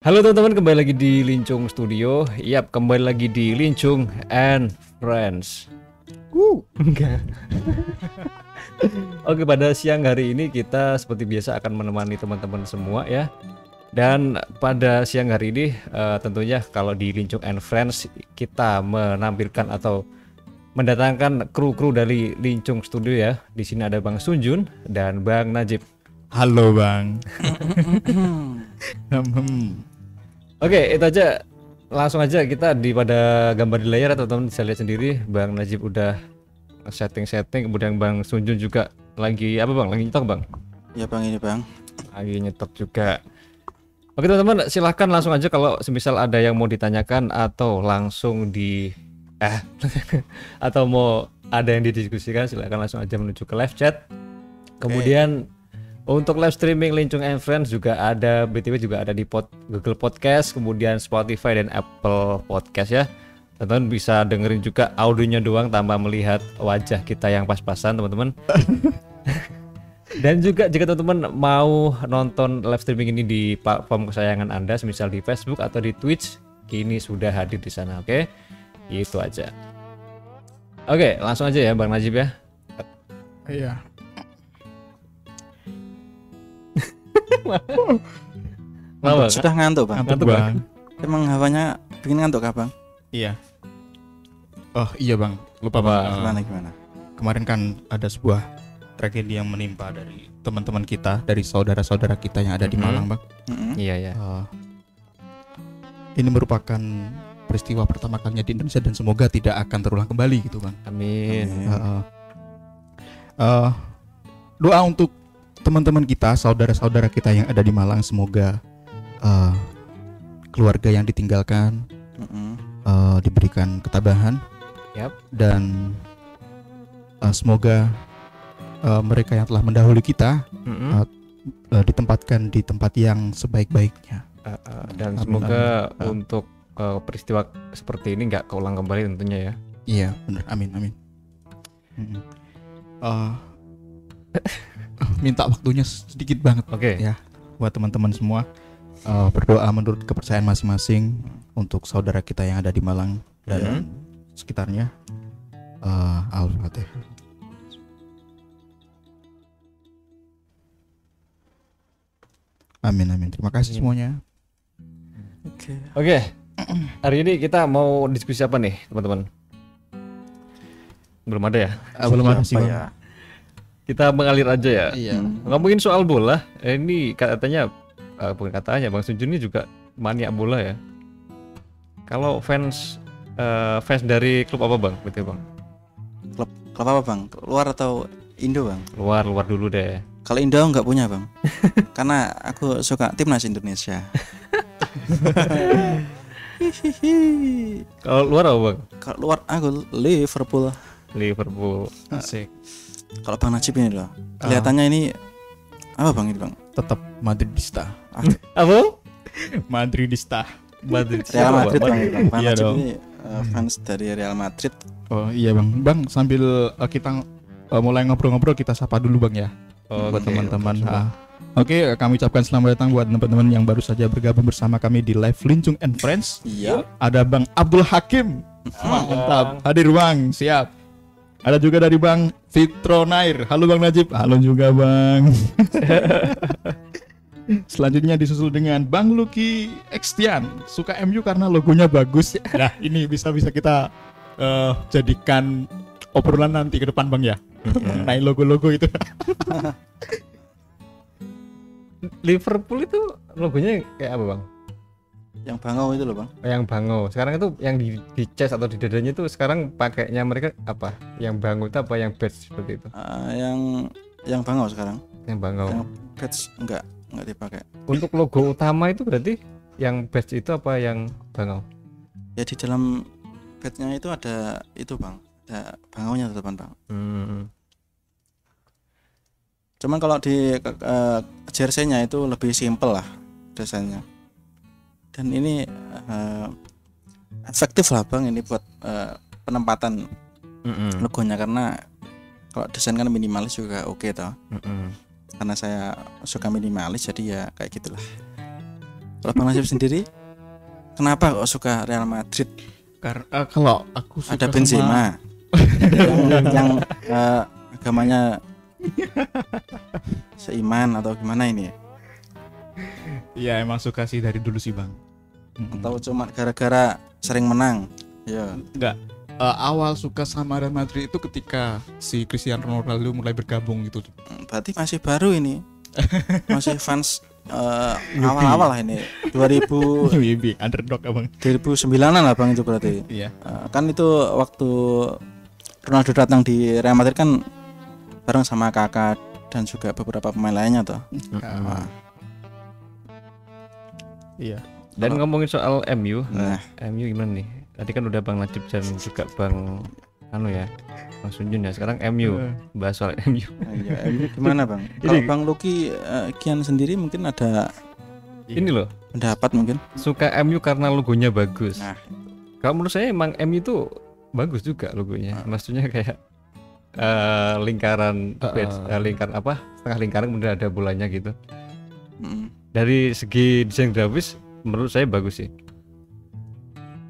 Halo teman-teman, kembali lagi di Lincung Studio. Yap, kembali lagi di Lincung and Friends. Wuh, enggak. Oke, pada siang hari ini kita seperti biasa akan menemani teman-teman semua ya. Dan pada siang hari ini eh, tentunya kalau di Lincung and Friends kita menampilkan atau mendatangkan kru-kru dari Lincung Studio ya. Di sini ada Bang Sunjun dan Bang Najib. Halo bang. Hmm. Oke, itu aja. Langsung aja kita di pada gambar di layar teman-teman bisa lihat sendiri. Bang Najib udah setting-setting, kemudian Bang Sunjun juga lagi apa Bang? Lagi nyetok Bang? Ya bang ini bang. Lagi nyetok juga. Oke teman-teman, silahkan langsung aja kalau semisal ada yang mau ditanyakan atau langsung di eh atau mau ada yang didiskusikan silahkan langsung aja menuju ke live chat. Kemudian untuk live streaming Lincung and Friends juga ada BTW juga ada di pod, Google Podcast, kemudian Spotify dan Apple Podcast ya. Teman-teman bisa dengerin juga audionya doang tanpa melihat wajah kita yang pas-pasan teman-teman. Dan juga jika teman-teman mau nonton live streaming ini di platform kesayangan Anda, semisal di Facebook atau di Twitch, kini sudah hadir di sana, oke? Itu aja. Oke, langsung aja ya Bang Najib ya. Iya. Bang? Sudah ngantuk bang. Ngantuk Ngantuk, bang. Emang hawanya bikin ngantuk kah bang? Iya. Oh iya bang. Lupa Apa? bang. Eh, Gimana gimana? kemarin kan ada sebuah tragedi yang menimpa dari teman-teman kita, dari saudara-saudara kita yang ada di Mhm. Malang bang. Mm-mm. Iya ya. Eh, ini merupakan peristiwa pertama kalinya di Indonesia dan semoga tidak akan terulang kembali gitu bang. Amin. Amin. Eh, eh. Eh, doa untuk teman-teman kita, saudara-saudara kita yang ada di Malang semoga eh, keluarga yang ditinggalkan Mm-mm. eh, diberikan ketabahan Yap. dan eh, semoga eh, mereka yang telah mendahului kita Mm-mm. eh, ditempatkan di tempat yang sebaik-baiknya. Uh, uh, dan Amin, semoga amin. untuk uh, peristiwa seperti ini nggak keulang kembali tentunya ya. Iya, benar. Amin, amin. Mm-mm. Eh, minta waktunya sedikit banget Oke. Ya. buat teman-teman semua eh, berdoa menurut kepercayaan masing-masing untuk saudara kita yang ada di Malang dan sekitarnya. Eh, Al-Fatihah. Amin amin. Terima kasih Amin. semuanya. Oke. Oke. Hari ini kita mau diskusi apa nih, teman-teman? Belum ada ya. Ah, belum ada sih ya? Kita mengalir aja ya. Iya. Hmm. Ngomongin soal bola, eh, ini katanya eh, bukan katanya Bang Sunjun ini juga maniak bola ya. Kalau fans eh, fans dari klub apa Bang? Betul Bang. Klub apa bang? Luar atau Indo bang? Luar luar dulu deh. Kalau Indo nggak punya bang. Karena aku suka timnas Indonesia. Kalau luar apa Bang? Kalau luar aku Liverpool. Liverpool. Asik. Kalau bang Najib ini loh. Kelihatannya ini apa bang ini bang? Tetap Madridista. Apa? Madridista. Madrid. Real Madrid Bang? bang. Bang. Iya Najib dong. ini eh, fans dari Real Madrid. Oh iya bang. Bang sambil eh, kita eh, mulai ngobrol-ngobrol kita sapa dulu bang ya. buat Oke, teman-teman. untuk semua. Ah. Oke, kami ucapkan selamat datang buat teman-teman yang baru saja bergabung bersama kami di live Lincung and Friends. Iya. Ada Bang Abdul Hakim. Mantap. Hadir Bang, siap. Ada juga dari Bang Fitro Nair. Halo Bang Najib. Halo juga Bang. Selanjutnya disusul dengan Bang Lucky Extian. Suka MU karena logonya bagus. Nah, ini bisa-bisa kita eh, jadikan obrolan nanti ke depan Bang ya. Mengenai logo-logo itu. Liverpool itu logonya kayak apa bang? Yang bangau itu loh bang. Yang bango. Sekarang itu yang di, di chest atau di dadanya itu sekarang pakainya mereka apa? Yang bango itu apa? Yang badge seperti itu? Eh, yang yang bangau sekarang. Yang bango. Yang badge enggak enggak dipakai. Untuk logo utama itu berarti yang badge itu apa yang bango? Ya di dalam badge-nya itu ada itu bang. Ada bangaunya teman bang. Hmm. Cuman kalau di uh, jersey-nya itu lebih simpel lah desainnya. Dan ini eh, efektif lah bang ini buat eh, penempatan Mm-mm. logonya karena kalau desain kan minimalis juga oke toh. Mm-mm. Karena saya suka minimalis jadi ya kayak gitulah. Kalau Bang Najib sendiri, kenapa kok suka Real Madrid? Karena eh, kalau aku suka Ada sama- Benzema yang, yang eh, agamanya seiman atau gimana ini? ya? Iya emang suka sih dari dulu sih bang. Mm-mm. Atau cuma gara-gara sering menang? Ya, Enggak. Eh, awal suka sama Real Madrid itu ketika si Cristiano Ronaldo mulai bergabung gitu. berarti masih baru ini. Masih fans eh, awal-awal lah ini. 2000 Wibi underdog abang. 2009-an lah Bang itu berarti. Iya. Eh, kan itu waktu Ronaldo datang di Real Madrid kan bareng sama kakak dan juga beberapa pemain lainnya tuh. Wah, Iya. Dan ngomongin soal MU, Nah, MU gimana nih? Tadi kan udah Bang Najib dan juga Bang anu ya, Bang Sunjun ya. Sekarang MU, Eh, bahas soal MU. nah, iya, MU gimana Bang? Kalau Ini- Bang Luki eh, Kian sendiri mungkin ada Ini loh, pendapat mungkin. suka MU karena logonya bagus. Nah. Kalau menurut saya emang MU itu bagus juga logonya. Maksudnya kayak eh, lingkaran Uh-uh. badge, eh, lingkaran apa? Setengah lingkaran kemudian ada bolanya gitu. Mm. Dari segi desain grafis menurut saya bagus sih.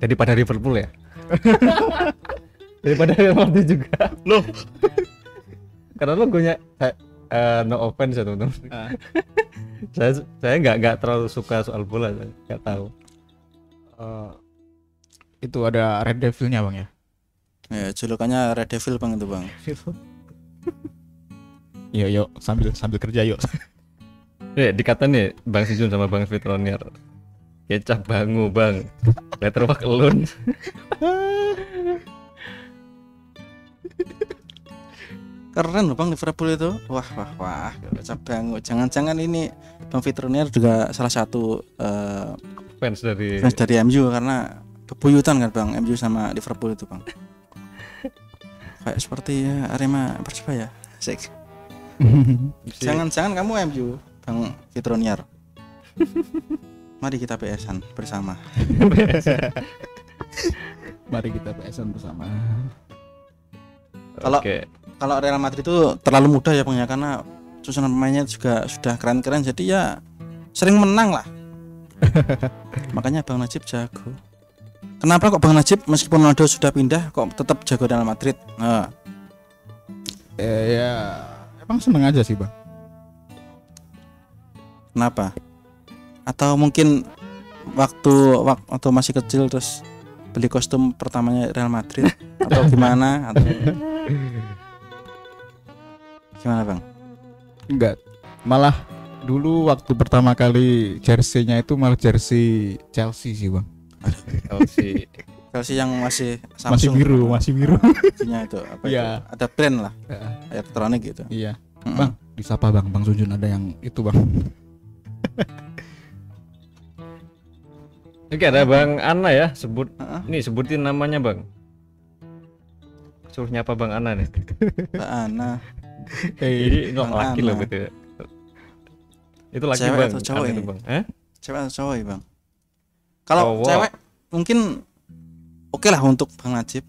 Daripada Liverpool ya. Daripada Real Madrid juga. Loh. Karena logonya eh, eh, no offense ya teman-teman. Ah. saya saya nggak nggak terlalu suka soal bola, saya nggak tahu. eh, itu ada Red Devil-nya bang ya. Ya, julukannya Red Devil Bang itu Bang. Iya yuk sambil sambil kerja yuk. Ya, dikata nih Bang Sijun sama Bang Fitronier. Kecap bangu, Bang. Letter work alone. Keren loh Bang Liverpool itu. Wah, wah, wah. Cabang. Jangan-jangan ini Bang Fitronier juga salah satu eh, Fans dari fans dari MU karena bebuyutan kan Bang MU sama Liverpool itu Bang. Kayak seperti ya, Arema Persebaya. Sik. si- Jangan-jangan kamu MU Bang Fitronier. Mari kita PSan bersama. Mari kita PSN bersama. Kalau- Oke. Kalau Real Madrid itu terlalu mudah ya Bang ya karena susunan pemainnya juga sudah keren-keren jadi ya sering menang lah. Makanya Bang Najib jago. Kenapa kok Bang Najib meskipun Ronaldo sudah pindah kok tetap jago Real Madrid? Nah, Eh, ya emang seneng aja sih bang. kenapa? Atau mungkin waktu waktu masih kecil terus beli kostum pertamanya Real Madrid atau gimana atau gimana Bang? Enggak. Malah dulu waktu pertama kali jersey-nya itu malah jersey Chelsea sih bang. Kalau si Chelsea yang masih masih Samsung biru, masih biru. Nya itu apa Iya. itu? Ada brand lah Ya, elektronik gitu. iya. Mm-mm. Bang, disapa bang, bang Sunjun ada yang itu bang. Oke, ada Bang Ana ya, sebut Heeh. nih sebutin namanya, Bang. Suruh nyapa Bang Ana nih. Mbak Ana. Jadi Bang itu laki loh betul. Itu laki Cewek Bang. atau cowok Ana itu? Bang. Eh? Cewek atau cowok ya bang? Kalau Cowok. cewek mungkin oke lah untuk Bang Najib.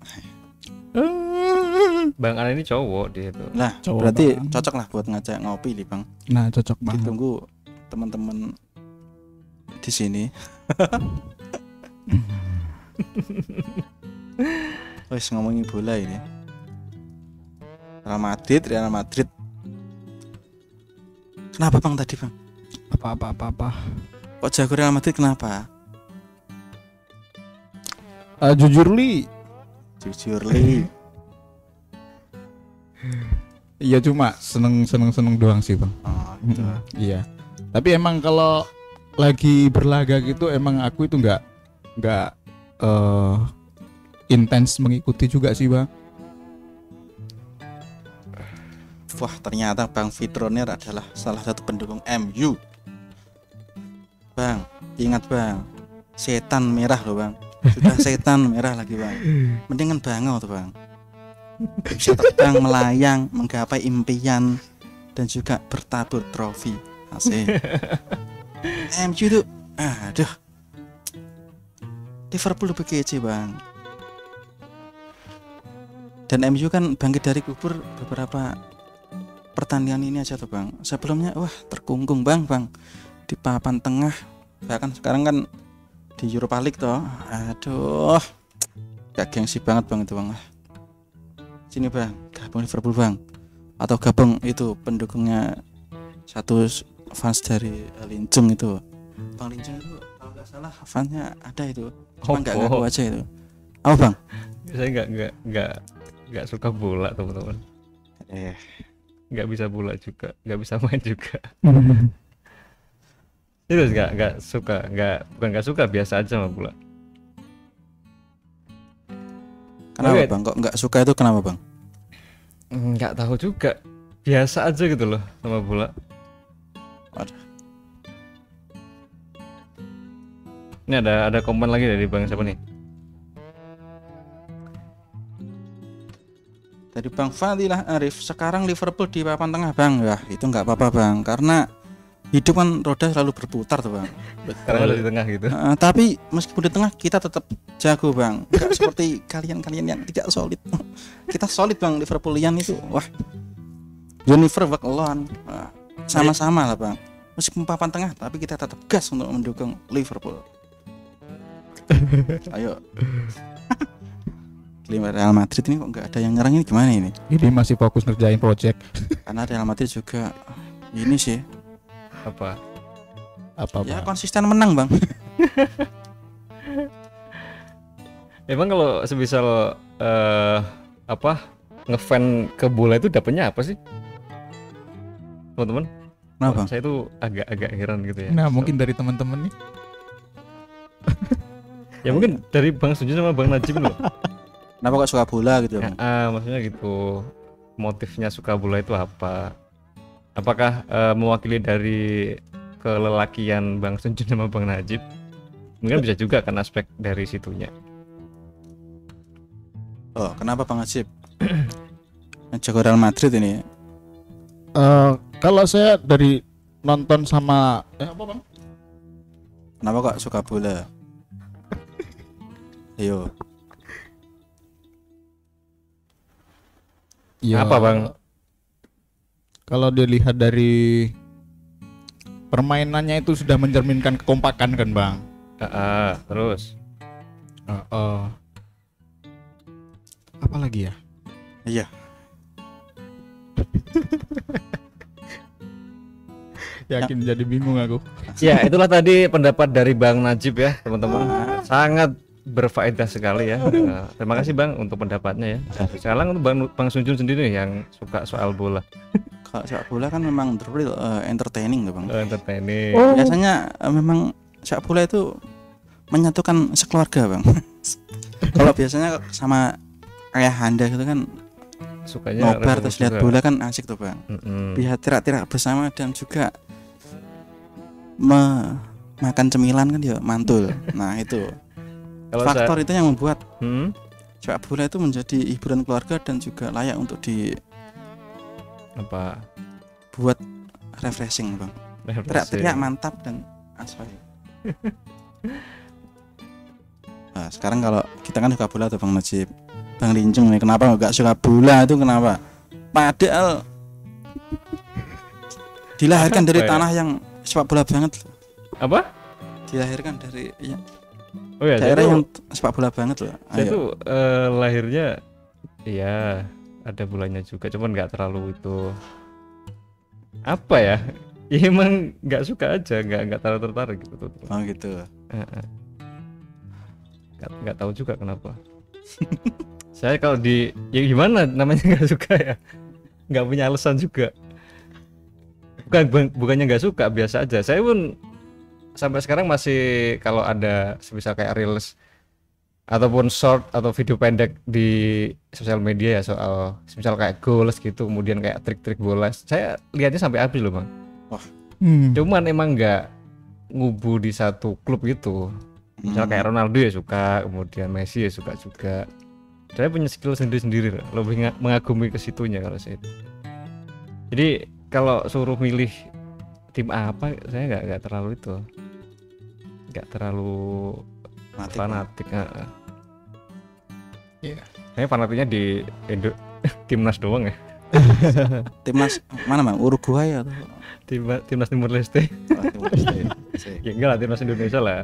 Bang Ana ini cowok dia itu. Lah Cowok, berarti Bang. cocok lah buat ngajak ngopi nih bang. Nah, cocok banget. Ditunggu teman-teman di sini. Wes ngomongin bola ini. Real Madrid, Real Madrid. Kenapa bang tadi bang? Apa-apa apa-apa. Kok jago Real Madrid kenapa? Eh, jujur li, Jujur li. iya cuma seneng seneng seneng doang sih bang. Oh, gitu. Iya. Tapi emang kalau lagi berlaga gitu emang aku itu nggak nggak eh intens mengikuti juga sih bang. Wah ternyata Bang Fitroner adalah salah satu pendukung MU Bang, ingat bang. Setan merah loh bang. Sudah setan merah lagi bang. Mendingan bangau tuh bang. Bisa terbang melayang Menggapai impian Dan juga bertabur trofi. Asik MU tuh Aduh. Liverpool lebih kece bang. Dan MU kan bangkit dari kubur beberapa pertandingan ini aja tuh bang. Sebelumnya wah terkungkung bang bang. Di papan tengah. Bahkan sekarang kan di Europa League toh. Aduh. Gak gengsi banget bang itu bang. Sini bang. Gabung Liverpool bang. Atau gabung itu pendukungnya satu fans dari eh, Lincung itu. Bang Lincung itu kalau nggak salah fansnya ada itu. Cuma nggak Opo. ngaku aja itu. Apa bang? Saya nggak nggak nggak nggak suka bola teman-teman. Eh. Nggak bisa bola juga nggak bisa main juga. Itu nggak nggak suka nggak bukan nggak suka biasa aja sama bola. Kenapa Oke. bang? Kok nggak suka itu kenapa bang? Nggak tahu juga. Biasa aja gitu loh sama bola Waduh. ini ada ada komen lagi dari bang siapa nih? Dari Bang Fadilah Arif. Sekarang Liverpool di papan tengah bang. Ya itu nggak apa-apa bang karena hidup kan roda selalu berputar tuh bang. Karena di tengah gitu. Eh, tapi meskipun di tengah kita tetap jago bang. Nggak seperti kalian-kalian yang tidak solid. Kita solid bang Liverpoolian itu. Wah. Jennifer work alone Wah, sama-sama lah bang. Meskipun papan tengah tapi kita tetap gas untuk mendukung Liverpool. Ayo. Lima Real Madrid ini kok nggak ada yang nyerang ini? Gimana ini? Ini masih fokus ngerjain project. Karena Real Madrid juga ini sih. Apa? Apa ya Bang? konsisten menang bang. Emang kalau semisal eh apa ngefan ke bola itu dapetnya apa sih teman-teman. Kenapa? Bang saya tuh agak-agak heran gitu ya. Nah mungkin dari teman-teman nih. Ya mungkin dari bang Sunjun sama bang Najib loh kenapa kok suka bola gitu Ya, bang ah, maksudnya gitu. Motifnya suka bola itu apa? Apakah eh, mewakili dari kelelakian bang Sunjun sama bang Najib? Mungkin bisa juga kan aspek dari situnya. Oh kenapa bang Ajib jago Real Madrid ini Eh, Kalau saya dari nonton sama eh, apa bang? kenapa kok suka bola ayo Ya, Apa, Bang? Kalau dilihat dari permainannya itu sudah mencerminkan kekompakan kan bang. Ah, ah, terus Eh, eh. apa lagi ya? iya Yakin jadi bingung aku. ya itulah tadi pendapat dari bang Najib ya teman-teman. Sangat berfaedah sekali ya. Eh, terima kasih bang untuk pendapatnya ya. Sekarang untuk bang bang Sunjun sendiri yang suka soal bola. Kalau sepak bola kan memang real eh, entertaining tuh bang. Eh, entertaining. Biasanya eh, memang sepak bola itu menyatukan sekeluarga bang. Kalau biasanya sama ayah anda gitu kan sukanya nobar terus lihat bola kan asik tuh bang. Mm-mm. lihat tirak-tirak bersama dan juga me- makan cemilan kan ya mantul. Nah itu. Kalau saya faktor itu yang membuat Hmm? sepak bola itu menjadi hiburan keluarga dan juga layak untuk dibuat apa? Refreshing bang. Teriak-teriak mantap dan aspal nah, sekarang kalau kita kan suka bola tuh bang Najib. Bang Lincung nih kenapa nggak suka bola itu kenapa? Padahal dilahirkan dari ya? tanah yang sepak bola banget loh. apa? Dilahirkan dari ya, oh ya daerah yang sepak bola banget loh. Saya Ayo. tuh eh, lahirnya ya ada bulannya juga cuman nggak terlalu itu apa ya ya emang nggak suka aja nggak nggak terlalu tertarik gitu tuh. Oh gitu. Nggak nggak tahu juga kenapa. Saya kalau di ya gimana namanya nggak suka ya? Nggak punya alasan juga bukan bukan- bukannya nggak suka biasa aja saya pun sampai sekarang masih kalau ada semisal kayak reels ataupun short atau video pendek di sosial media ya soal misal kayak goals gitu kemudian kayak trik-trik bola saya lihatnya sampai habis loh bang Hmm. cuman emang nggak ngubu di satu klub gitu misal Hmm. kayak Ronaldo ya suka kemudian Messi ya suka juga saya punya skill sendiri-sendiri lebih nga- mengagumi ke situnya kalau saya itu. jadi kalau suruh milih tim apa saya nggak nggak terlalu itu nggak terlalu Fanatik, Bang. fanatik heeh. Iya. saya fanatiknya di Indo timnas doang ya timnas mana bang Uruguay atau Tim, timnas Timur Leste. oh, Leste. Sih. Ya enggak lah timnas Indonesia lah.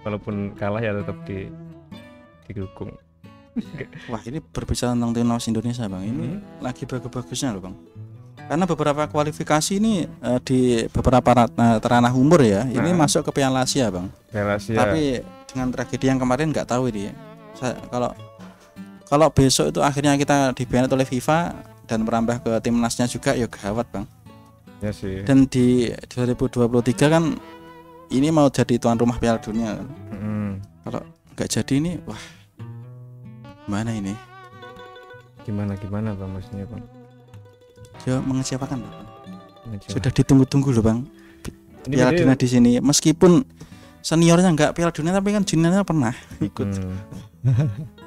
Walaupun kalah ya tetap di didukung. wah ini berbicara tentang timnas Indonesia bang ini Hmm. lagi bagus-bagusnya loh bang karena beberapa kualifikasi ini eh, di beberapa eh, ranah umur ya ini Nah. masuk ke Piala Asia bang Relasi tapi dengan tragedi yang kemarin nggak tahu ini saya kalau kalau besok itu akhirnya kita dibanet oleh FIFA dan merambah ke timnasnya juga ya gawat bang ya sih. dan di 2023 kan ini mau jadi tuan rumah Piala Dunia kan Mm. nggak jadi ini wah mana ini Gimana gimana bang maksudnya bang? Ya mengecewakan Bang. Ngecewa. sudah ditunggu-tunggu loh bang Ini Piala Dunia di sini meskipun seniornya nggak Piala Dunia tapi kan juniornya pernah ikut Hmm.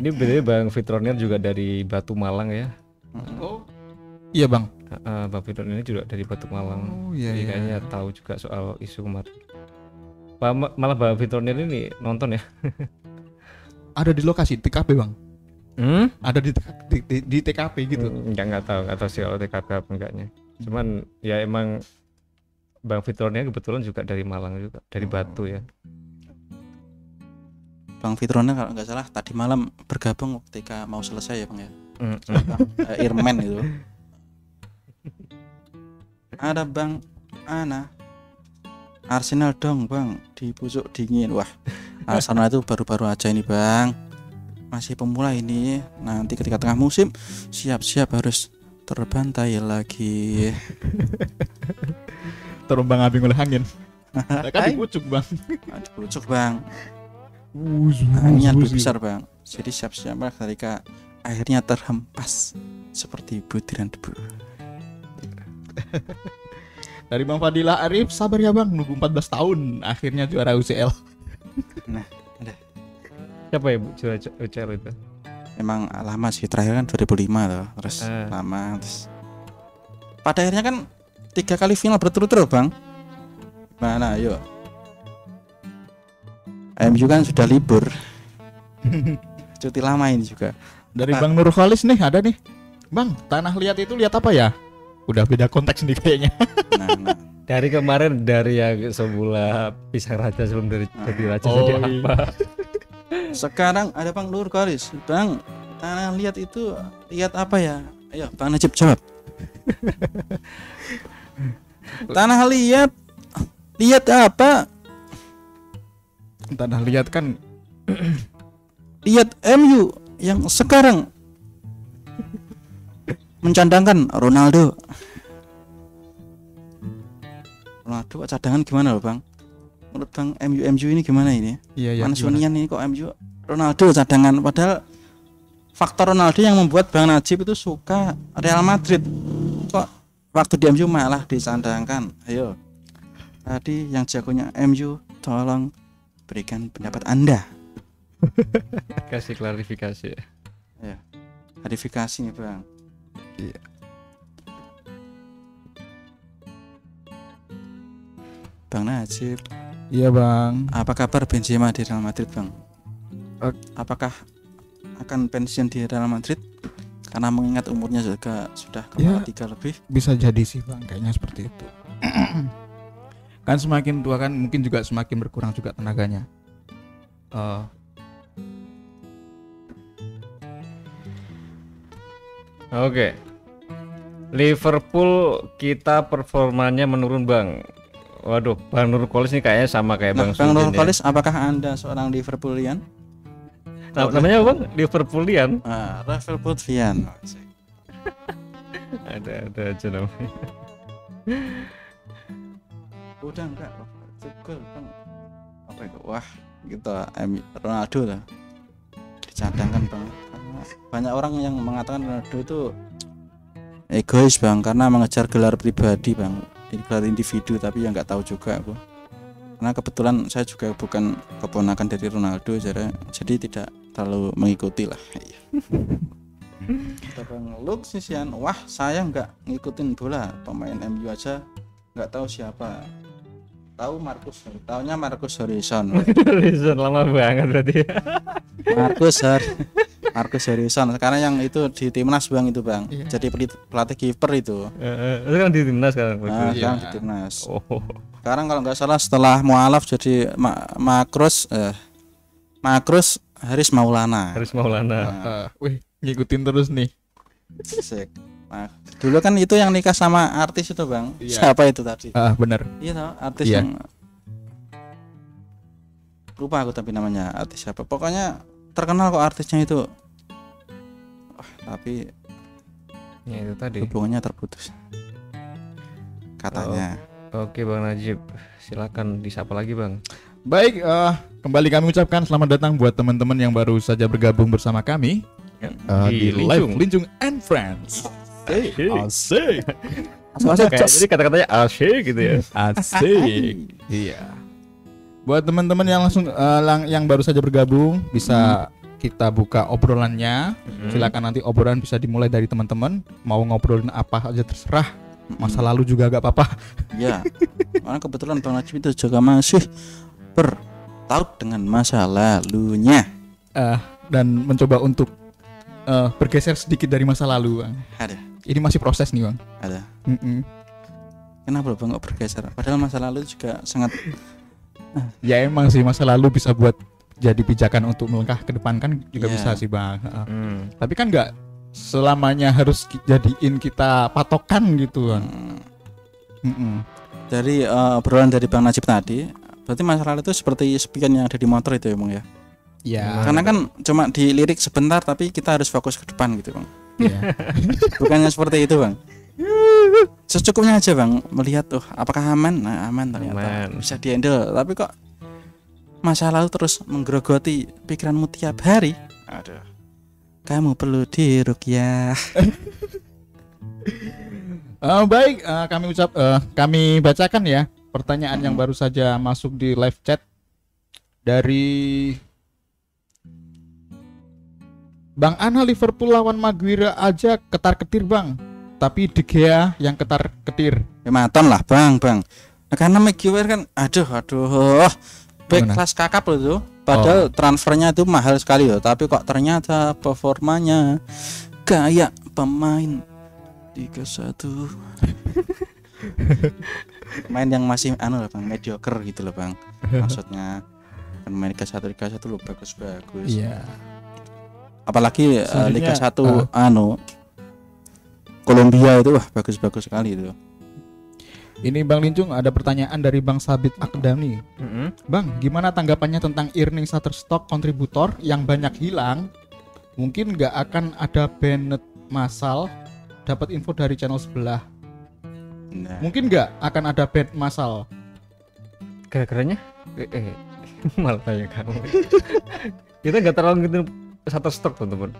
Ini berarti Bang Fitronier juga dari Batu Malang ya. Oh. Iya, Bang. Uh, Bang Fitronier ini juga dari Batu Malang. Oh, iya Jadi iya. kayaknya tahu juga soal isu kemarin. Malah Bang Fitronier ini nonton ya. Ada di lokasi TKP, Bang. Hmm? Ada di di, di, di TKP gitu. Enggak enggak tahu, enggak tahu sih kalau TKP apa enggaknya. Cuman ya emang Bang Fitronier kebetulan juga dari Malang juga, dari Oh. Batu ya. Bang Fitrona kalau nggak salah tadi malam bergabung ketika mau selesai ya bang ya Hmm, Bang, eh, Irman itu ada Bang Ana Arsenal dong bang di pucuk dingin wah Arsenal itu baru-baru aja ini bang masih pemula ini. Nanti ketika tengah musim siap-siap harus terbantai lagi. Terombang ambing oleh angin. Nah, kan di pucuk, Bang. Nah, di pucuk bang. Wuz, lebih besar bang. Jadi siap-siap ketika akhirnya terhempas seperti butiran debu. Dari Bang Fadilah Arif, sabar ya Bang, nunggu 14 tahun akhirnya juara UCL. Siapa ya Bu UCL itu? emang lama sih terakhir kan 2005 loh terus Eh. lama terus pada akhirnya kan tiga kali final berturut-turut bang mana ayo MU kan sudah libur cuti lama ini juga Dari Ah. Bang Nurholis nih ada nih. Bang, tanah liat itu lihat apa ya? Udah beda konteks nih kayaknya. nah, nah. Dari kemarin dari yang sebelah pisang raja sebelum dari jadi raja Oh, jadi iya. apa? Sekarang ada bang Nur Koris bang tanah lihat itu lihat apa ya? Ayo bang Najib jawab tanah lihat lihat apa? Tanah liat kan lihat MU yang sekarang. Mencandangkan Ronaldo. Ronaldo cadangan gimana loh bang? Menurut bang MU MU ini gimana ini? iya ya. Mansunian ini kok MU Ronaldo cadangan padahal faktor Ronaldo yang membuat Bang Najib itu suka Real Madrid kok waktu di MU malah dicandangkan ayo tadi yang jagonya MU tolong berikan pendapat Anda Kasih klarifikasi ya. verifikasi nih bang Iya. Bang Najib Iya Bang. apa kabar Benzema di Real Madrid bang apakah akan pensiun di Real Madrid karena mengingat umurnya juga sudah Ya. kepala tiga lebih Bisa jadi sih Bang, kayaknya seperti itu. kan semakin tua kan mungkin juga semakin berkurang juga tenaganya. Oh. Oke. Liverpool kita performanya menurun bang. Waduh, Bang Nurkolis ini kayaknya sama kayak nah, Bang Bang Sudin Nur ya. Apakah anda seorang Liverpoolian? Nah, namanya apa, Bang Liverpoolian. ah, Rafael Putvian Ada ada aja namanya. udah enggak Gol, bang. Apa itu? Wah gitu Ronaldo lah. Dicadangkan bang. Banyak orang yang mengatakan Ronaldo itu egois bang karena mengejar gelar pribadi bang Ini gelar individu tapi yang nggak tahu juga aku. Karena kebetulan saya juga bukan keponakan dari Ronaldo jadi jadi tidak terlalu mengikuti lah Iya. Bang Luk sisian. Wah saya nggak ngikutin bola. Pemain MU aja nggak tahu siapa. Tahu Marcus taunya Marcus Horizon Reason lama banget berarti. Marcus Har Marcus Harrison sekarang yang itu di timnas bang itu bang Iya. jadi pelatih kiper itu Eh, itu kan di timnas sekarang. nah, Iya. sekarang di timnas Oh. sekarang kalau nggak salah setelah mualaf jadi Ma Makrus eh Makrus Haris Maulana Haris Maulana. Eh, wih, ngikutin terus nih. Asik. Nah, dulu kan itu yang nikah sama artis itu bang Iya. siapa itu tadi Ah, benar. iya tau artis Iya. yang lupa aku tapi namanya artis siapa pokoknya terkenal kok artisnya itu tapi Ya itu tadi. hubungannya terputus katanya Oke Bang Najib, silakan disapa lagi Bang. Baik, eh, kembali kami ucapkan selamat datang buat teman-teman yang baru saja bergabung bersama kami eh, di, live Linjung and Friends. Asik. Kayak jadi kata-katanya asyik gitu ya. Asik. iya. Buat teman-teman yang langsung eh, lang- yang baru saja bergabung bisa kita buka obrolannya. Hmm. Silakan nanti obrolan bisa dimulai dari teman-teman. Mau ngobrolin apa aja terserah. Masa lalu juga gak apa-apa. ya karena kebetulan bang Najib itu juga masih bertaut dengan masa lalunya Eh, dan mencoba untuk eh, bergeser sedikit dari masa lalu, Bang. ada Ini masih proses nih, Bang. ada Mm-mm. kenapa bang kok bergeser padahal masa lalu juga sangat Ya emang sih masa lalu bisa buat jadi pijakan untuk melangkah ke depan kan juga Iya. bisa sih, Bang. Heeh. Hmm. Tapi kan nggak selamanya harus ki- jadiin kita patokan gitu, Bang. hmm, Mm-mm. dari eh, obrolan dari bang Najib tadi berarti masa lalu itu seperti spion yang ada di motor itu ya bang ya Ya. karena kan cuma dilirik sebentar tapi kita harus fokus ke depan gitu bang ya. bukannya seperti itu bang secukupnya aja bang melihat tuh apakah aman nah aman ternyata Aman. bisa dihandle tapi kok masa lalu terus menggerogoti pikiranmu tiap hari? Aduh kamu perlu dirukyah Eh, baik, eh, kami ucap eh, kami bacakan ya pertanyaan yang baru saja masuk di live chat dari Bang Ana Liverpool lawan Maguire aja ketar-ketir, Bang. Tapi De Gea yang ketar-ketir. ya maton lah bang bang. Nah, karena Maguire kan aduh aduh back Gimana? kelas kakap loh tuh padahal transfernya itu mahal sekali loh tapi kok ternyata performanya kayak pemain Liga 1 pemain yang masih anu lah bang mediocre gitu loh bang maksudnya. Kan main Liga 1 Liga 1 lo bagus-bagus. Iya. apalagi eh, Selanjutnya, Liga 1 anu Kolombia itu wah bagus-bagus sekali itu Ini Bang Lincung ada pertanyaan dari Bang Sabit Akdami. Mm-mm. Bang, gimana tanggapannya tentang earning Shutterstock kontributor yang banyak hilang? Mungkin nggak akan ada banned massal dapat info dari channel sebelah. nah, Mungkin nggak akan ada ban massal. Gara-garanya eh, eh malah tanya kamu. Kita nggak terlalu gitu satu stok teman-teman.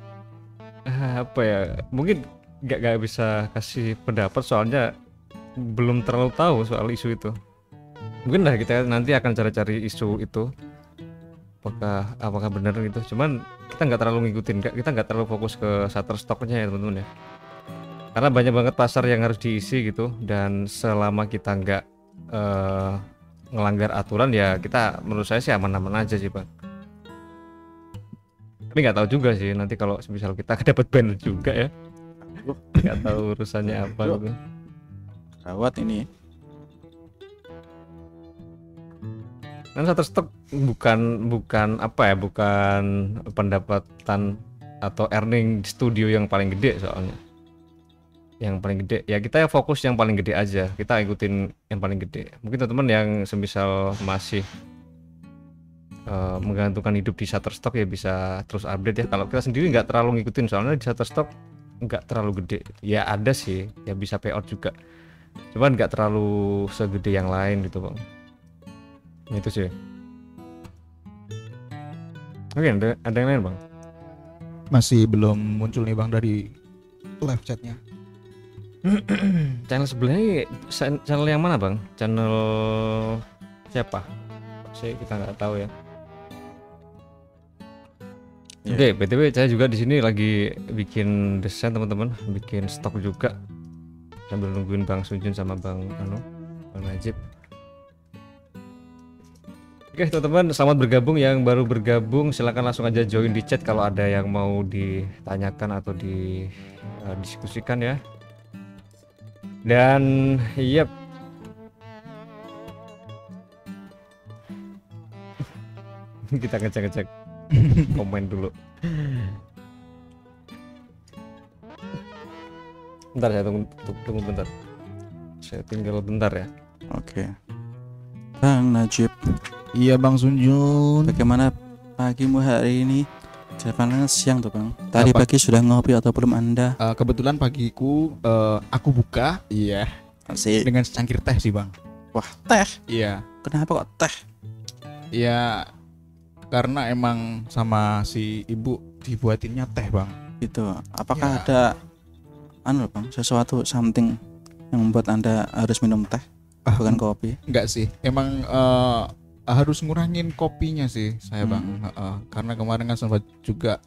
Ah, Apa ya? Mungkin nggak nggak bisa kasih pendapat soalnya belum terlalu tahu soal isu itu. Mungkin lah kita nanti akan cari-cari isu itu. Apakah apakah benar gitu? Cuman kita nggak terlalu ngikutin, kita nggak terlalu fokus ke Shutterstocknya ya teman-teman ya. Karena banyak banget pasar yang harus diisi gitu dan selama kita nggak eh, ngelanggar aturan ya kita menurut saya sih aman-aman aja sih bang tapi nggak tahu juga sih nanti kalau misal kita dapat ban juga ya nggak tahu urusannya apa gitu gawat ini. Kan satu stok bukan bukan apa ya bukan pendapatan atau earning di studio yang paling gede soalnya. Yang paling gede. Ya kita fokus yang paling gede aja. Kita ikutin yang paling gede. Mungkin teman-teman yang semisal masih eh, menggantungkan hidup di Shutterstock ya bisa terus update ya. Kalau kita sendiri nggak terlalu ngikutin soalnya di Shutterstock nggak terlalu gede. Ya ada sih. Ya bisa payout juga cuman nggak terlalu segede yang lain gitu bang. Itu sih. Oke ada, ada yang lain bang? Masih belum muncul nih Bang dari live chatnya. channel sebelahnya channel yang mana bang? Channel siapa? Saya kita nggak tahu ya. Iya. Oke, btw saya juga di sini lagi bikin desain teman-teman, bikin stok juga sambil nungguin Bang Sunjun sama Bang Anu, Bang Najib. Oke teman-teman, selamat bergabung yang baru bergabung. Silahkan langsung aja join di chat kalau ada yang mau ditanyakan atau didiskusikan ya. Dan yep. Kita ngecek-ngecek komen dulu. Bentar saya tunggu, tunggu, bentar. Saya tinggal bentar ya. Oke. Bang Najib, Iya Bang Sunjun. bagaimana pagimu hari ini? Jawabannya siang tuh bang. Tadi Apa? pagi sudah ngopi atau belum anda? Eh, kebetulan pagiku eh, aku buka iya Asik. dengan secangkir teh sih Bang. Wah teh. Iya. Kenapa kok teh? Iya karena emang sama si ibu dibuatinnya teh Bang. Gitu. Apakah Ya. ada anu bang sesuatu something yang membuat anda harus minum teh Ah, bukan kopi? Enggak sih, emang eh, harus ngurangin kopinya sih saya bang, Hmm. Heeh. karena kemarin kan sempat juga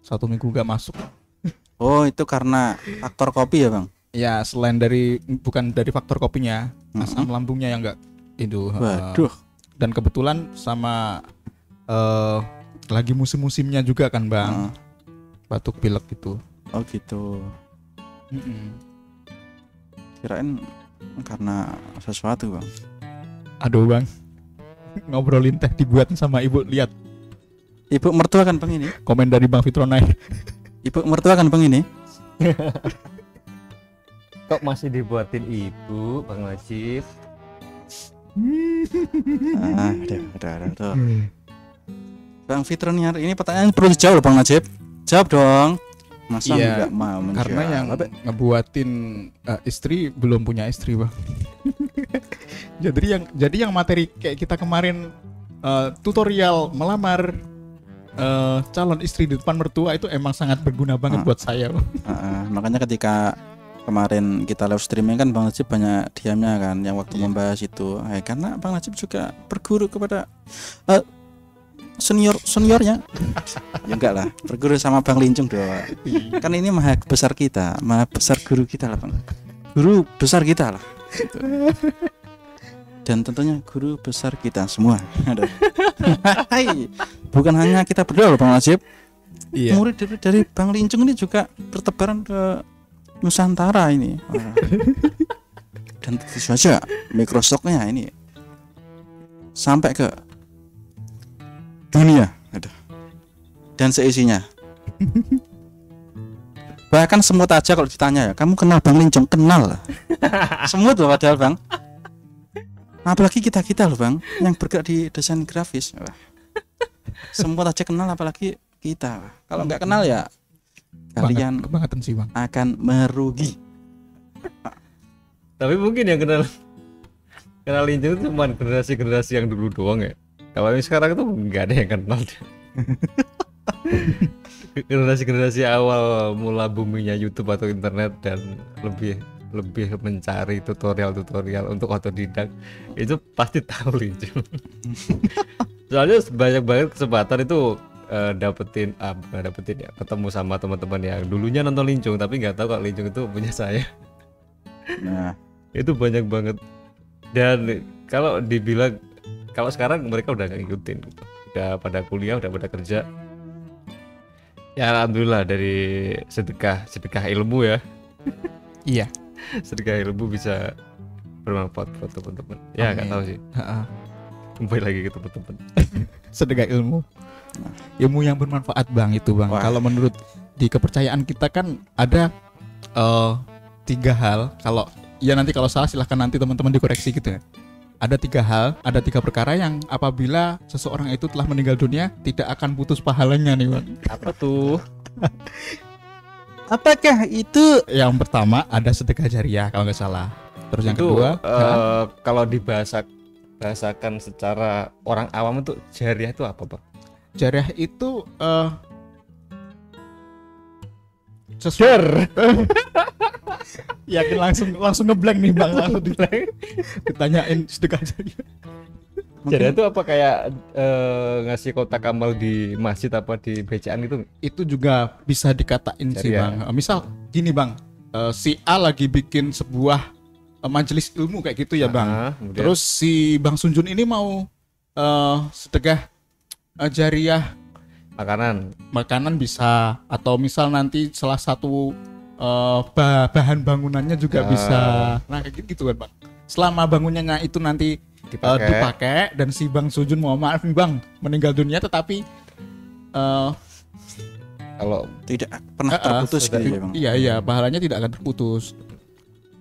satu minggu gak masuk. Oh itu karena faktor kopi ya bang? Ya selain dari bukan dari faktor kopinya, Mm-mm. asam lambungnya yang enggak itu. Waduh. Dan kebetulan sama eh lagi musim-musimnya juga kan bang, Heeh. batuk pilek gitu. Oh gitu. Mm-mm. Kirain karena sesuatu bang. Aduh bang, ngobrolin teh dibuat sama ibu lihat Ibu mertua kan bang ini? komen dari bang Fitronai. Ibu mertua kan bang ini? Kok masih dibuatin ibu, Bang Najib? Ah, udah, udah, udah, tuh. Bang Fitroniar, ini pertanyaan perlu dijawab loh Bang Najib. Jawab dong. Masa Iya, nggak mau menjawab? Karena yang ngebuatin eh, istri belum punya istri bang. jadi yang jadi yang materi kayak kita kemarin eh, tutorial melamar eh, calon istri di depan mertua itu emang sangat berguna banget Ah. buat saya. Bang. Ah, ah. makanya ketika kemarin kita live streaming kan Bang Najib banyak diamnya kan yang waktu Iya. membahas itu. Eh, karena Bang Najib juga berguru kepada eh, senior seniornya. ya enggak lah, berguru sama Bang Lincung doang. kan ini maha besar kita, maha besar guru kita lah Bang. Guru besar kita lah. Gitu. Dan tentunya guru besar kita semua. Aduh. Hai. Bukan hanya kita berdua loh Bang Najib, Iya. murid dari, dari Bang Lincung ini juga bertebaran ke Nusantara ini. Dan tentu saja Microsoftnya ini sampai ke dunia. Aduh. Dan seisinya. Bahkan semut aja kalau ditanya ya, kamu kenal Bang Lincung? Kenal lah. semut loh padahal Bang. Apalagi kita-kita loh Bang, yang bergerak di desain grafis. Wah. Semut aja kenal apalagi kita. Kalau nggak kenal ya kalian Banget, kebangetan sih bang. akan merugi. Tapi mungkin yang kenal kenal Linjung itu cuma generasi-generasi yang dulu doang ya. Kalau yang sekarang itu nggak ada yang kenal. Generasi-generasi awal mula buminya YouTube atau internet dan lebih lebih mencari tutorial-tutorial untuk otodidak itu pasti tahu Linjung. Soalnya banyak banget kesempatan itu eh, dapetin ah, bukan dapetin ya ketemu sama teman-teman yang dulunya nonton Linjung tapi nggak tahu kalau Linjung itu punya saya. Nah, itu banyak banget. Dan kalau dibilang kalau sekarang mereka udah nggak ngikutin udah pada kuliah udah pada kerja ya alhamdulillah dari sedekah sedekah ilmu ya Iya. sedekah ilmu bisa bermanfaat buat teman-teman ya nggak tahu sih Heeh. kembali lagi ke teman-teman Sedekah ilmu. Ilmu yang bermanfaat bang itu bang. Wah. Kalau menurut di kepercayaan kita kan ada eh, tiga hal. Kalau ya nanti kalau salah silahkan nanti teman-teman dikoreksi gitu ya. Ada tiga hal, ada tiga perkara yang apabila seseorang itu telah meninggal dunia tidak akan putus pahalanya nih bang. apa tuh apakah itu? Yang pertama ada sedekah jariah kalau nggak salah. Terus yang itu kedua, eh, kalau dibahasa bahasakan secara orang awam itu jariah itu apa bang jariah itu eh sesuatu yakin langsung langsung ngeblank nih bang. Langsung di- ditanyain sedekah jariah jariah itu apa kayak eh, ngasih kotak amal di masjid apa di becaan gitu? Itu juga bisa dikatain sih Jariah. bang. Misal gini bang. Eh, si A lagi bikin sebuah eh, majelis ilmu kayak gitu ya bang. kemudian- terus si bang Sunjun ini mau eh sedekah eh, jariah makanan. Makanan bisa atau misal nanti salah satu eh, ba- bahan bangunannya juga Ah. bisa. Nah kayak gitu kan bang. Selama bangunannya itu nanti eh, dipakai, dipakai dan si bang Sujun mohon maaf nih bang meninggal dunia tetapi eh, kalau tidak pernah eh, terputus gitu ya bang? iya iya pahalanya tidak akan terputus.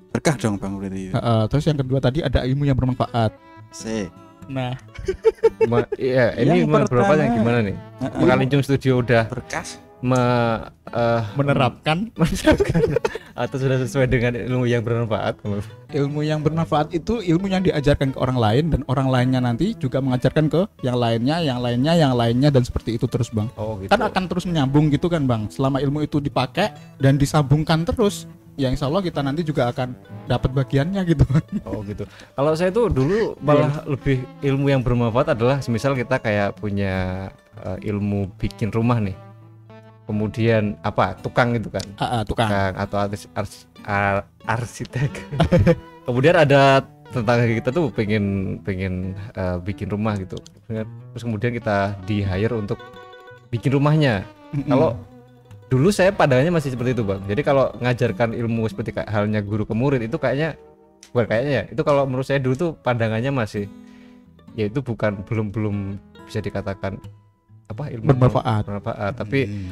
Berkah dong bang berarti Eh, eh, terus yang kedua tadi ada ilmu yang bermanfaat. Se nah. Ma- iya ini Yang Bapak yang gimana nih. Mekalincung Studio udah berkas. me, eh, menerapkan. menerapkan. Atau sudah sesuai dengan ilmu yang bermanfaat? Ilmu yang bermanfaat itu ilmu yang diajarkan ke orang lain dan orang lainnya nanti juga mengajarkan ke yang lainnya, yang lainnya, yang lainnya dan seperti itu terus bang. oh gitu. Kan akan terus menyambung gitu kan bang. Selama ilmu itu dipakai dan disambungkan terus, ya insya Allah kita nanti juga akan dapat bagiannya gitu. Oh gitu. Kalau saya tuh dulu malah lebih ilmu yang bermanfaat adalah misal kita kayak punya eh, ilmu bikin rumah nih. Kemudian apa? Tukang itu kan. Ah, ah, tukang. Tukang atau artis, ars- ar- arsitek. kemudian ada tetangga kita tuh pengen pengen eh, bikin rumah gitu. Terus kemudian kita di hire untuk bikin rumahnya. Mm-mm. Kalau dulu saya pandangannya masih seperti itu bang. Jadi kalau ngajarkan ilmu seperti halnya guru ke murid itu kayaknya bukan kayaknya ya. Itu kalau menurut saya dulu tuh pandangannya masih ya itu bukan belum belum bisa dikatakan apa ilmu Bermanfaat. bermanfaat. Tapi Hmm.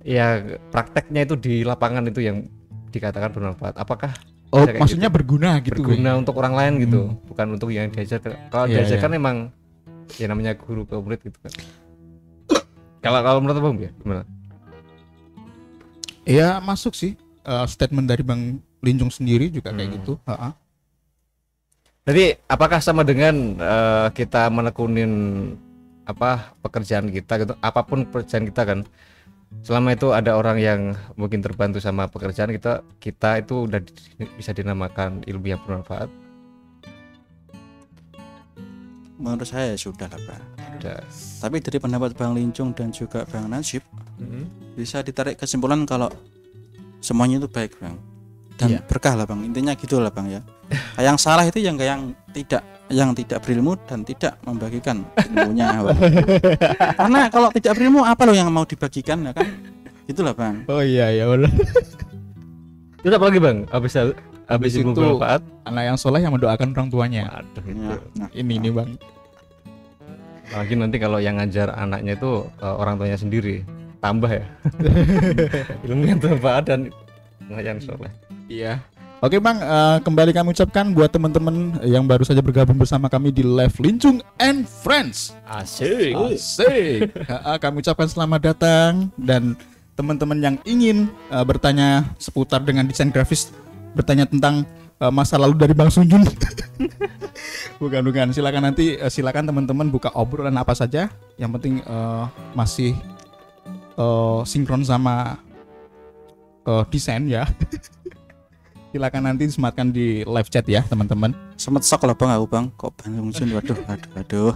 ya prakteknya itu di lapangan itu yang dikatakan bermanfaat. Apakah oh maksudnya berguna gitu. berguna untuk orang lain gitu, Hmm. bukan untuk yang diajarkan. Kalau Iya, diajarkan iya. emang ya namanya guru ke murid gitu kan. Kalau kalau menurut Bang ya gimana? Iya masuk sih. Eh, statement dari bang Linjung sendiri juga kayak Hmm. gitu. Ah, ah. Jadi apakah sama dengan eh, kita menekunin apa pekerjaan kita gitu, apa pun pekerjaan kita kan, selama itu ada orang yang mungkin terbantu sama pekerjaan kita, kita itu udah di- bisa dinamakan ilmu yang bermanfaat. Menurut saya sudah lah bang Udah. tapi dari pendapat bang Lincung dan juga bang Nasib Mm-hmm. bisa ditarik kesimpulan kalau semuanya itu baik bang dan Iya. berkah lah bang intinya gitu lah bang ya yang salah itu yang yang tidak yang tidak berilmu dan tidak membagikan ilmunya Bang. karena kalau tidak berilmu apa loh yang mau dibagikan ya kan itulah bang Oh iya ya benar. Terus apa lagi bang? Habis habis itu- bermanfaat? Anak yang soleh yang mendoakan orang tuanya. Aduh Ya, itu. nah, Ini nih bang. Apalagi nanti kalau yang ngajar anaknya itu eh, orang tuanya sendiri, tambah ya. ilmu yang bermanfaat dan yang soleh. Iya. Oke bang, eh, kembali kami ucapkan buat teman-teman yang baru saja bergabung bersama kami di Live Lincung and Friends. Asik. Asik. Kami ucapkan selamat datang dan teman-teman yang ingin eh, bertanya seputar dengan desain grafis, bertanya tentang eh, masa lalu dari Bang Sunjun. bukan bukan, silakan nanti eh, silakan teman-teman buka obrolan apa saja. Yang penting eh, masih eh, sinkron sama eh, desain ya. silakan nanti disematkan di live chat ya teman-teman. sempet sok lah bang aku bang kok bang Lincung waduh waduh waduh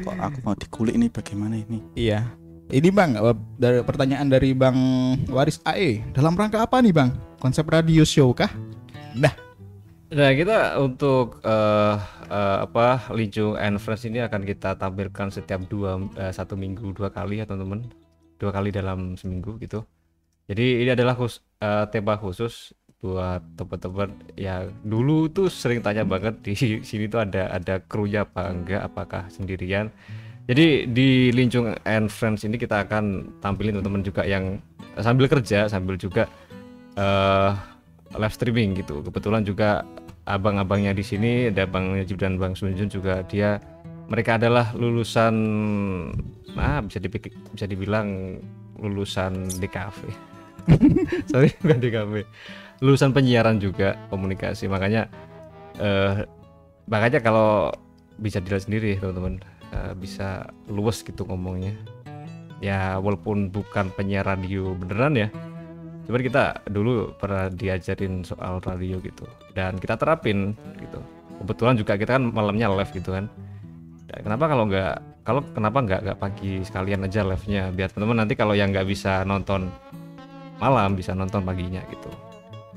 kok aku mau dikulik ini bagaimana ini Iya. Ini Bang, eh, dari pertanyaan dari Bang Waris AE. Dalam rangka apa nih Bang? Konsep radio show kah? Nah kita untuk eh, eh, apa Lincung and Friends ini akan kita tampilkan setiap dua eh, satu minggu dua kali ya teman-teman dua kali dalam seminggu gitu. Jadi ini adalah khus, eh, tema khusus buat teman-teman yang dulu tuh sering tanya banget di sini tuh ada ada krunya apa enggak apakah sendirian. Jadi di Lincung and Friends ini kita akan tampilin teman-teman juga yang sambil kerja sambil juga eh live streaming gitu. Kebetulan juga abang-abangnya di sini ada Bang Najib dan Bang Sunjun juga dia mereka adalah lulusan ah bisa dipikir bisa dibilang lulusan DKV. Sorry bukan DKV. Lulusan penyiaran juga komunikasi. Makanya eh makanya kalau bisa dilihat sendiri teman-teman eh, bisa luas gitu ngomongnya. Ya walaupun bukan penyiar radio beneran ya, Cuman kita dulu pernah diajarin soal radio gitu dan kita terapin gitu. Kebetulan juga kita kan malamnya live gitu kan. Dan kenapa kalau nggak kalau kenapa nggak nggak pagi sekalian aja live-nya biar teman-teman nanti kalau yang nggak bisa nonton malam bisa nonton paginya gitu.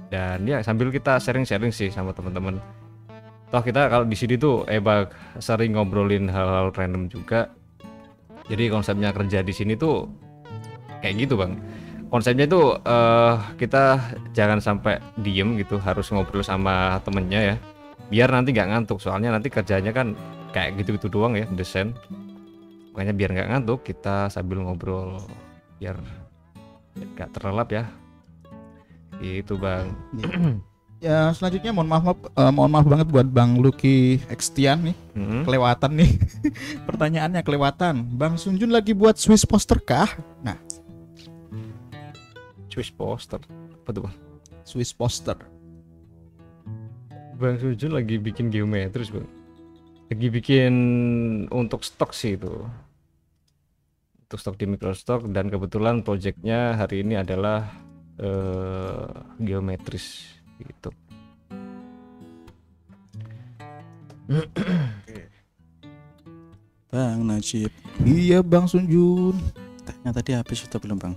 Dan ya sambil kita sharing-sharing sih sama teman-teman. Toh kita kalau di sini tuh ebak sering ngobrolin hal-hal random juga. Jadi konsepnya kerja di sini tuh kayak gitu bang. Konsepnya itu eh kita jangan sampai diem gitu harus ngobrol sama temennya ya. Biar nanti nggak ngantuk soalnya nanti kerjanya kan kayak gitu-gitu doang ya desain. Makanya biar nggak ngantuk kita sambil ngobrol biar nggak terlelap ya. Itu bang Ya selanjutnya mohon maaf eh, mohon maaf banget buat Bang Lucky Extian nih. Hmm. kelewatan nih. Pertanyaannya kelewatan. Bang Sunjun lagi buat Swiss poster kah? Nah. Swiss poster. Apa tuh bang? Swiss poster. Bang Sujun lagi bikin geometris bang. Lagi bikin untuk stok sih itu. Untuk stok di Microstock dan kebetulan projectnya hari ini adalah eh, geometris gitu. Bang Najib, Iya Bang Sunjun. Tehnya tadi habis sudah belum bang?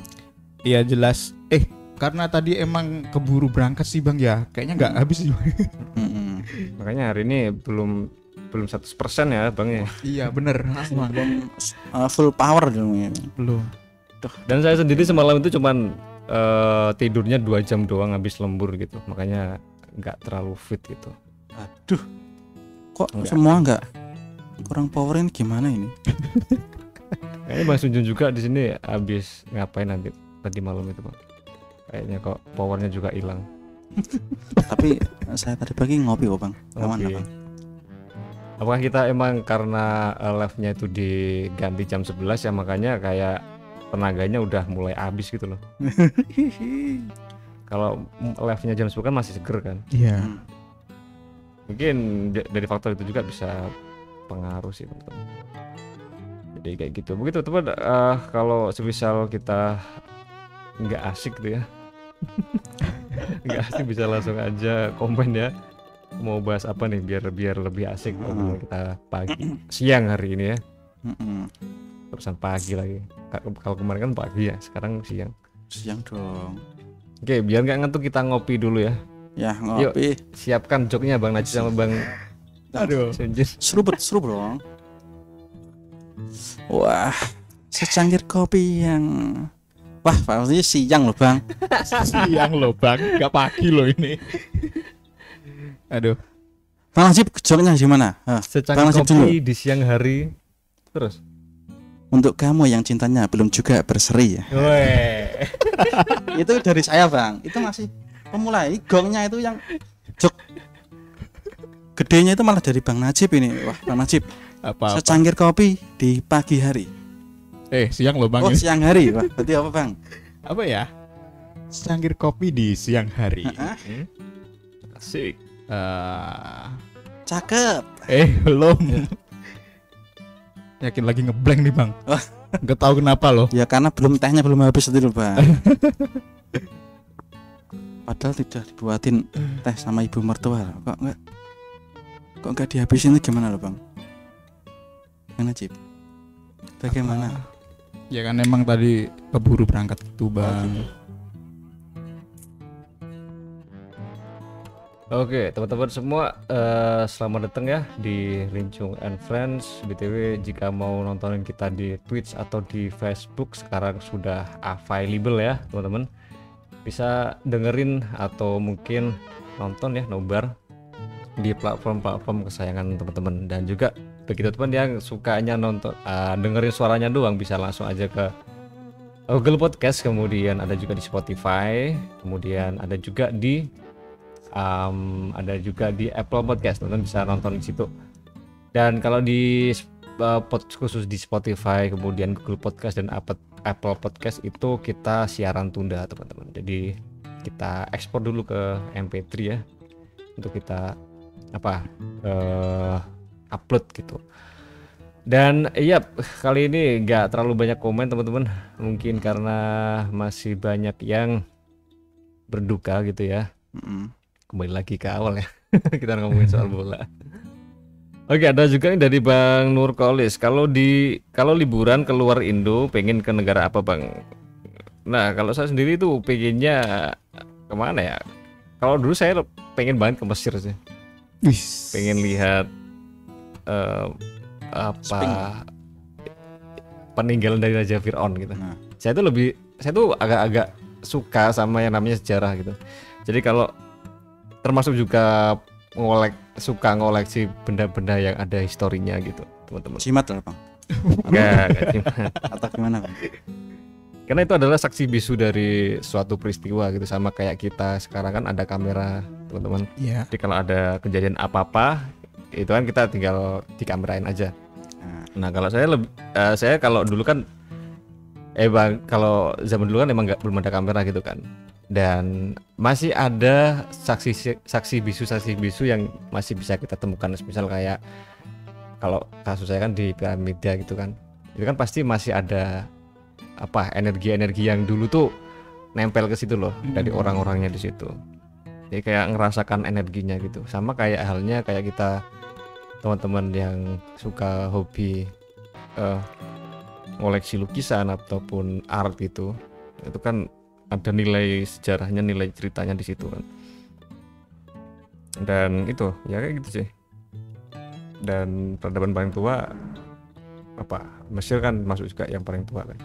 Iya jelas. Eh karena tadi emang keburu berangkat sih Bang ya. Kayaknya nggak habis sih makanya hari ini belum belum 100% ya bang ya. Iya bener. Belum uh, full power dong ya. Belum. Dan saya sendiri semalam itu cuman eh, tidurnya dua jam doang habis lembur gitu makanya nggak terlalu fit gitu Aduh, kok Enggak. semua enggak kurang powerin gimana ini? kayaknya bang Sunjun juga di sini habis ngapain nanti tadi malam itu bang kayaknya kok powernya juga hilang Tapi saya tadi pagi ngopi kok bang. Aman Oke. bang. Apakah kita emang karena eh, live-nya itu diganti jam 11 ya makanya kayak tenaganya udah mulai habis gitu loh. Kalau mm, live-nya jam 10 kan masih seger kan. Iya Hmm. Mungkin dari faktor itu juga bisa pengaruh sih teman-teman. Jadi kayak gitu. Begitu teman eh, kalau semisal kita nggak asik gitu ya. nggak asik bisa langsung aja komen ya. Mau bahas apa nih biar biar lebih asik ngobrol kita pagi siang hari ini ya. Mm-mm. Terusan pagi lagi. Ka- kalau kemarin kan pagi ya sekarang siang. Siang dong. oke biar nggak ngantuk kita ngopi dulu ya. Ya ngopi. siapkan joknya bang Najib sama bang Aduh. Sunjin Seruput seruput dong. Wah, secangkir kopi yang Wah, pasti siang loh bang. Siang loh Bang. Gak pagi loh ini. Aduh. Bang Najib joknya gimana? Hah, secangkir kopi di siang hari. Terus Untuk kamu yang cintanya belum juga berseri ya. Itu dari saya bang. Itu masih pemula. Ini Gongnya itu yang jok gedenya itu malah dari Bang Najib ini. Wah, Bang Najib. Apa, apa? Secangkir kopi di pagi hari. Eh siang loh Bang Oh, ini. siang hari. Wah, berarti apa bang? Apa ya Secangkir kopi di siang hari Hah? asik Eh, Cakep. Eh belum Yakin lagi ngeblank nih Bang Wah. Gak tahu kenapa loh Ya karena belum tehnya belum habis itu loh bang. Padahal tidak dibuatin teh sama ibu mertua. Kok enggak? Kok enggak dihabisin itu gimana loh bang? Bang Najib. Bagaimana? Ya kan emang tadi keburu berangkat gitu Bang Oke, teman-teman semua eh, selamat datang ya di Lincung and Friends. BTW jika mau nontonin kita di Twitch atau di Facebook sekarang sudah available ya, teman-teman. Bisa dengerin atau mungkin nonton ya nobar di platform-platform kesayangan teman-teman dan juga begitu teman yang sukanya nonton eh, dengerin suaranya doang bisa langsung aja ke Google Podcast, kemudian ada juga di Spotify, kemudian ada juga di um, ada juga di Apple Podcast teman bisa nonton di situ. Dan kalau di uh, khusus di Spotify kemudian Google Podcast dan Apple Podcast itu kita siaran tunda teman-teman. Jadi kita ekspor dulu ke MP3 ya untuk kita apa eh, upload gitu. Dan iya kali ini nggak terlalu banyak komen teman-teman. Mungkin karena masih banyak yang berduka gitu ya. Mm-mm. Kembali lagi ke awal ya kita ngomongin soal bola Oke ada juga nih dari Bang Nurkolis kalau di kalau liburan keluar Indo pengen ke negara apa Bang Nah kalau saya sendiri tuh pengennya ke mana ya kalau dulu saya pengen banget ke Mesir sih Wis. pengen lihat eh, apa Sping. peninggalan dari Raja Fir'aun gitu. Nah. Saya tuh lebih saya tuh agak-agak suka sama yang namanya sejarah gitu. Jadi kalau termasuk juga ngolek suka ngoleksi benda-benda yang ada historinya gitu, teman-teman. Jimat lah bang Enggak, atau gimana bang? Karena itu adalah saksi bisu dari suatu peristiwa gitu sama kayak kita sekarang kan ada kamera, teman-teman. Iya. Jadi kalau ada kejadian apa-apa itu kan kita tinggal dikamerain aja. Nah, Nah kalau saya lebih eh, saya kalau dulu kan eh bang kalau zaman dulu kan emang nggak belum ada kamera gitu kan dan masih ada saksi saksi bisu saksi bisu yang masih bisa kita temukan. Misal kayak kalau kasus saya kan di piramida gitu kan. Itu kan pasti masih ada apa energi-energi yang dulu tuh nempel ke situ loh dari Hmm. orang-orangnya di situ. Jadi kayak ngerasakan energinya gitu. Sama kayak halnya kayak kita teman-teman yang suka hobi eh, ngoleksi lukisan ataupun art gitu. Itu kan ada nilai sejarahnya nilai ceritanya di situ kan. Dan itu ya kayak gitu sih. Dan peradaban paling tua apa Mesir kan masuk juga yang paling tua kan.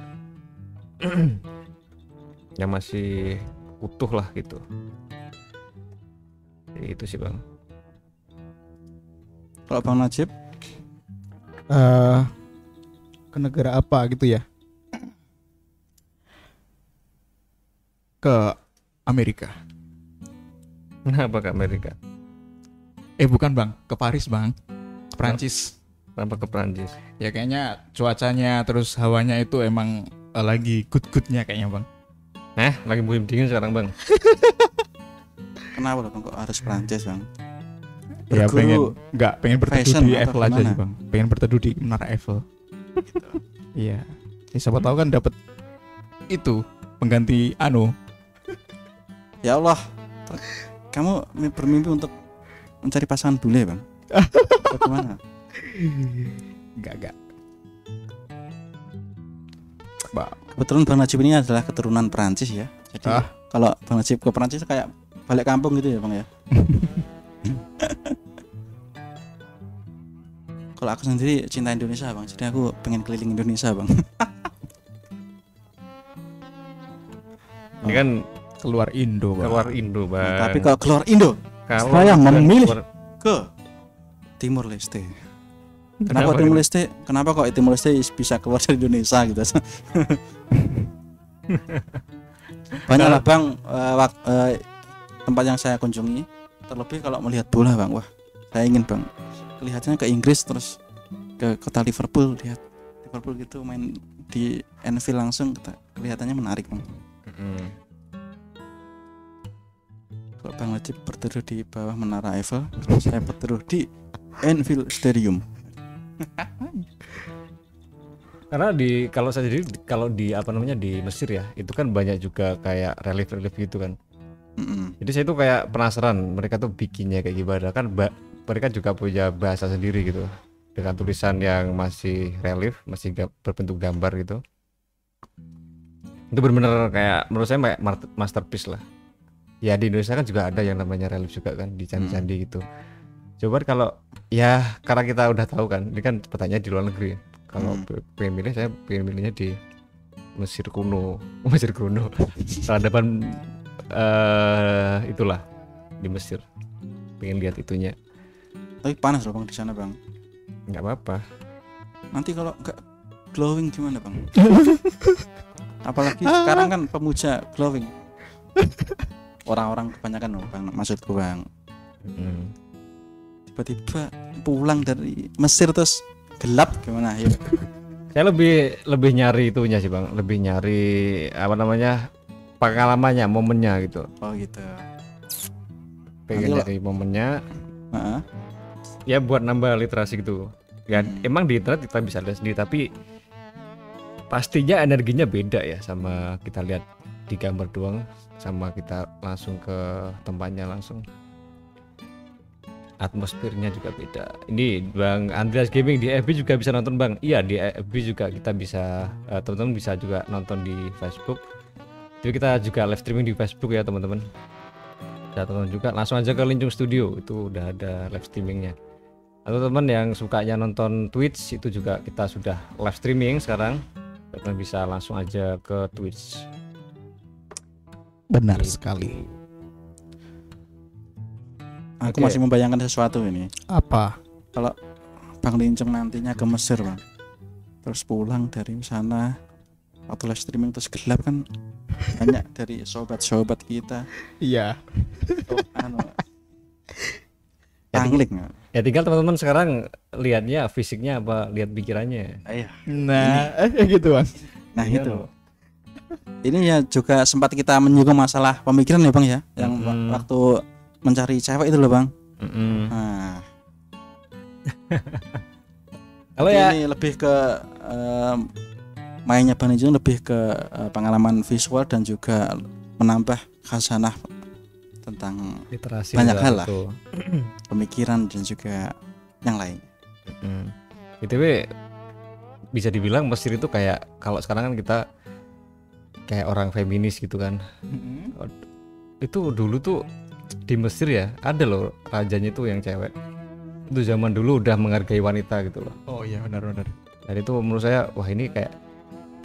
Yang masih utuh lah gitu. Jadi itu sih bang. Kalau bang Najib? Eh, ke negara apa gitu ya? Ke Amerika. kenapa ke Amerika Eh bukan bang, ke Paris bang, ke Prancis. kenapa ke Prancis Ya kayaknya cuacanya terus hawanya itu emang eh, lagi good-goodnya kayaknya bang. Nah, lagi musim dingin sekarang bang. kenapa loh bang kok harus Prancis bang? Ya Berguru pengen nggak pengen berteduh di Eiffel aja sih bang. Pengen berteduh di Menara Eiffel. gitu. Iya. Ya, siapa tahu kan dapat itu pengganti anu. Ya Allah, kamu mi- bermimpi untuk mencari pasangan bule bang? Bagaimana? Enggak enggak. Bang. Kebetulan Bang Najib ini adalah keturunan Perancis ya. Jadi Ah. kalau Bang Najib ke Perancis kayak balik kampung gitu ya bang ya. kalau aku sendiri cinta Indonesia bang, jadi aku pengen keliling Indonesia bang. Ini kan Keluar Indo bang. keluar Indo bang. Tapi kalau keluar Indo Kalau saya memilih. keluar- ke Timur Leste. Kenapa Kenapa? Timur Leste? Kenapa kok Timur Leste bisa keluar dari Indonesia gitu? Banyak lah bang wak- eh, tempat yang saya kunjungi. Terlebih kalau melihat bola bang, wah saya ingin bang kelihatannya ke Inggris terus ke kota Liverpool lihat Liverpool gitu main di Anfield langsung kelihatannya menarik bang. Mm. Kalau bang Najib berteduh di bawah menara Eiffel, kalau saya berteduh di Anfield Stadium. Karena di kalau saya jadi kalau di apa namanya di Mesir ya itu kan banyak juga kayak relief-relief gitu kan. Mm-mm. Jadi saya tuh kayak penasaran mereka tuh bikinnya kayak gimana kan ba- mereka juga punya bahasa sendiri gitu dengan tulisan yang masih relief masih ga- berbentuk gambar gitu. Itu benar-benar kayak menurut saya kayak masterpiece lah. Ya di Indonesia kan juga ada yang namanya relief juga kan di candi-candi gitu. Coba kalau ya karena kita udah tahu kan ini kan pertanyaan di luar negeri. Kalau Hmm. pe- pengen milih saya pengen milihnya di Mesir kuno, Mesir kuno. Peradaban eh itulah di Mesir. Pengen lihat itunya. Tapi panas loh bang di sana bang. nggak apa-apa. Nanti kalau nggak glowing gimana bang? Apalagi sekarang kan pemuja glowing. Orang-orang kebanyakan loh bang, maksudku bang. Hmm. Tiba-tiba pulang dari Mesir terus gelap gimana? Ya. Saya lebih lebih nyari itunya sih bang, lebih nyari apa namanya pengalamannya, momennya gitu. Oh gitu. Pengen Nanti lo- nyari momennya, Heeh. ya buat nambah literasi gitu. Ya Hmm. emang di internet kita bisa lihat sendiri, tapi pastinya energinya beda ya sama kita lihat di gambar doang, sama kita langsung ke tempatnya langsung. Atmosfernya juga beda. Ini Bang Andreas Gaming di FB juga bisa nonton Bang. Iya di FB juga kita bisa eh, teman-teman bisa juga nonton di Facebook. Jadi kita juga live streaming di Facebook ya teman-teman. bisa tonton juga langsung aja ke Lincung Studio itu udah ada live streamingnya atau teman yang sukanya nonton Twitch itu juga kita sudah live streaming sekarang teman bisa langsung aja ke Twitch Benar Gitu. sekali. Aku Oke. masih membayangkan sesuatu ini. Apa? Bang Lincung nantinya ke Mesir, Bang. Terus pulang dari sana waktu live streaming terus gelap kan banyak dari sobat-sobat kita Iya. oh, anu pangling ya tinggal teman-teman sekarang lihatnya fisiknya apa lihat pikirannya Iya. Nah, eh, gitu bang. Nah Iya, itu. Ini ya juga sempat kita menyinggung masalah pemikiran ya bang ya, yang wa- Mm-mm. waktu mencari cewek itu loh bang. Mm-mm. Nah, kalau ya ini lebih ke em, mainnya bang Ijun lebih ke eh, pengalaman visual dan juga menambah khazanah tentang literasi banyak juga hal lah. itu. pemikiran dan juga yang lain. Mm. BTW bisa dibilang Mesir itu kayak kalau sekarang kan kita kayak orang feminis gitu kan. Itu dulu tuh di Mesir ya ada loh rajanya itu yang cewek. Itu zaman dulu udah menghargai wanita gitu loh. Oh iya benar-benar. Dan itu menurut saya wah ini kayak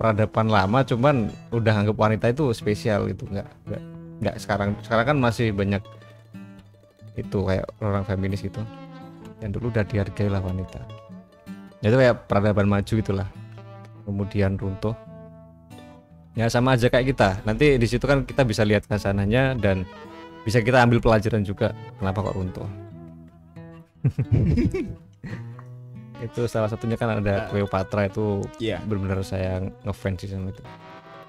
peradaban lama cuman udah anggap wanita itu spesial gitu nggak nggak nggak sekarang sekarang kan masih banyak itu kayak orang feminis gitu yang dulu udah dihargai lah wanita itu kayak peradaban maju itulah kemudian runtuh ya sama aja kayak kita nanti di situ kan kita bisa lihat kasananya dan bisa kita ambil pelajaran juga kenapa kok runtuh itu salah satunya kan ada Cleopatra itu Iya. benar-benar saya ngefans sih sama itu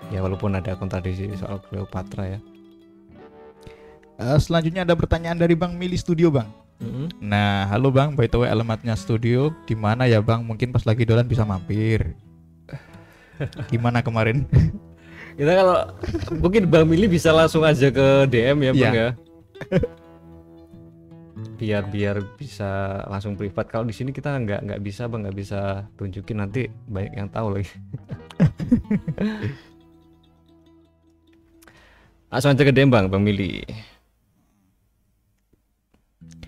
ya walaupun ada kontradiksi soal Cleopatra ya Eh, selanjutnya ada pertanyaan dari Bang Mili Studio Bang. Nah, halo Bang, by the way alamatnya studio di mana ya Bang? Mungkin pas lagi dolan bisa mampir. Gimana kemarin? Kita kalau mungkin Bang Mili bisa langsung aja ke DM ya Bang Iya. ya. Biar biar bisa langsung privat. Kalau di sini kita nggak nggak bisa bang nggak bisa tunjukin. Nanti banyak yang tahu lagi. Langsung aja ke DM bang bang Mili.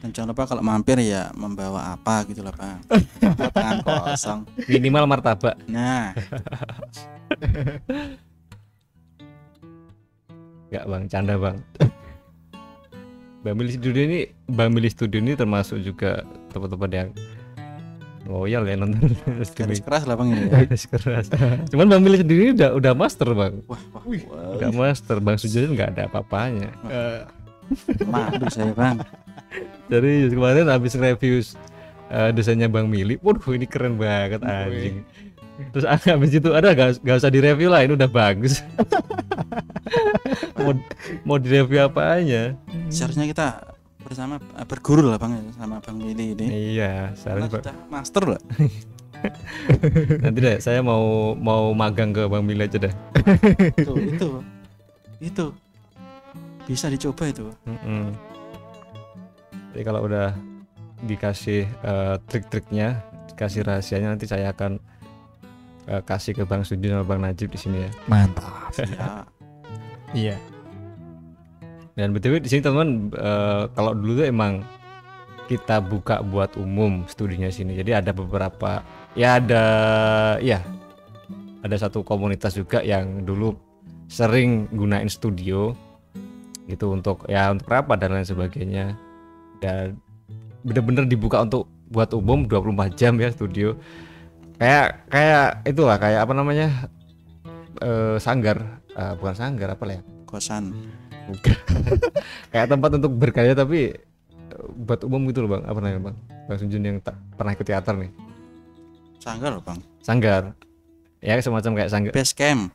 Dan jangan lupa kalau mampir ya membawa apa gitu lah bang. Tangan kosong. minimal martabak. Nah, nggak bang canda bang Bang Mili Studio ini Bang Mili Studio ini termasuk juga tempat-tempat yang loyal ya nonton garis keras lah bang ini. Ya. Garis keras. Cuman Bang Mili sendiri udah udah master bang, Wah, wah, Wih. wah. udah master. Bang Sujudin nggak ada apa-apanya. Eh, malu saya bang. Jadi kemarin habis review eh, desainnya Bang Mili, waduh ini keren banget anjing. Terus habis itu ada gak, gak usah direview lah, ini udah bagus. mau mau direview apanya? Seharusnya kita bersama eh, berguru lah bang ya, sama bang Willy ini. Iya, sekarang sudah master lah. nanti deh saya mau mau magang ke Bang Mili aja deh. itu, itu, itu bisa dicoba itu. Mm-mm. Jadi kalau udah dikasih eh, trik-triknya, dikasih rahasianya nanti saya akan eh, kasih ke Bang Sudin sama Bang Najib di sini ya. mantap. Ya, Iya. Dan btw di sini teman eh, kalau dulu tuh emang kita buka buat umum studinya sini. Jadi ada beberapa ya ada ya ada satu komunitas juga yang dulu sering gunain studio gitu untuk ya untuk rapat dan lain sebagainya. Dan bener-bener dibuka untuk buat umum 24 jam ya studio. Kayak kayak itulah kayak apa namanya? eh, sanggar Eh, bukan sanggar apa lah ya? kosan. Bukan. kayak tempat untuk berkarya tapi eh, buat umum gitu loh bang apa namanya bang bang Sunjun yang tak pernah ikut teater nih Sanggar loh bang. sanggar ya semacam kayak sanggar Base camp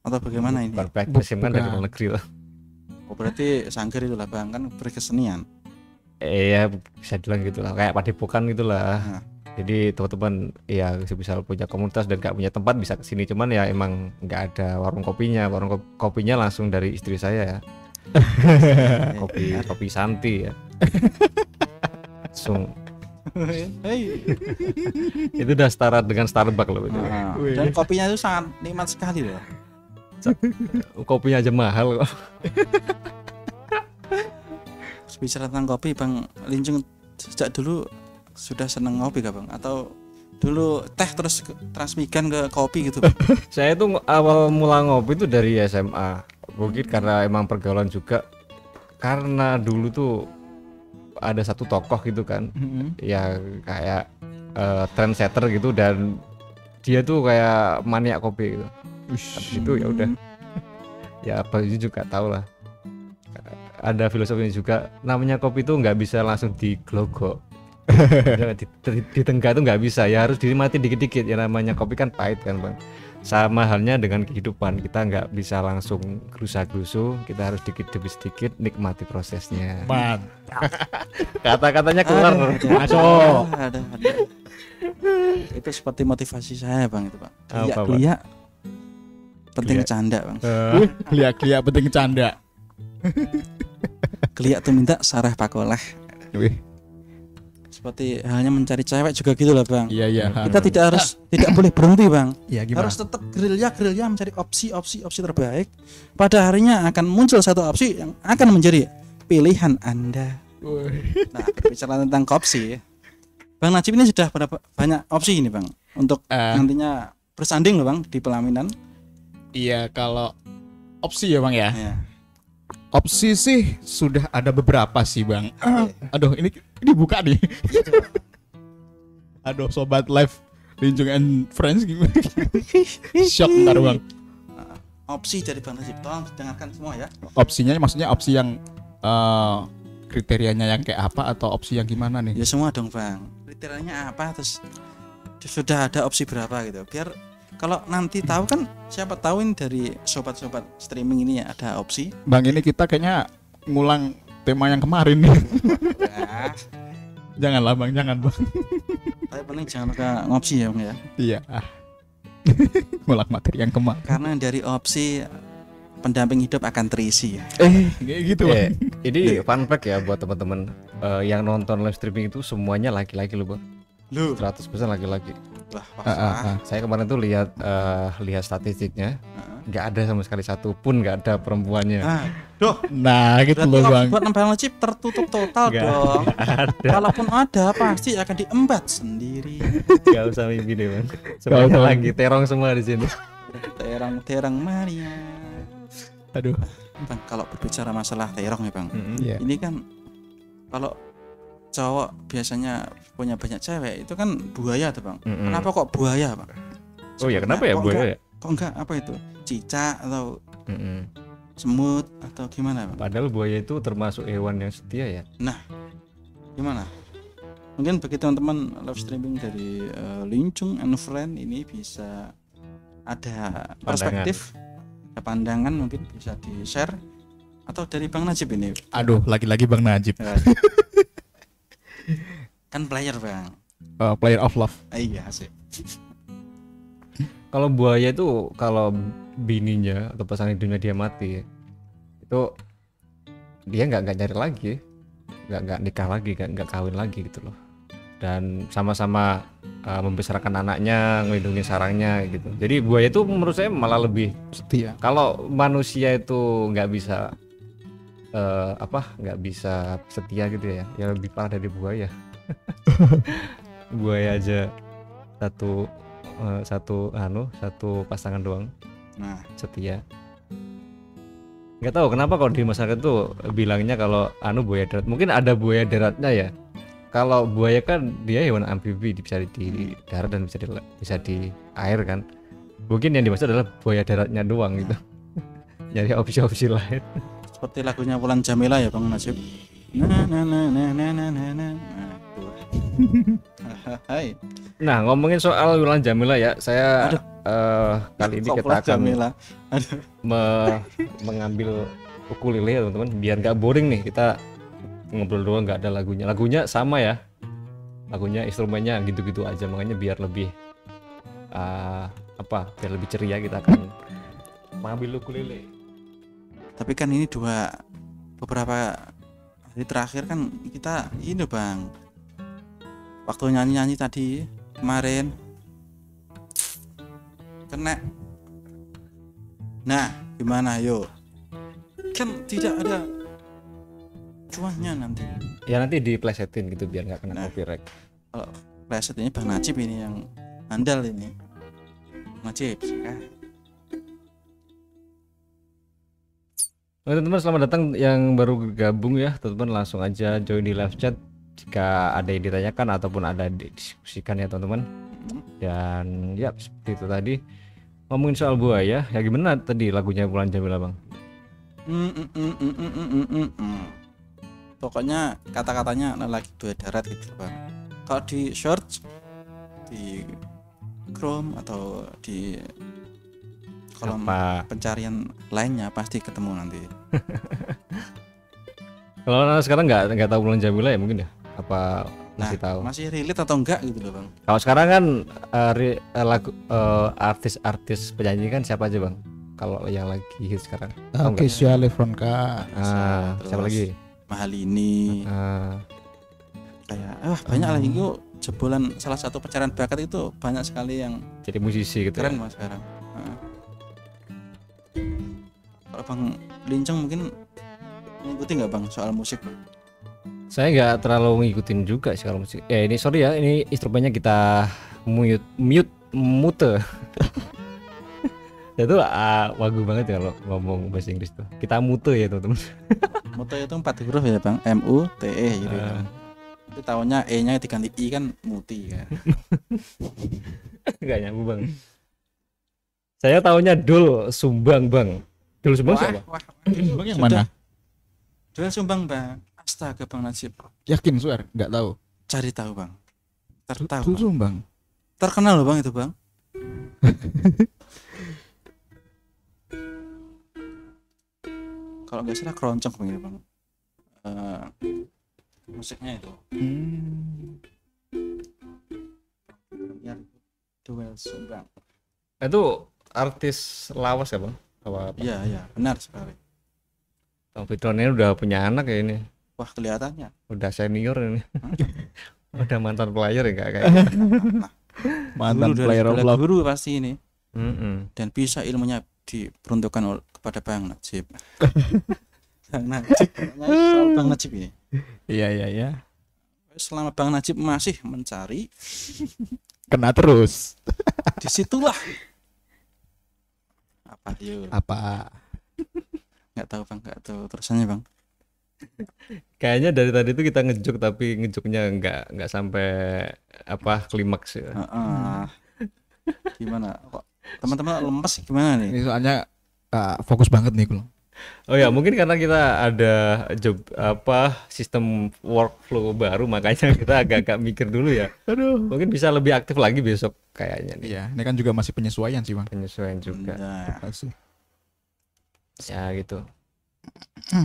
atau bagaimana ini? bukan practice kan dari luar negeri lah Oh, berarti sanggar itu lah bang kan berkesenian. eh, ya bisa bilang gitu lah kayak padepokan gitu lah Nah. Jadi teman-teman ya bisa punya komunitas dan gak punya tempat bisa ke sini cuman ya emang nggak ada warung kopinya. Warung kop- kopinya langsung dari istri saya ya. Kopi kopi Santi ya. Langsung. Hei. itu udah setara dengan Starbucks loh itu. Nah, dan kopinya itu sangat nikmat sekali loh. kopinya aja mahal kok. Bicara tentang kopi bang Lincung sejak dulu sudah seneng ngopi gak bang atau dulu teh terus transmigrasi ke kopi gitu bang Saya ng- awal mula ngopi itu dari SMA. Mungkin karena emang pergaulan juga. Karena dulu tuh ada satu tokoh gitu kan, Mm-mm. yang kayak eh, trendsetter gitu dan dia tuh kayak maniak kopi gitu. Habis itu ya udah. Ya apa itu juga tahu lah. Ada filosofinya juga. Namanya kopi tuh nggak bisa langsung diglogok. Di, di, di tengah tuh nggak bisa ya harus dinikmati dikit-dikit. Ya namanya kopi kan pahit kan bang. Sama halnya dengan kehidupan kita nggak bisa langsung gerusa-gerusu kita harus dikit demi sedikit nikmati prosesnya. Kata-katanya keluar. Masuk. itu seperti motivasi saya bang itu bang. Geliak geliak penting Geliak. canda bang. Uh, geliak-geliak penting canda. geliak tuh minta sarah pakoleh. Wih, seperti hanya mencari cewek juga gitu lah bang iya iya. kita tidak harus tidak boleh berhenti bang Iya gimana? harus tetap gerilya gerilya mencari opsi opsi opsi terbaik pada harinya akan muncul satu opsi yang akan menjadi pilihan anda nah berbicara tentang opsi bang Najib ini sudah berapa banyak opsi ini bang untuk Eh. nantinya bersanding loh bang di pelaminan Iya kalau opsi ya bang ya. ya. Opsi sih sudah ada beberapa sih bang. Ah, aduh ini ini buka nih. aduh sobat live Linjung and Friends gimana? Shock ntar bang. opsi dari bang Najib tolong dengarkan semua ya Opsinya maksudnya opsi yang eh, kriterianya yang kayak apa atau opsi yang gimana nih? ya semua dong bang kriterianya apa terus sudah ada opsi berapa gitu biar kalau nanti tahu kan siapa tahu ini dari sobat-sobat streaming ini ya ada opsi Bang ini kita kayaknya ngulang tema yang kemarin nih. ya, Janganlah bang, jangan bang. tapi paling jangan lupa ngopsi ya bang ya Iya. Ah. ngulang materi yang kemarin. karena dari opsi pendamping hidup akan terisi ya. Eh, kayak gitu Eh, bang. ini fun fact ya buat teman-teman Eh, yang nonton live streaming itu semuanya laki-laki loh bang Lu 100% laki-laki wah Ah, ah, ah. saya kemarin tuh lihat eh, lihat statistiknya Heeh. nggak ada sama sekali satu pun nggak ada perempuannya Ah, Duh, Nah, gitu berarti loh bang. buat nambah chip tertutup total Nggak dong. Kalaupun ada pasti akan diembat sendiri. Gak usah mimpi deh bang. Semuanya lagi terong semua di sini. Terang terang Maria. Aduh. Bang, kalau berbicara masalah terong ya bang, Iya. ini kan kalau cowok biasanya punya banyak cewek itu kan buaya tuh bang. Mm-mm. Kenapa kok buaya bang? Oh ya kenapa ya Kok buaya enggak- ya? Kok enggak apa itu? Cicak atau Mm-mm. semut atau gimana bang? Padahal buaya itu termasuk hewan yang setia ya. Gimana? Mungkin bagi teman-teman live streaming dari eh, Lincung and Friend ini bisa ada perspektif, ada pandangan mungkin bisa di share atau dari Bang Najib ini. Aduh, lagi-lagi Bang Najib, kan player Bang. uh, player of love. Ah, iya sih. Kalau buaya itu kalau bininya atau pasangan hidupnya dia mati itu dia nggak nggak nyari lagi, nggak nggak nikah lagi, nggak nggak kawin lagi gitu loh. Dan sama-sama uh, membesarkan anaknya, melindungi sarangnya gitu. Jadi buaya itu menurut saya malah lebih Setia. kalau manusia itu nggak bisa eh, apa nggak bisa setia gitu ya. Ya lebih parah dari buaya. Buaya aja satu eh, satu anu satu pasangan doang. Nah, setia. Nggak tahu kenapa kalau di masyarakat tuh bilangnya kalau anu buaya darat. Mungkin ada buaya daratnya ya. Kalau buaya kan dia hewan amfibi bisa di darat dan bisa di bisa di air kan. Mungkin yang dimaksud adalah buaya daratnya doang gitu. Nyari opsi-opsi lain seperti lagunya Wulan Jamila ya Bang Najib. Nah, nah, nah, nah, nah, nah, nah, nah. Nah. Hai. nah ngomongin soal Wulan Jamila ya saya Aduh. eh, kali ini kita akan Jamila. Aduh. me- mengambil ukulele ya teman-teman biar nggak boring nih kita ngobrol doang nggak ada lagunya lagunya sama ya lagunya instrumennya gitu-gitu aja makanya biar lebih ah, apa biar lebih ceria kita akan mengambil ukulele Tapi kan ini dua beberapa hari terakhir kan kita ini Bang. Waktu nyanyi-nyanyi tadi kemarin kena Nah, gimana yo? Kan tidak ada cuannya nanti Ya nanti diplesetin gitu biar nggak kena Nah. copyright. preset ini Bang Najib ini yang andal ini Najib teman-teman selamat datang yang baru gabung ya. Teman-teman langsung aja join di live chat jika ada yang ditanyakan ataupun ada didiskusikan ya teman-teman. Dan ya seperti itu tadi. Ngomongin soal buaya ya gimana tadi lagunya Bulan Jamila bang? Mm, mm, mm, mm, mm, mm, mm, mm. pokoknya kata-katanya lagi buaya darat gitu Bang. Kalau di search di Chrome atau di kolom apa? pencarian lainnya pasti ketemu nanti. Kalau anak sekarang nggak nggak tahu Bulan Jamila ya mungkin ya? Apa nah masih tahu? masih relate atau enggak gitu loh bang? Kalau sekarang kan eh, eh, lagu eh, artis-artis penyanyi kan siapa aja bang? Kalau yang lagi hit sekarang Tahu nggak? Keisha Levronka ah Terus siapa lagi? Mahal ini Ah, kayak wah banyak lagi itu jebolan salah satu pencarian bakat itu banyak sekali yang jadi musisi gitu ya. keren mas sekarang. Heeh. Kalau bang Linceng mungkin mengikuti nggak bang soal musik bang Saya nggak terlalu ngikutin juga sih kalau musik. Eh ini sorry ya, ini instrumennya kita mute mute mute. itu ah, wagu banget ya kalau ngomong bahasa Inggris tuh. Kita mute ya teman-teman. Moto itu empat huruf ya bang M U T E gitu Ah. kan. itu tahunya E nya diganti I kan muti kan Nggak nyambung bang. Saya tahunya Dul Sumbang bang. Dul Sumbang siapa? wah, Bang yang mana? Duel sumbang bang. Astaga bang Najib yakin swear nggak tahu. Cari tahu bang. Tertahu Tuh, bang. bang terkenal loh bang itu bang. Kalau nggak salah keroncong bang itu bang. Eh, musiknya itu. Hmm. duel sumbang. Itu artis lawas ya bang? Apa, apa? iya iya benar sekali Bang Fitron ini udah punya anak ya ini. wah kelihatannya Udah senior ini. Udah mantan player ya kayak. mantan Guru dari player love guru pasti ini Mm-mm. dan bisa ilmunya diperuntukkan kepada Bang Najib Bang Najib Bang Najib ini iya iya iya selama Bang Najib masih mencari kena terus di situlah apa yuk apa? Nggak tahu bang nggak tahu terusannya bang. Kayaknya dari tadi tuh kita ngejuk tapi ngejuknya nggak nggak sampai apa klimaks ya. Heeh. gimana? Kok teman-teman lemes gimana nih? Ini soalnya ah, fokus banget nih kalau Oh ya mungkin karena kita ada job apa sistem workflow baru makanya kita agak-agak mikir dulu ya. aduh Mungkin bisa lebih aktif lagi besok kayaknya nih iya ini kan juga masih penyesuaian sih bang penyesuaian juga. Nah, Masih. Ya gitu.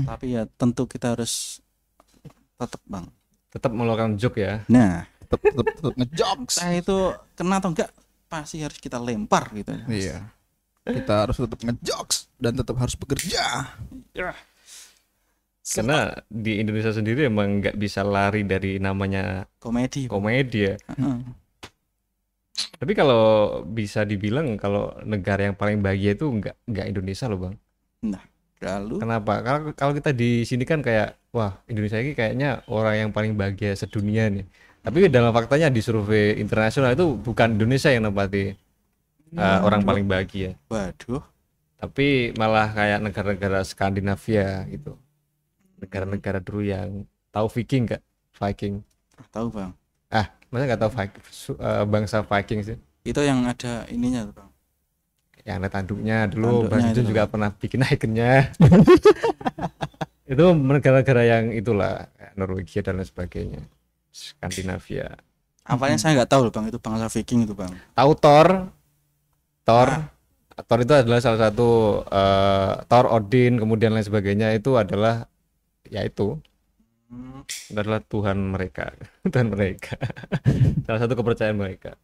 tapi ya tentu kita harus tetap bang Tetap melakukan joke ya. nah tetep tetep tetep ngejokes saya itu kena atau enggak pasti harus kita lempar gitu iya kita harus tetap ngejokes dan tetap harus bekerja Karena di Indonesia sendiri emang nggak bisa lari dari namanya komedi komedi ya. Heeh. Tapi kalau bisa dibilang kalau negara yang paling bahagia itu nggak nggak Indonesia loh bang. lalu Kenapa? Kalau kalau kita di sini kan kayak wah Indonesia ini kayaknya orang yang paling bahagia sedunia nih. Tapi dalam faktanya di survei internasional itu bukan Indonesia yang nempati uh, orang paling bahagia, waduh. Tapi malah kayak negara-negara Skandinavia gitu. Negara-negara dulu yang tahu Viking nggak? Viking. tahu bang. Ah, masa nggak tahu Viking, uh, bangsa Viking sih? itu yang ada ininya tuh bang. Yang ada tanduknya dulu Tanduknya Bang itu juga pernah bikin ikonnya. Itu negara-negara yang itulah Norwegia dan lain sebagainya. Skandinavia. Awalnya saya nggak tahu loh bang itu bangsa Viking itu bang. Tahu Thor Thor. Ah. Thor itu adalah salah satu eh, Thor Odin kemudian lain sebagainya itu adalah ya itu. Hmm, itu adalah Tuhan mereka. Tuhan mereka. Salah satu kepercayaan mereka.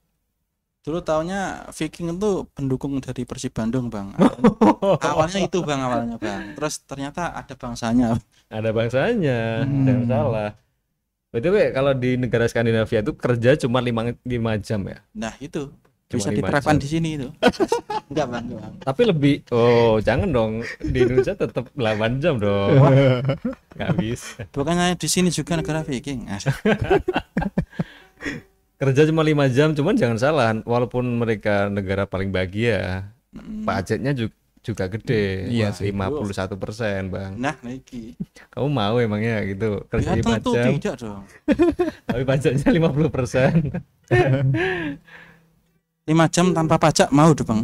Dulu tahunya Viking itu pendukung dari Persib Bandung bang. Awalnya itu bang awalnya bang. Terus ternyata ada bangsanya. Ada bangsanya. Hmm. jangan salah btw kalau di negara Skandinavia itu kerja cuma lima lima jam ya? Nah itu bisa diterapkan di sini itu enggak bang Tapi lebih oh jangan dong di Indonesia tetap 8 jam dong. Nggak bisa. bukannya di sini juga negara Viking Ah, Kerja cuma lima jam, cuman jangan salah, walaupun mereka negara paling bahagia, mm, pajaknya juga, juga gede. Iya Wah, sih. 51 persen bang. nah lagi Kamu mau emangnya gitu kerja ya lima jam, tidak dong tapi pajaknya 50 persen. Lima jam tanpa pajak mau tuh bang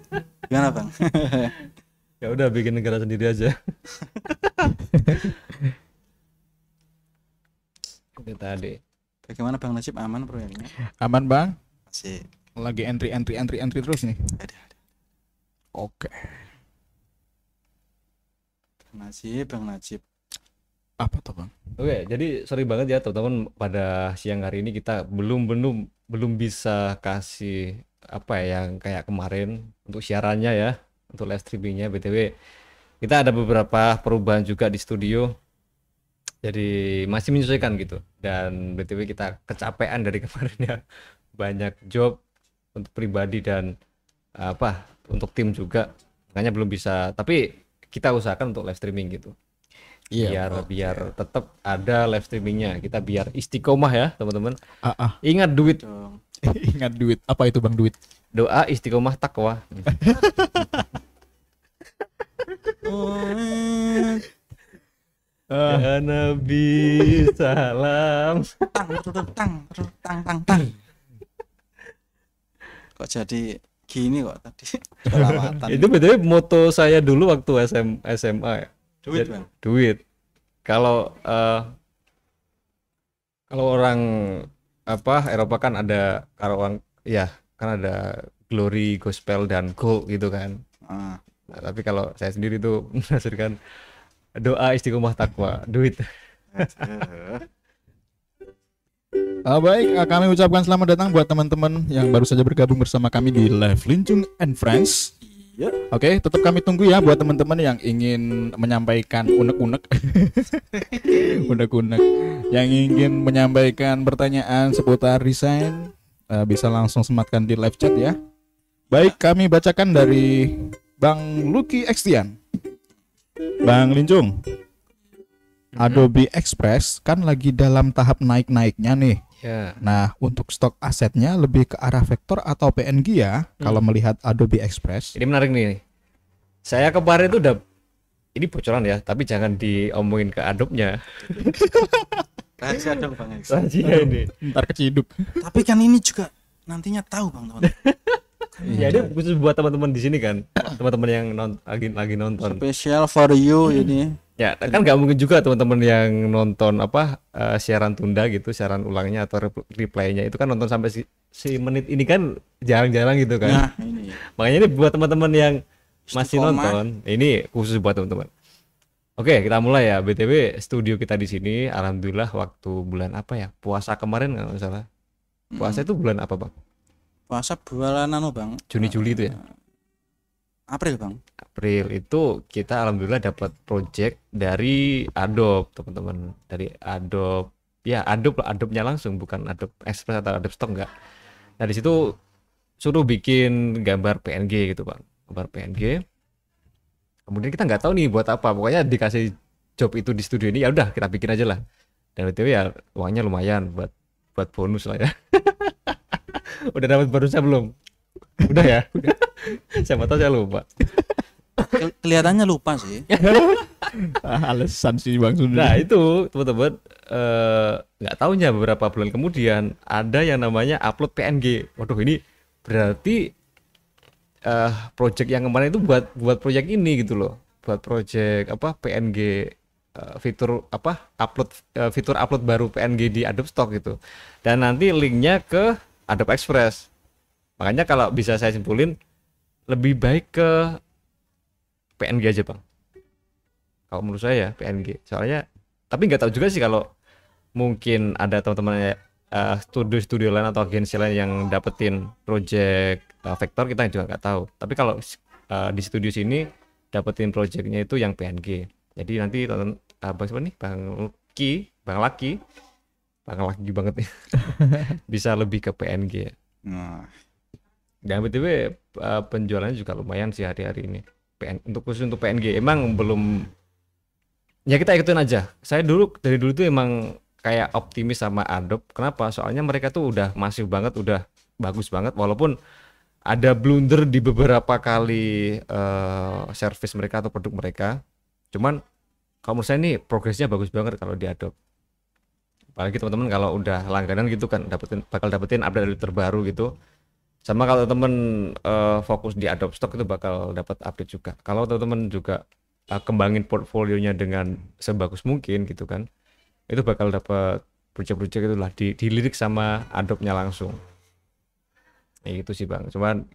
gimana bang ya udah bikin negara sendiri aja. Itu tadi. bagaimana bang Najib aman proyeknya Aman bang? sih Lagi entry entry entry entry terus nih. ada ada Oke. bang Najib bang Najib Apa tuh bang? Oke, jadi sorry banget ya teman-teman pada siang hari ini kita belum belum belum bisa kasih apa ya yang kayak kemarin untuk siarannya ya, untuk live streamingnya BTW. Kita ada beberapa perubahan juga di studio. Jadi masih menyesuaikan gitu. Dan BTW kita kecapean dari kemarin ya. Banyak job untuk pribadi dan apa untuk tim juga. Makanya belum bisa, tapi kita usahakan untuk live streaming gitu biar biar tetap ada live streamingnya. Kita biar istiqomah ya teman-teman. Ah, ah. ingat duit. Dong Ingat duit. Apa itu bang duit? doa istiqomah takwa. Ah, ya nabi salam. Tang tang tang tang tang tang kok jadi gini kok tadi? Itu betul moto saya dulu waktu SM, SMA ya duit bang duit kalau eh, kalau orang apa Eropa kan ada kalau orang ya kan ada glory gospel dan gold gitu kan Ah, Nah, tapi kalau saya sendiri tuh menghasilkan doa istiqomah takwa, duit. Ah, baik, ah, kami ucapkan selamat datang buat teman-teman yang baru saja bergabung bersama kami di Live Lincung and Friends. Iya Oke, tetap kami tunggu ya buat teman-teman yang ingin menyampaikan unek-unek, unek-unek, yang ingin menyampaikan pertanyaan seputar desain, eh, bisa langsung sematkan di live chat ya. Baik, kami bacakan dari Bang Lucky Extian. Bang Lincung, Adobe Express kan lagi dalam tahap naik-naiknya nih. Ya, Nah, untuk stok asetnya lebih ke arah vektor atau PNG ya, kalau melihat Adobe Express. ini menarik nih. Saya kemarin tuh udah ini bocoran ya, tapi jangan diomongin ke Adobe-nya. rahasia dong bang. Rahasia ini. Ntar keciduk. tapi kan ini juga nantinya tahu bang teman Ya ini khusus buat teman-teman di sini kan, teman-teman yang non, lagi lagi nonton. spesial for you ini Ya, kan nggak mungkin juga teman-teman yang nonton apa eh, siaran tunda gitu, siaran ulangnya atau rep- replaynya itu kan nonton sampai si, si menit ini kan jarang-jarang gitu kan. nah ini Makanya ini buat teman-teman yang masih Istiqomah. nonton, ini khusus buat teman-teman. Oke, kita mulai ya. BTW studio kita di sini alhamdulillah waktu bulan apa ya? Puasa kemarin nggak salah. Puasa itu bulan apa, Bang? puasa bulan anu bang Juni Juli itu ya. April bang April itu kita alhamdulillah dapat project dari Adobe, teman-teman. Dari Adobe. Ya, Adobe lah, Adobe-nya langsung bukan Adobe Express atau Adobe Stock enggak. Nah, di situ suruh bikin gambar PNG gitu, Bang. Gambar PNG. Kemudian kita nggak tahu nih buat apa. Pokoknya dikasih job itu di studio ini ya udah kita bikin aja lah. Dan itu ya uangnya lumayan buat buat bonus lah ya. udah dapat bonusnya belum? Udah ya. Udah. Siapa tahu saya lupa. Kel- kelihatannya lupa sih Ah, alasan sih Bang Sunda. Nah itu teman-teman eh, nggak taunya beberapa bulan kemudian ada yang namanya upload PNG. Waduh ini berarti eh project yang kemarin itu buat buat project ini gitu loh, buat project apa PNG eh, fitur apa upload fitur upload baru PNG di Adobe Stock gitu. Dan nanti linknya ke Adobe Express. Makanya kalau bisa saya simpulin lebih baik ke PNG aja bang. Kalau menurut saya ya PNG soalnya tapi nggak tahu juga sih kalau mungkin ada teman-teman eh, studio-studio lain atau agensi lain yang dapetin project eh, vektor kita juga nggak tahu. Tapi kalau eh, di studio sini dapetin projectnya itu yang PNG jadi nanti tonton eh, bang siapa nih? Bang Lucky bang Laki bang Laki banget nih. Bisa lebih ke PNG nah Dan btw eh, penjualannya juga lumayan sih hari-hari ini. PN, untuk khusus untuk PNG emang belum ya kita ikutin aja. Saya dulu dari dulu tuh emang kayak optimis sama Adobe. Kenapa? Soalnya mereka tuh udah masif banget, udah bagus banget walaupun ada blunder di beberapa kali eh, service mereka atau produk mereka. Cuman kalau menurut saya nih progresnya bagus banget kalau di Adobe. Apalagi teman-teman kalau udah langganan gitu kan dapetin bakal dapetin update terbaru gitu. Sama kalau temen eh, fokus di Adobe Stock itu bakal dapat update juga. Kalau teman-teman juga eh, kembangin portfolionya dengan sebagus mungkin gitu kan. Itu bakal dapat project-project itulah di dilirik sama Adobe-nya langsung. Ya gitu sih Bang. Cuman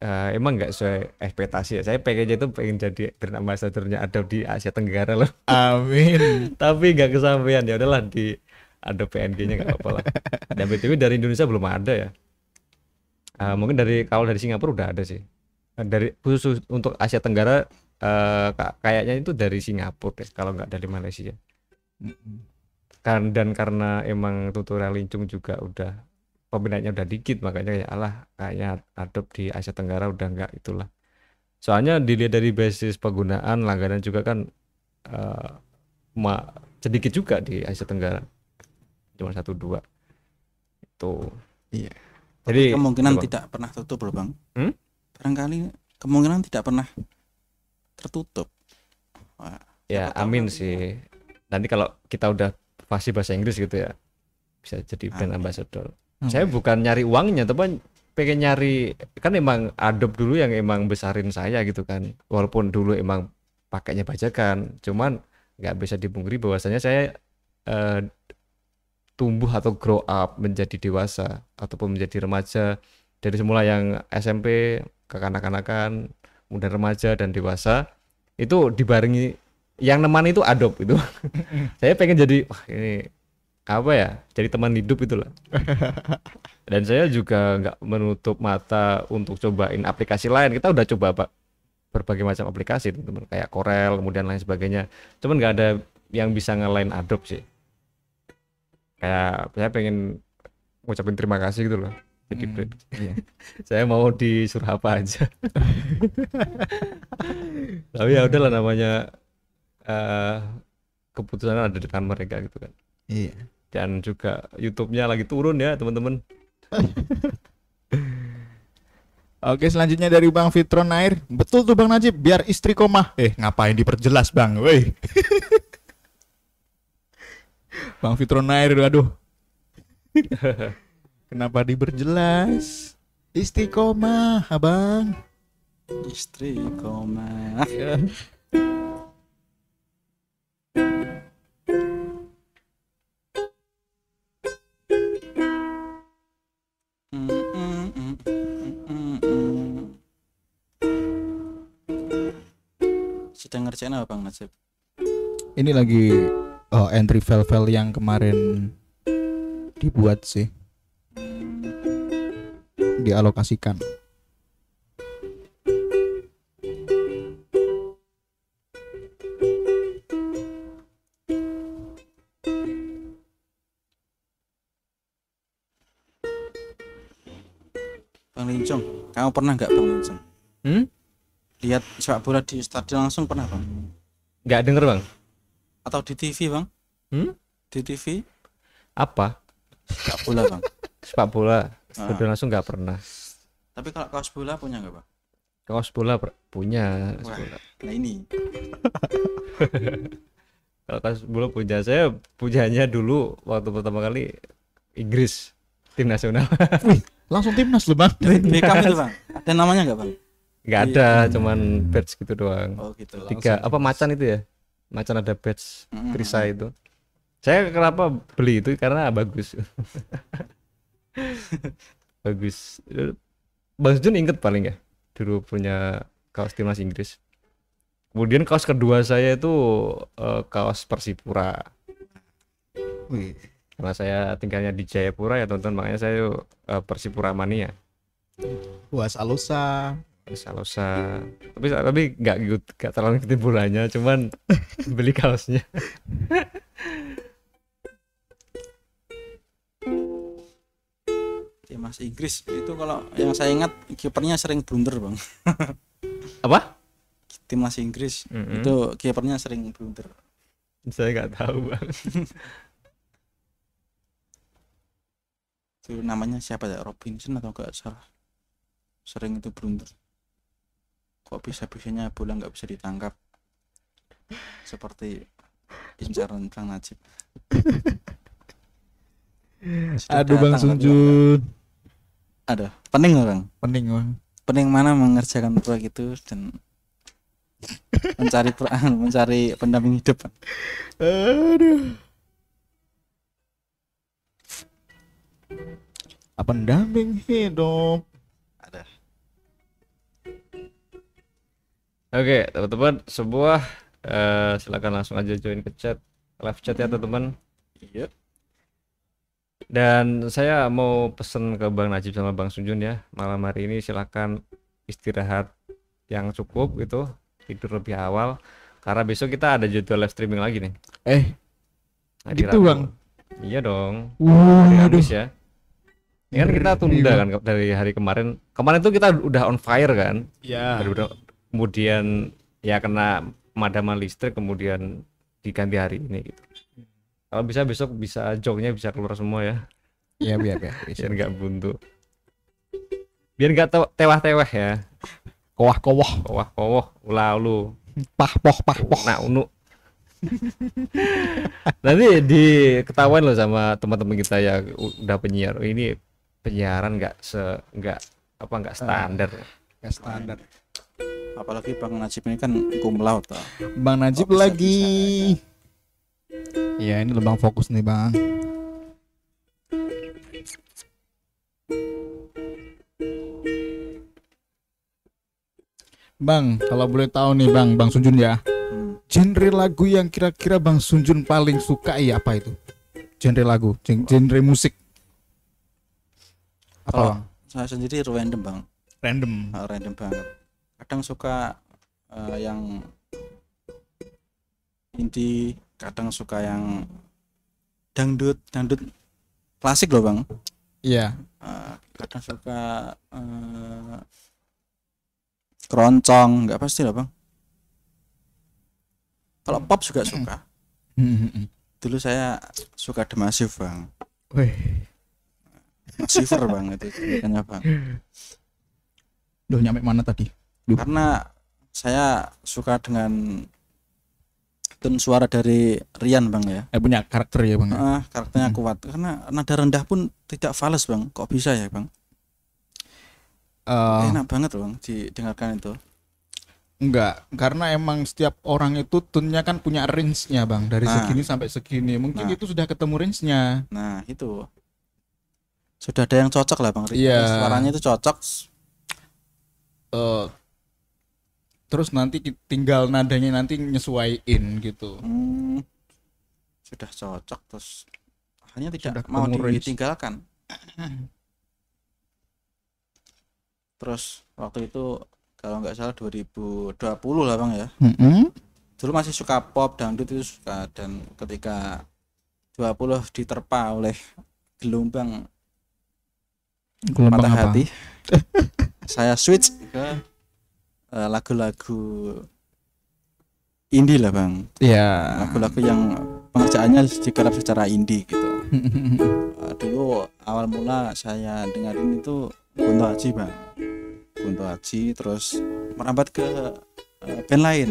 eh, emang nggak sesuai ekspektasi ya. Saya pengennya itu pengen jadi brand ambassador-nya Adobe di Asia Tenggara loh. Amin. Tapi nggak kesampaian ya udahlah di Adobe PNG-nya nggak apa-apa lah. Dan BTW dari Indonesia belum ada ya. Eh, mungkin dari kalau dari Singapura udah ada sih. Eh, Dari khusus untuk Asia Tenggara ka- kayaknya itu dari Singapura deh kalau nggak dari Malaysia. Kan dan karena emang tutorial lincung juga udah peminatnya udah dikit makanya ya alah kayaknya Adobe di Asia Tenggara udah nggak itulah. Soalnya dilihat dari basis penggunaan langganan juga kan eh, ma sedikit juga di Asia Tenggara. Cuma satu dua. Itu. Iya. Jadi kemungkinan tidak pernah tutup loh bang Hmm? barangkali kemungkinan tidak pernah tertutup Wah, ya tahu amin nanti. sih. Nanti kalau kita udah fasih bahasa Inggris gitu ya bisa jadi brand Amin. ambassador. Saya bukan nyari uangnya, tapi pengen nyari kan emang Adobe dulu yang emang besarin saya gitu kan. Walaupun dulu emang pakainya bajakan, cuman nggak bisa dipungkiri bahwasanya saya eh, tumbuh atau grow up menjadi dewasa ataupun menjadi remaja dari semula yang SMP ke kanak-kanakan, kemudian remaja dan dewasa itu dibarengi yang nemani itu Adobe itu. saya pengen jadi wah ini apa ya? Jadi teman hidup itulah. Dan saya juga nggak menutup mata untuk cobain aplikasi lain. Kita udah coba Pak berbagai macam aplikasi teman-teman kayak Corel kemudian lain sebagainya. Cuman nggak ada yang bisa ngelain Adobe sih. Kayak saya pengen ngucapin terima kasih gitu loh. Jadi Hmm, iya. saya mau disuruh apa aja. Tapi ya udahlah namanya eh keputusan ada di tangan mereka gitu kan. Iya. Dan juga YouTube-nya lagi turun ya teman-teman. Oke selanjutnya dari Bang Fitron Air Betul tuh Bang Najib biar istri koma Eh ngapain diperjelas Bang Woi Bang Fitron Air aduh Kenapa diperjelas Istiqomah abang mm, mm. sedang ngerjain apa bang Nasib? Ini lagi oh, entry file-file yang kemarin dibuat sih Dialokasikan Bang Lincong, kamu pernah nggak Bang Lincong Hmm? lihat sepak bola di stadion langsung pernah Bang? Nggak denger bang? Atau di TV Bang? Hmm? Di TV Apa? sepak bola Bang? Sepak bola? Ah. Udah langsung nggak pernah. Tapi kalau kaos bola punya nggak Bang? Kaos bola punya. kaos Wah. bola. Nah ini Kalau kaos bola punya saya punyanya dulu waktu pertama kali Inggris tim nasional. Langsung timnas loh Bang Beckham itu Bang. Ada namanya nggak Bang? nggak Iya. ada, cuman badge gitu doang. Oh gitu. Tiga apa macan itu ya? Macan ada badge perisai itu. Saya kenapa beli itu karena bagus. bagus. Bang Jun inget paling ya dulu punya kaos timnas Inggris. Kemudian kaos kedua saya itu eh, kaos Persipura. Wih. Karena saya tinggalnya di Jayapura ya teman-teman makanya saya eh, Persipura mania. Wah Salosa Salosa. Tapi tapi nggak ikut nggak terlalu ngikutin bolanya, cuman beli kaosnya. Tim timnas Inggris itu kalau yang saya ingat kipernya sering blunder bang Apa? timnas Inggris Mm-mm. itu kipernya sering blunder Saya nggak tahu bang. itu namanya siapa ya Robinson atau enggak salah sering itu blunder kok bisa bisanya bola nggak bisa ditangkap seperti incaran Bang Najib Aduh Bang Sunjun. ada pening loh bang Pening Bang. pening mana mengerjakan proyek itu dan mencari pro- mencari pendamping hidup. Aduh. Apa pendamping hidup? Oke teman-teman sebuah eh, silakan langsung aja join ke chat live chat ya teman-teman. iya Dan saya mau pesen ke Bang Najib sama Bang Sunjun ya malam hari ini silakan istirahat yang cukup gitu tidur lebih awal karena besok kita ada jadwal live streaming lagi nih. Eh, Hari Gitu, Rabu. Bang? Iya dong. Waduh. Kamis ya. Ini kan kita tunda kan ke- dari hari kemarin. Kemarin tuh kita udah on fire kan. Ya. Baru- Kemudian ya kena pemadaman listrik kemudian diganti hari ini gitu. Kalau bisa besok bisa joknya bisa keluar semua ya. Iya biar biar. Biar nggak buntu. Biar nggak te- tewah-tewah ya. Kowah kowah. Wah, kowoh, ulah ulu. Pah poh pah poh. Nah, unu. Nanti diketahuan loh sama teman-teman kita u- udah penyiar. Oh, ini penyiaran nggak se nggak apa nggak standar. Gak standar. Apalagi Bang Najib ini kan laude toh. Bang Najib Oh, lagi. Iya ini lebang fokus nih bang. Bang, kalau boleh tahu nih bang, bang Sunjun ya, Hmm. genre lagu yang kira-kira bang Sunjun paling suka iya apa itu? Genre lagu, gen- genre musik. Apa bang? saya sendiri random bang Random. Ah, random banget kadang suka eh, yang indie kadang suka yang dangdut dangdut klasik loh bang. Iya. Eh, kadang suka eh, keroncong nggak pasti lah bang. Kalau pop juga suka. Dulu saya suka The Massive bang. Wih, Massiver bang itu bang. Udah nyampe mana tadi? Karena saya suka dengan tone suara dari Rian bang ya Eh punya karakter ya bang. ya? Ah, karakternya Hmm. kuat karena nada rendah pun tidak fals bang kok bisa ya bang Eh, enak banget bang didengarkan itu Enggak, karena emang setiap orang itu tunnya kan punya range-nya bang dari Nah. segini sampai segini. Mungkin Nah. itu sudah ketemu range-nya. nah itu sudah ada yang cocok lah bang Iya. suaranya itu cocok Eh, terus nanti tinggal nadanya nanti nyesuaiin gitu. Hmm, sudah cocok terus hanya tidak Sudah mau ditinggalkan terus waktu itu kalau nggak salah 2020 lah bang ya Mm-mm. dulu masih suka pop dangdut itu suka dan ketika 20 diterpa oleh gelombang Gelombang patah apa? hati saya switch ke lagu-lagu indie lah bang. Iya. lagu-lagu yang pengerjaannya digarap secara indie gitu. Eh, dulu awal mula saya dengerin itu Kunto Aji bang. Kunto Aji terus merambat ke eh, band lain.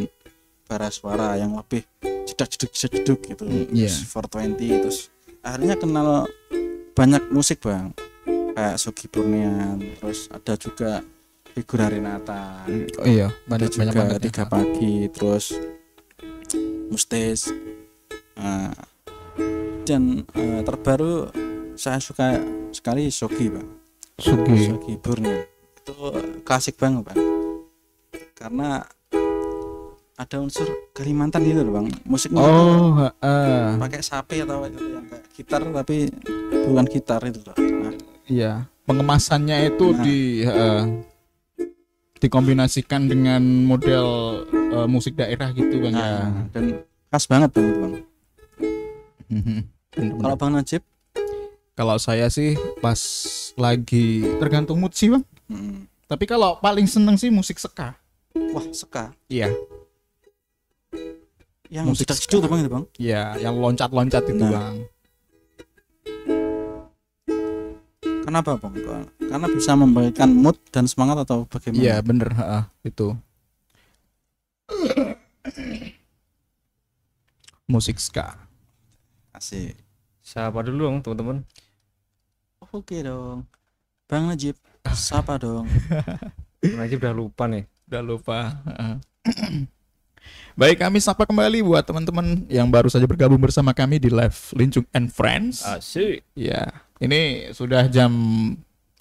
Bara suara yang lebih jeduk jedak jeduk gitu. Mm, iya. 420 terus akhirnya kenal banyak musik bang. Kayak Sugi Burnian terus ada juga Figura Renata oh iya, banyak banyak juga banget. ya. tiga pagi terus Mustis Nah, dan eh, terbaru saya suka sekali Sogi bang Sugi. Sogi Burnian itu klasik banget bang karena ada unsur Kalimantan gitu loh bang musiknya itu Oh, heeh. pakai sapi atau itu yang kayak gitar tapi bukan gitar itu loh nah, Iya, pengemasannya itu Nah. di heeh, dikombinasikan dengan model eh, musik daerah gitu bang ya. nah, dan khas banget bang itu bang Mhm. Kalau bang Najib Kalau saya sih pas lagi tergantung mood sih bang. Hmm. Tapi kalau paling seneng sih musik ska. Wah, seka. Iya. Yang Musik musik ska. itu bang itu bang. Iya, yang loncat-loncat itu Nah. bang. Kenapa bang? Karena bisa memberikan mood dan semangat atau bagaimana? Iya bener, ha, itu. Musik ska. Asik. Siapa dulu dong teman-teman? Oke dong. Bang Najib, siapa dong? Najib udah lupa nih. Udah lupa. Baik, kami sapa kembali buat teman-teman yang baru saja bergabung bersama kami di live Lincung and Friends. Asik. Ya, ini sudah jam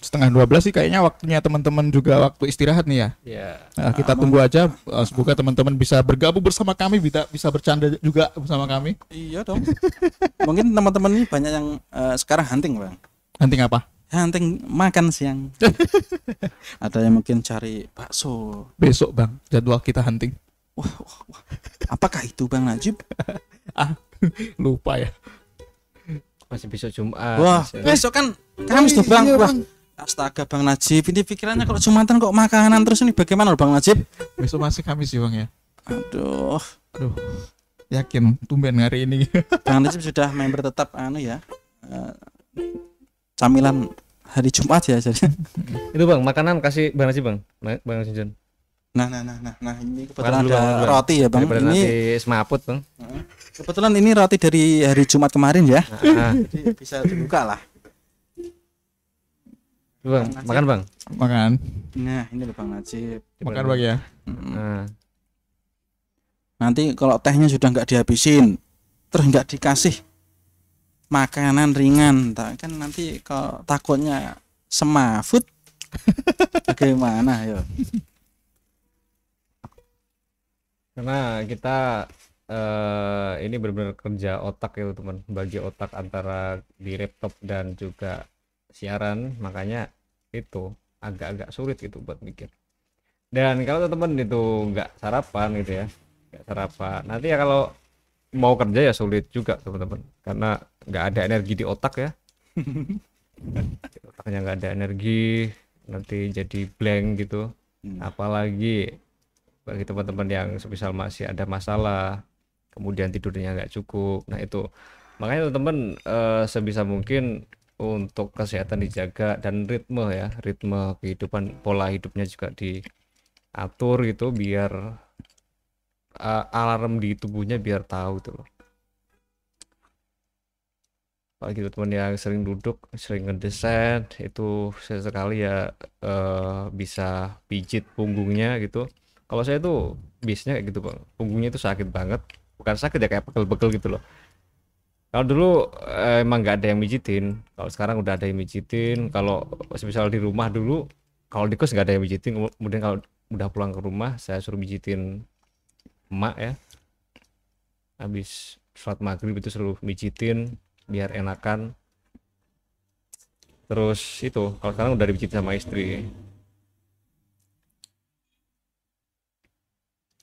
setengah 12 sih kayaknya waktunya teman-teman juga waktu istirahat nih ya. Ya. Nah, kita tunggu aja uh, semoga teman-teman bisa bergabung bersama kami bisa bisa bercanda juga bersama kami. iya dong. Mungkin teman-teman ini banyak yang eh, sekarang hunting bang. Hunting apa? Hunting makan siang. Ada yang mungkin cari bakso. Besok, Bang. Jadwal kita hunting. Wah, wah, wah. Apakah itu bang Najib? Lupa ya. Masih besok Jumat. Wah, masih- besok kan Kamis tuh bang. Iya, Wah, astaga bang Najib. Ini pikirannya kalau Jumatan kok makanan terus ini bagaimana loh bang Najib? Besok masih Kamis sih, Bang ya. Aduh, Aduh. Yakin tumben hari ini. bang Najib sudah member tetap anu ya. eh, camilan hari Jumat ya jadi. Itu bang, makanan kasih bang Najib bang. Bang Sinjon. Nah, nah, nah, nah, nah ini Makan kebetulan dulu, ada dulu. roti ya bang. Daripada Ini nanti semaput bang. kebetulan ini roti dari hari Jumat kemarin ya. Jadi bisa dibuka lah. bang, makan bang. Makan. Nah, ini loh bang Najib. Makan Bang ya. Nah, Nanti kalau tehnya sudah nggak dihabisin, terus nggak dikasih makanan ringan, tak kan nanti kalau takutnya semafut, bagaimana ya? Karena kita eh ini benar-benar kerja otak ya teman, bagi otak antara di laptop dan juga siaran, makanya itu agak-agak sulit gitu buat mikir. Dan kalau teman-teman itu nggak sarapan gitu ya, nggak sarapan, nanti ya kalau mau kerja ya sulit juga teman-teman, karena nggak ada energi di otak ya. Di otaknya nggak ada energi, nanti jadi blank gitu. Hmm. Apalagi bagi teman-teman yang semisal masih ada masalah kemudian tidurnya nggak cukup nah itu. Makanya teman-teman eh, sebisa mungkin untuk kesehatan dijaga dan ritme ya ritme kehidupan pola hidupnya juga diatur gitu biar eh, alarm di tubuhnya biar tahu tuh loh. Apalagi teman yang sering duduk sering ngedesain itu sesekali ya eh, bisa pijit punggungnya gitu kalau saya tuh biasanya kayak gitu bang. Punggungnya itu sakit banget. Bukan sakit ya kayak pegel-pegel gitu loh. Kalau dulu eh, emang nggak ada yang mijitin. Kalau sekarang udah ada yang mijitin. Kalau misal di rumah dulu kalau di kos nggak ada yang mijitin. Kemudian kalau udah pulang ke rumah saya suruh mijitin emak ya. Habis sholat maghrib itu suruh mijitin biar enakan. Terus itu kalau sekarang udah dipijitin sama istri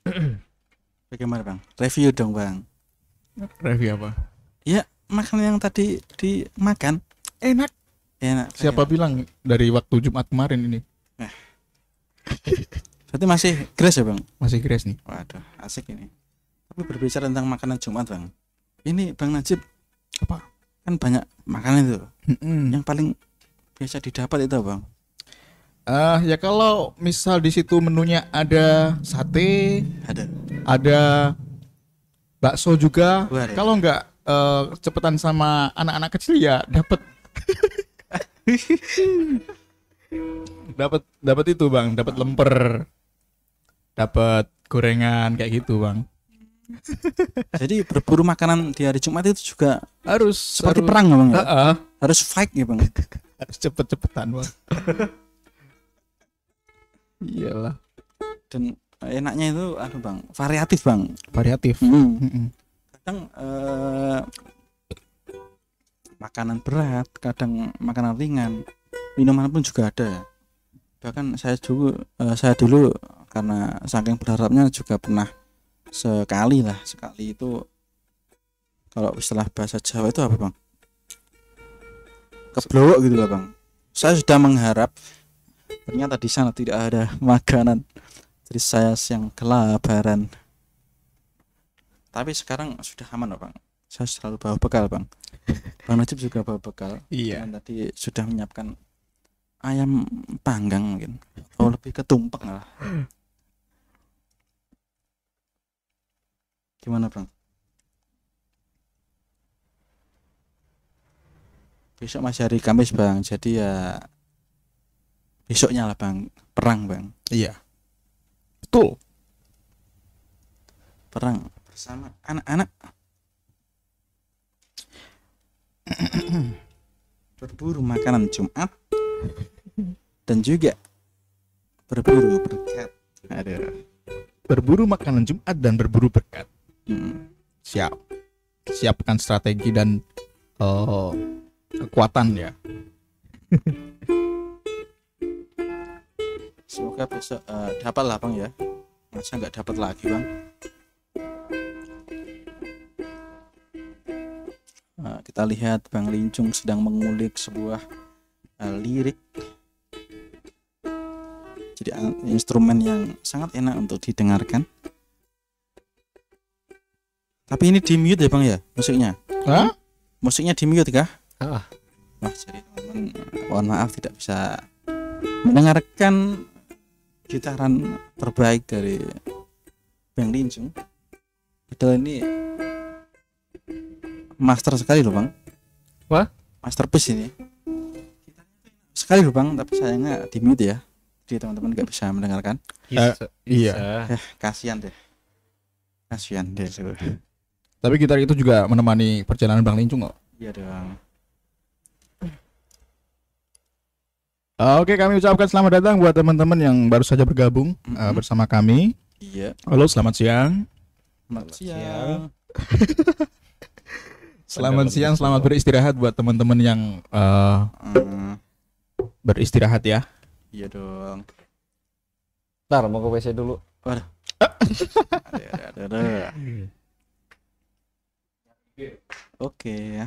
Bagaimana bang? Review dong bang. Review apa? Makanan yang tadi dimakan Enak. enak. Siapa bilang dari waktu Jumat kemarin ini? Berarti masih grace ya bang? Masih grace nih. Waduh, asik ini. Tapi berbicara tentang makanan Jumat bang, ini bang Najib Apa? kan banyak makanan itu. Mm-mm. Yang paling biasa didapat itu bang. Eh, ya kalau misal di situ menunya ada sate, Ada. ada bakso juga. Ya. Kalau nggak eh, cepetan sama anak-anak kecil ya dapat dapat dapat itu bang, dapat lemper, dapat gorengan kayak gitu bang. Jadi berburu makanan di hari Jumat itu juga Harus seperti harus, perang ya, bang. ya? Heeh, Harus fight ya bang. harus cepet-cepetan bang. Iyalah, Dan enaknya itu anu bang, variatif bang. variatif. Hmm. Kadang eh, makanan berat, kadang makanan ringan, minuman pun juga ada. Bahkan saya dulu, eh, saya dulu karena saking berharapnya juga pernah sekali lah, sekali itu kalau istilah bahasa Jawa itu apa bang? keblowok gitu lah bang saya sudah mengharap ternyata di sana tidak ada makanan. Jadi saya yang kelaparan tapi sekarang sudah aman loh bang. Saya selalu bawa bekal bang. Bang Najib juga bawa bekal. Iya. Dan tadi sudah menyiapkan ayam panggang mungkin. Atau lebih ke tumpeng lah. Gimana bang? Besok masih hari Kamis bang. Jadi ya besoknya lah bang perang bang Iya. Betul. perang bersama anak-anak berburu makanan Jumat dan juga berburu berkat ada Berburu makanan Jumat dan berburu berkat. hmm. Siap. Siapkan strategi dan eh, kekuatan ya. semoga besok eh, dapat lah bang ya. Masa nggak dapat lagi bang? Eh, kita lihat bang Lincung sedang mengulik sebuah eh, lirik. Jadi al- instrumen yang sangat enak untuk didengarkan. Tapi ini di mute ya bang ya musiknya? Hah? musiknya di mute kah? Ah, Wah, jadi teman mohon maaf tidak bisa mendengarkan gitaran terbaik dari Bang Lincung. Padahal ini master sekali loh, Bang. Wah? Masterpiece ini. Sekali loh, Bang, tapi sayangnya di mute ya. Jadi teman-teman nggak bisa mendengarkan. bisa, iya. Eh, kasihan deh. Kasihan deh. Tapi gitar itu juga menemani perjalanan Bang Lincung kok. Iya dong. Oke, kami ucapkan selamat datang buat teman-teman yang baru saja bergabung eh, Mhm. bersama kami. Iya. Halo, selamat siang. Selamat siang. Selamat siang, selamat beristirahat buat teman-teman yang eh, Hmm, beristirahat ya. iya dong. Ntar mau ke WC dulu. Ada, ada, ada, ada. Oke ya.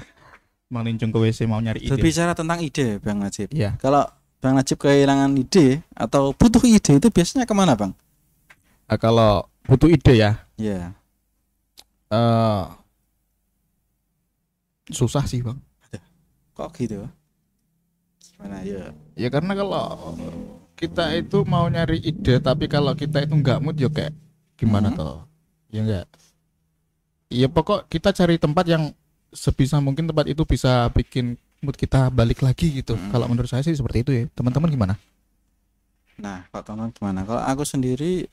Bang Lincung ke WC mau nyari ide. Berbicara tentang ide, Bang Najib. Iya. Kalau Bang Najib kehilangan ide atau butuh ide itu biasanya ke mana, Bang? Eh, kalau butuh ide ya, Ya, eh susah sih bang. kok gitu? Gimana ya? Ya karena kalau kita itu mau nyari ide, tapi kalau kita itu nggak mood ya kayak gimana Hmm. toh? Ya enggak. Ya pokok kita cari tempat yang sebisa mungkin tempat itu bisa bikin mood kita balik lagi gitu. Hmm. Kalau menurut saya sih seperti itu ya. Teman-teman gimana? Nah, Pak Tonon gimana? Kalau aku sendiri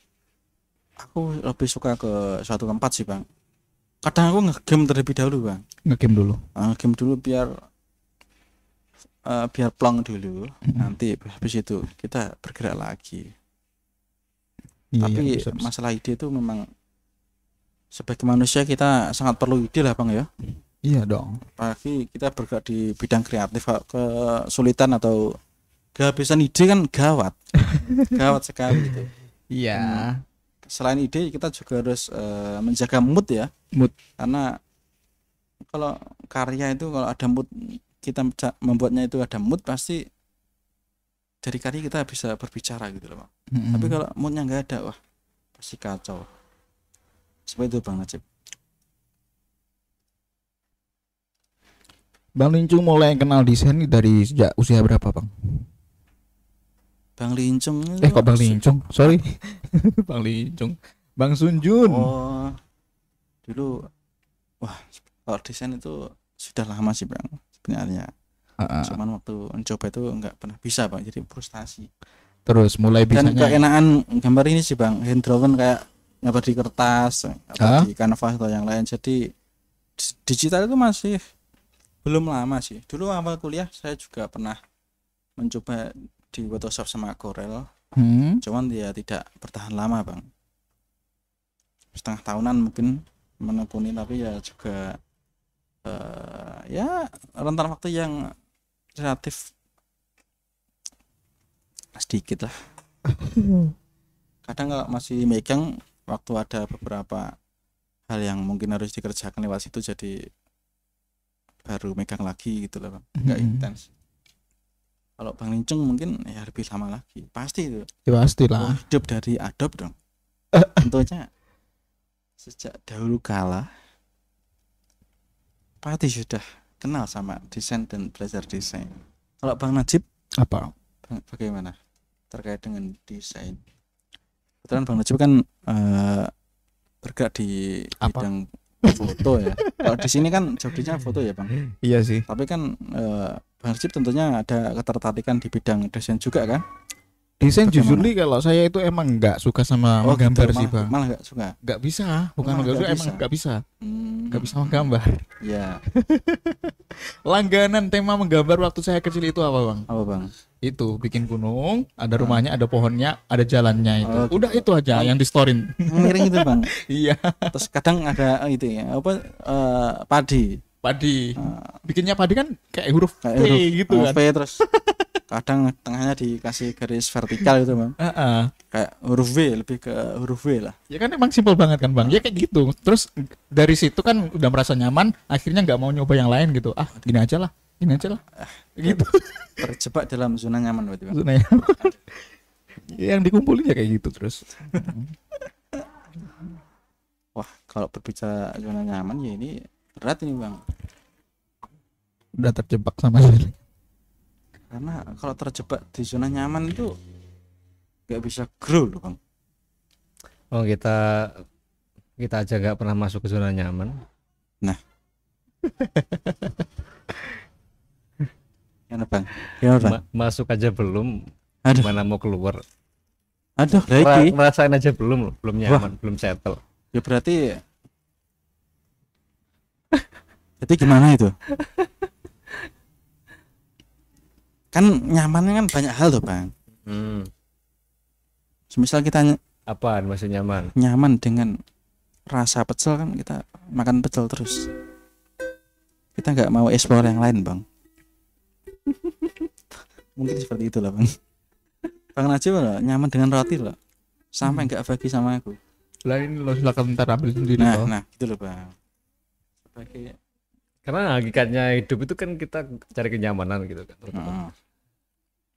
aku lebih suka ke suatu tempat sih, Bang. Kadang aku ngegame terlebih dahulu, Bang. Ngegame dulu. Ah, Ngegame dulu biar eh, biar plong dulu. Hmm. Nanti habis itu kita bergerak lagi. Iya, Tapi bisa, bisa. masalah ide itu memang sebagai manusia kita sangat perlu ide lah, Bang ya. Iya dong. apalagi kita bergerak di bidang kreatif kesulitan atau kehabisan ide kan gawat gawat sekali gitu Iya. selain ide kita juga harus eh, menjaga mood ya Mood. karena kalau karya itu kalau ada mood kita membuatnya itu ada mood pasti dari karya kita bisa berbicara gitu loh Pak. Mm-mm. tapi kalau moodnya nggak ada wah pasti kacau seperti itu bang Najib Bang Lincung mulai kenal desain dari sejak usia berapa bang? bang Lincung Eh kok Bang Lincung? Sorry. bang Lincung. Bang Sunjun. Oh, dulu, wah, kalau desain itu sudah lama sih bang, sebenarnya. Ah. Cuman waktu mencoba itu nggak pernah bisa bang, jadi frustasi. Terus mulai Dan bisanya keenaan gambar ini sih bang, hand drawn kayak gambar di kertas atau Hah? di kanvas atau yang lain. Jadi digital itu masih belum lama sih. Dulu awal kuliah saya juga pernah mencoba di Photoshop sama Corel, Hmm, cuman dia tidak bertahan lama bang. Setengah tahunan mungkin menekuni tapi ya juga eh, ya rentan waktu yang relatif sedikit lah. Kadang kalau masih megang waktu ada beberapa hal yang mungkin harus dikerjakan lewat situ jadi baru megang lagi gitu loh bang nggak Hmm. intens kalau Bang Lincung mungkin ya lebih lama lagi pasti itu Ya pasti Oh, lah. hidup dari adopt dong tentunya sejak dahulu kala pasti sudah kenal sama desain dan belajar desain kalau Bang Najib Apa? Bang- bagaimana terkait dengan desain kebetulan Bang Najib kan eh, bergerak di Apa? bidang foto ya. Kalau di sini kan jobdesknya foto ya Bang. Iya sih. tapi kan eh, Bang Najib tentunya ada ketertarikan di bidang desain juga kan Desain jujur nih kalau saya itu emang nggak suka sama Oh, menggambar gitu, sih malah, bang. malah gak suka Nggak bisa, bukan nggak nggak suka emang bisa. nggak bisa, Hmm, nggak bisa menggambar. ya Langganan tema menggambar waktu saya kecil itu apa bang? apa Bang Itu bikin gunung, ada rumahnya, ada pohonnya, ada jalannya itu. Oh, Udah itu aja yang di storin. miring itu Bang iya. terus kadang ada itu ya apa eh, padi Padi. Bikinnya padi kan kayak huruf kayak P huruf gitu oh, kan. V, terus kadang tengahnya dikasih garis vertikal gitu bang Heeh. kayak huruf V lebih ke huruf V lah Ya kan emang simpel banget kan bang. Ya kayak gitu. Terus dari situ kan udah merasa nyaman. Akhirnya nggak mau nyoba yang lain gitu. Ah gini aja lah. Gini aja lah. Gitu. terjebak dalam zona nyaman berarti bang Maksudnya yang dikumpulin ya kayak gitu terus. wah kalau berbicara zona nyaman ya ini berat ini bang Udah terjebak sama sekali. karena kalau terjebak di zona nyaman itu nggak bisa grow loh bang Oh kita kita aja nggak pernah masuk ke zona nyaman. gimana bang gimana bang Ma- masuk aja belum. aduh Mana mau keluar? aduh Ra- lagi Ngerasain aja belum, belum nyaman, belum settle. ya berarti jadi gimana itu? Kan nyamannya kan banyak hal tuh bang. Hmm. semisal kita Apaan maksud nyaman? nyaman dengan rasa pecel kan kita makan pecel terus. Kita nggak mau explore yang lain bang. Mungkin seperti itu lah bang. Bang Najib loh, nyaman dengan roti loh. Sampai nggak bagi sama aku. Lah ini lo silakan ntar ambil sendiri nah loh. nah gitu loh bang Karena hakikatnya hidup itu kan kita cari kenyamanan gitu kan.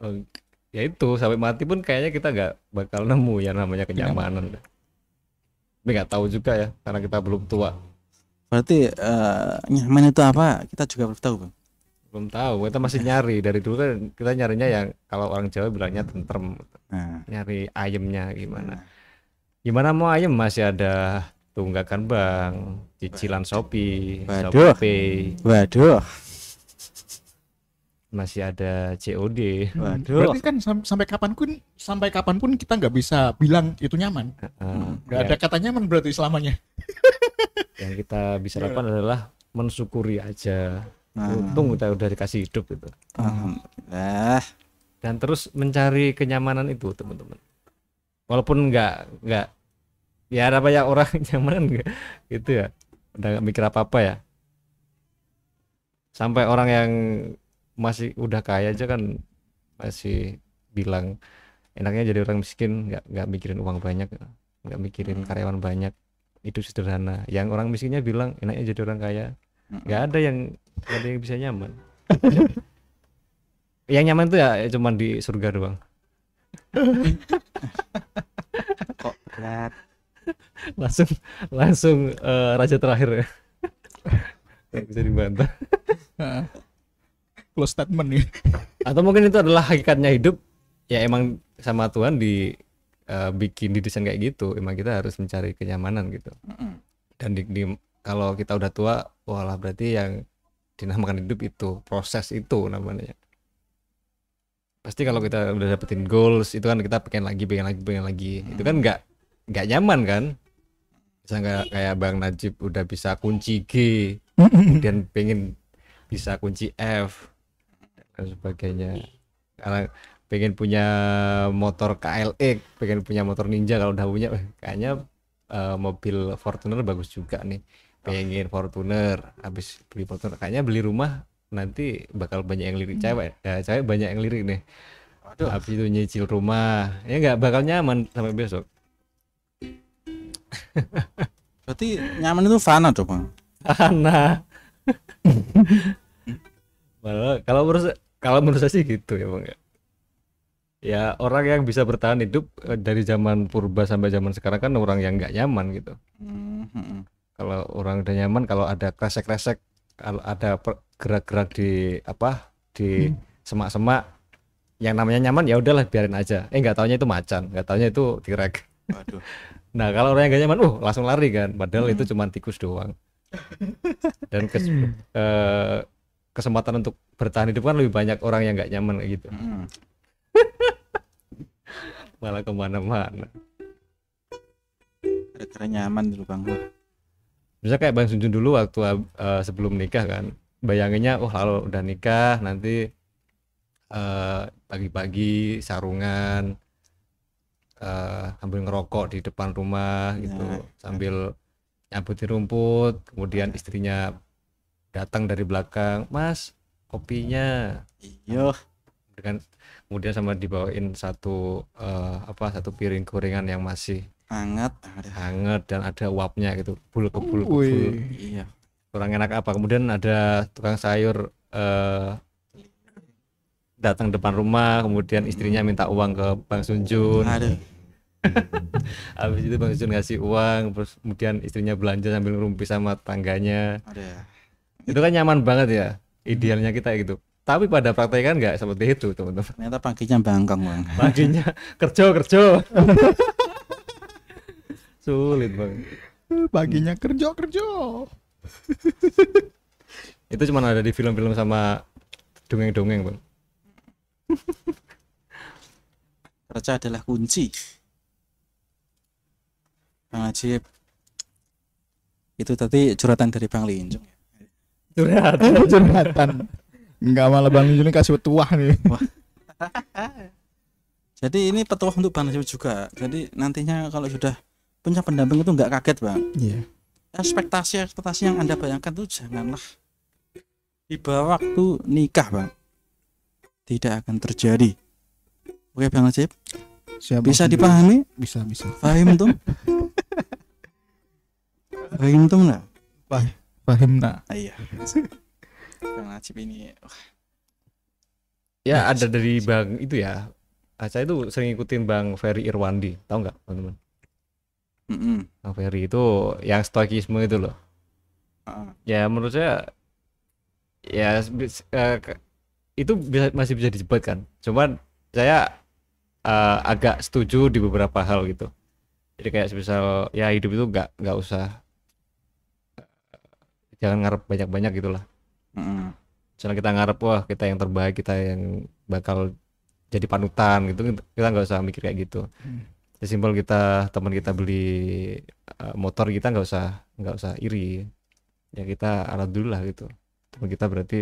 Oh, ya itu sampai mati pun kayaknya kita nggak bakal nemu ya namanya kenyamanan. Tapi nggak tahu juga ya karena kita belum tua, berarti eh, nyaman itu apa? Kita juga belum tahu bang. Belum tahu. Kita masih nyari. Dari dulu kan kita nyarinya yang kalau orang Jawa bilangnya tentrem, nah. Nyari ayemnya gimana. Gimana mau ayem masih ada tunggakan bank, cicilan Shopee, Waduh. Shopee, waduh masih ada COD. waduh Berarti kan sam- sampai kapan pun sampai kapan pun kita nggak bisa bilang itu nyaman. Heeh. Nggak Ya, ada kata nyaman berarti selamanya. yang kita bisa lakukan adalah mensyukuri aja. Nah, Untung kita udah dikasih hidup gitu. alhamdulillah dan terus mencari kenyamanan itu teman-teman walaupun nggak nggak ya ada banyak orang nyaman gitu ya. Udah nggak mikir apa apa ya. Sampai orang yang masih udah kaya aja kan masih bilang enaknya jadi orang miskin nggak nggak mikirin uang banyak nggak mikirin Hmm. karyawan banyak. Itu sederhana. Yang orang miskinnya bilang enaknya jadi orang kaya. Nggak ada yang nggak ada yang bisa nyaman. Yang nyaman tuh ya cuman di surga doang. Kok berat langsung langsung eh, raja terakhir ya. Nggak bisa dibantah. Close statement ya. atau mungkin itu adalah hakikatnya hidup. Ya emang sama Tuhan di eh, bikin didesain kayak gitu. Emang kita harus mencari kenyamanan gitu. Dan di, di- kalau kita udah tua walah berarti yang dinamakan hidup itu proses itu namanya. Pasti kalau kita udah dapetin goals itu kan kita pengen lagi pengen lagi pengen lagi. Itu kan nggak nggak nyaman kan? Bisa nggak kayak bang Najib udah bisa kunci G dan pengen bisa kunci F dan sebagainya. Karena pengen punya motor KLX pengen punya motor Ninja kalau udah punya eh, kayaknya eh, mobil Fortuner bagus juga nih. Pengen Fortuner habis beli Fortuner kayaknya beli rumah nanti bakal banyak yang lirik. Cewek ya cewek banyak yang lirik nih. Waduh. habis itu nyicil rumah ya nggak bakal nyaman sampai besok berarti nyaman itu fana dong bang Ana. Malah kalau menurut kalau menurut saya sih gitu ya bang ya ya orang yang bisa bertahan hidup eh, dari zaman purba sampai zaman sekarang kan orang yang nggak nyaman gitu Hmm, hmm. kalau orang udah nyaman kalau ada kresek-kresek kalau ada gerak-gerak di apa di semak-semak yang namanya nyaman ya udahlah biarin aja eh nggak taunya itu macan nggak taunya itu tirek Waduh. nah kalau orang yang gak nyaman uh langsung lari kan. Padahal itu cuma tikus doang. Dan kes- eh, kesempatan untuk bertahan hidup kan lebih banyak orang yang nggak nyaman kayak gitu. Hmm. malah ke mana-mana. Gara-gara nyaman dulu bang. Bisa kayak Bang Junjun dulu waktu eh, sebelum nikah kan. Bayanginnya oh kalau udah nikah nanti eh, pagi-pagi sarungan eh, sambil ngerokok di depan rumah gitu Nah. sambil nyabutin rumput kemudian istrinya datang dari belakang mas kopinya Iya. dengan kemudian sama dibawain satu eh, apa satu piring gorengan yang masih Hangat. Ada. hangat dan ada uapnya gitu bul kebul kebul Wih. Iya. kurang enak apa kemudian ada tukang sayur eh, datang depan rumah kemudian istrinya minta uang ke Bang Sunjun Aduh. habis itu Bang Sunjun ngasih uang terus kemudian istrinya belanja sambil ngerumpi sama tangganya Ada. itu kan nyaman banget ya idealnya kita gitu tapi pada prakteknya kan nggak seperti itu teman-teman Ternyata paginya bangkang bang. paginya kerja kerja sulit bang Paginya kerja kerja. itu cuma ada di film-film sama dongeng-dongeng bang Kerja adalah kunci. Bang Ajib. Itu tadi curhatan dari Bang Linjung. curhat Curhatan. Enggak malah Bang Linjun ini kasih petuah nih. Jadi ini petuah untuk Bang Ajib juga. Jadi nantinya kalau sudah punya pendamping itu nggak kaget bang. Iya. Ekspektasi ekspektasi yang anda bayangkan itu janganlah di bawah waktu nikah bang. Tidak akan terjadi. Oke Bang Ajib, Siap bisa dipahami? Bisa bisa. Fahim tuh? Fahim tuh nggak? Paham nah. Ah, iya. Bang Najib ini wah, Ya ada dari Bang itu ya. Saya itu sering ngikutin Bang Ferry Irwandi, tahu nggak teman-teman? mm-mm. Bang Ferry itu yang stoikisme itu loh. Ah, Ya menurut saya ya ke- itu bisa masih bisa dijebat kan. Cuman saya eh, agak setuju di beberapa hal gitu. Jadi kayak semisal ya hidup itu nggak nggak usah jangan ngarep banyak-banyak gitulah. mm-mm. misalnya kita ngarep wah kita yang terbaik kita yang bakal jadi panutan gitu. Kita nggak usah mikir kayak gitu. Hmm. sesimpel kita teman kita beli uh, motor kita nggak usah nggak usah iri. Ya kita alhamdulillah gitu. Teman kita berarti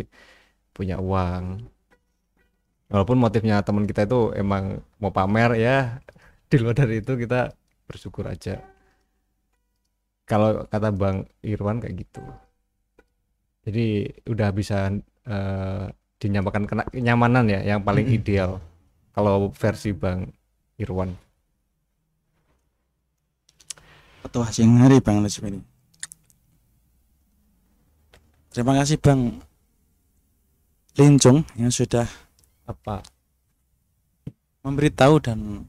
punya uang. Walaupun motifnya teman kita itu emang mau pamer ya di luar dari itu kita bersyukur aja. Kalau kata Bang Irwan kayak gitu jadi udah bisa eh, dinyamakan kena kenyamanan ya yang paling Mm-mm. ideal kalau versi Bang Irwan Petuah siang hari Bang Najib ini. Terima kasih Bang Lincung yang sudah apa memberitahu dan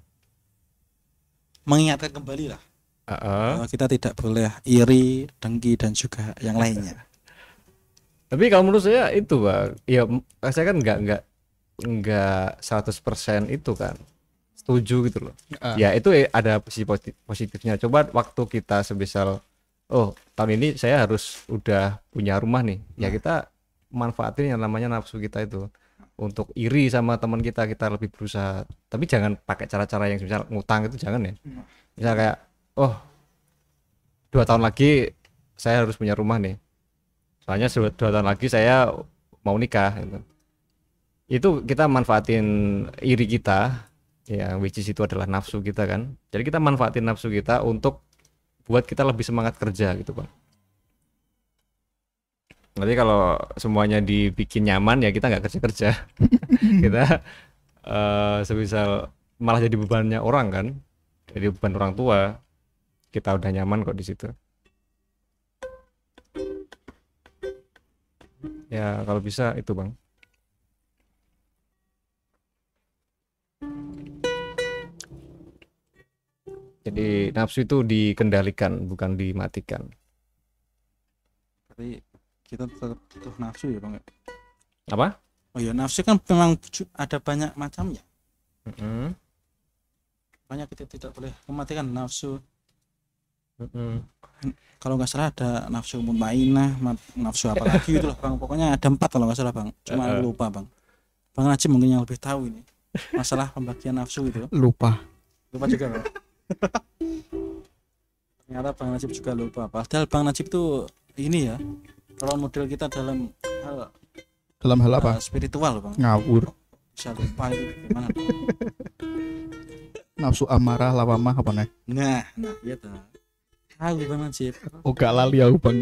mengingatkan kembali lah Heeh. bahwa kita tidak boleh iri, dengki dan juga yang lainnya. Tapi kalau menurut saya itu bang, ya saya kan nggak nggak nggak 100% itu kan setuju gitu loh. Ah. Ya itu eh, ada sisi posi- positifnya. Coba waktu kita sebisal, oh tahun ini saya harus udah punya rumah nih, ya Nah. kita manfaatin yang namanya nafsu kita itu untuk iri sama teman kita kita lebih berusaha. Tapi jangan pakai cara-cara yang misal ngutang itu jangan ya. Nah. Misal kayak, oh dua tahun lagi saya harus punya rumah nih soalnya dua, tahun lagi saya mau nikah gitu. itu kita manfaatin iri kita ya which is itu adalah nafsu kita kan. Jadi kita manfaatin nafsu kita untuk buat kita lebih semangat kerja gitu bang nanti kalau semuanya dibikin nyaman ya kita nggak kerja kerja kita eh sebisa malah jadi bebannya orang kan. Jadi beban orang tua kita udah nyaman kok di situ ya kalau bisa itu bang. Jadi nafsu itu dikendalikan bukan dimatikan. Tapi kita tetap butuh nafsu ya bang ya? apa? Oh ya nafsu kan memang ada banyak macamnya. Mm -hmm. banyak kita tidak boleh mematikan nafsu. Mm-mm. Kalau nggak salah ada nafsu mutmainah, ma- nafsu apa lagi itu lah bang. Pokoknya ada empat kalau nggak salah bang. Cuma Eh, eh. aku lupa bang. Bang Najib mungkin yang lebih tahu ini masalah pembagian nafsu itu. lupa Lupa juga bang. Ternyata Bang Najib juga lupa. Padahal Bang Najib tuh ini ya role model kita dalam hal dalam hal apa uh, spiritual bang. ngawur Bisa lupa itu gimana? Bang? nafsu amarah lawamah apa nih Nah, nah iya tuh. Tahu Bang Najib. oh gak lali aku bang.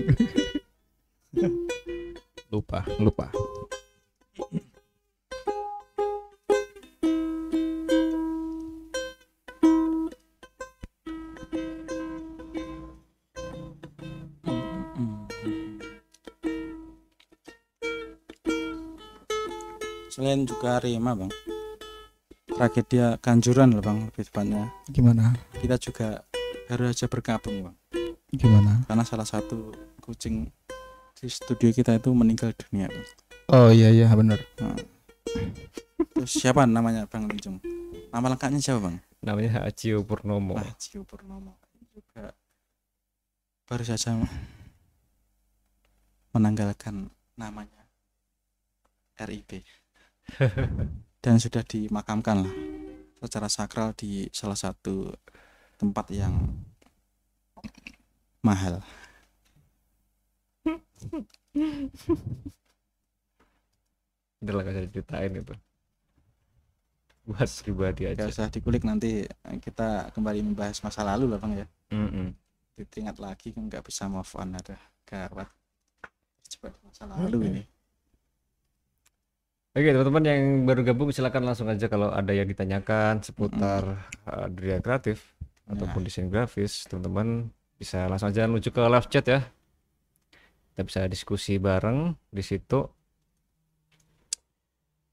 Lupa lupa. Selain juga Rema bang, tragedia Kanjuran loh bang lebih tepatnya. gimana? Kita juga baru aja bergabung bang, gimana karena salah satu kucing di studio kita itu meninggal dunia. Bang. oh iya iya bener Nah. Terus siapa namanya bang Linjung? Nama lengkapnya siapa bang? Namanya Acio Purnomo. Wahyu Purnomo juga baru saja menanggalkan namanya RIP dan sudah dimakamkan lah secara sakral di salah satu tempat yang mahal. Udah lah gak usah ceritain itu. Buat pribadi aja. Gak usah dikulik nanti kita kembali membahas masa lalu lah bang ya. Mm-mm. Diingat lagi kan nggak bisa move on ada gawat. Cepat masa lalu ini. Oke teman-teman yang baru gabung silakan langsung aja kalau ada yang ditanyakan seputar uh, dunia kreatif ataupun desain grafis teman-teman bisa langsung aja menuju ke live chat ya. Kita bisa diskusi bareng di situ.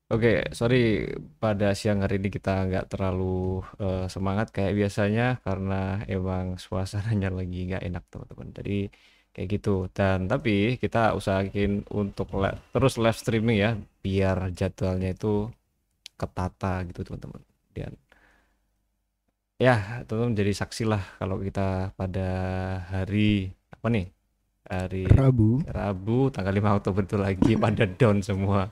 Oke sorry pada siang hari ini kita nggak terlalu uh, semangat kayak biasanya karena emang suasananya lagi nggak enak teman-teman. Jadi kayak gitu. Dan tapi kita usahain untuk li- terus live streaming ya biar jadwalnya itu ketata gitu teman-teman. Dan ya teman-teman jadi saksi lah kalau kita pada hari apa nih? Hari Rabu. Rabu tanggal 5 Oktober itu lagi pada down semua.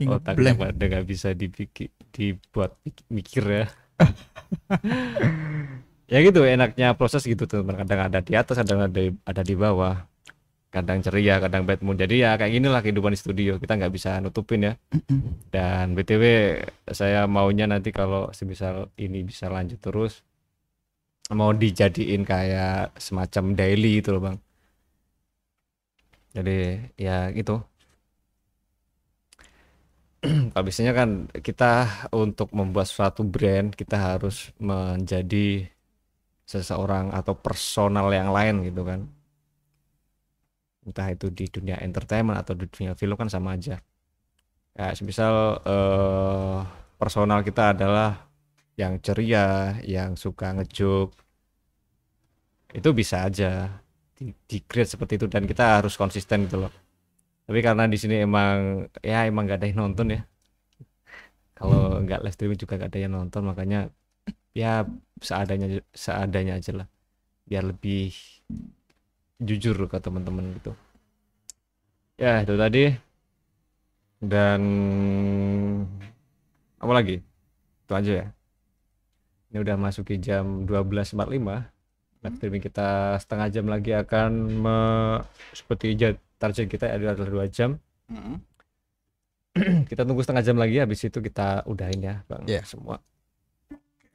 Otaknya pada nggak bisa dipikir dibuat mikir ya. Ya gitu enaknya proses gitu teman kadang ada di atas kadang ada di, ada di bawah kadang ceria kadang bad mood. Jadi ya kayak gini lah kehidupan di studio. Kita nggak bisa nutupin ya. Dan btw saya maunya nanti kalau semisal ini bisa lanjut terus mau dijadiin kayak semacam daily gitu loh bang. Jadi ya gitu. Kalau biasanya kan kita untuk membuat suatu brand kita harus menjadi seseorang atau personal yang lain gitu kan entah itu di dunia entertainment atau di dunia film kan sama aja. Ya semisal eh, personal kita adalah yang ceria yang suka ngejuk. Itu bisa aja. Di, di create seperti itu dan kita harus konsisten gitu loh. Tapi karena di sini emang ya emang gak ada yang nonton ya. Kalau nggak live streaming juga gak ada yang nonton makanya ya seadanya seadanya aja lah. Biar lebih jujur ke teman-teman gitu. Ya itu tadi. Dan apa lagi? Itu aja ya. Ini udah masuki jam 12.45 live streaming kita setengah jam lagi akan me- seperti target kita adalah dua jam. Mm-mm. kita tunggu setengah jam lagi habis itu kita udahin ya bang Iya. semua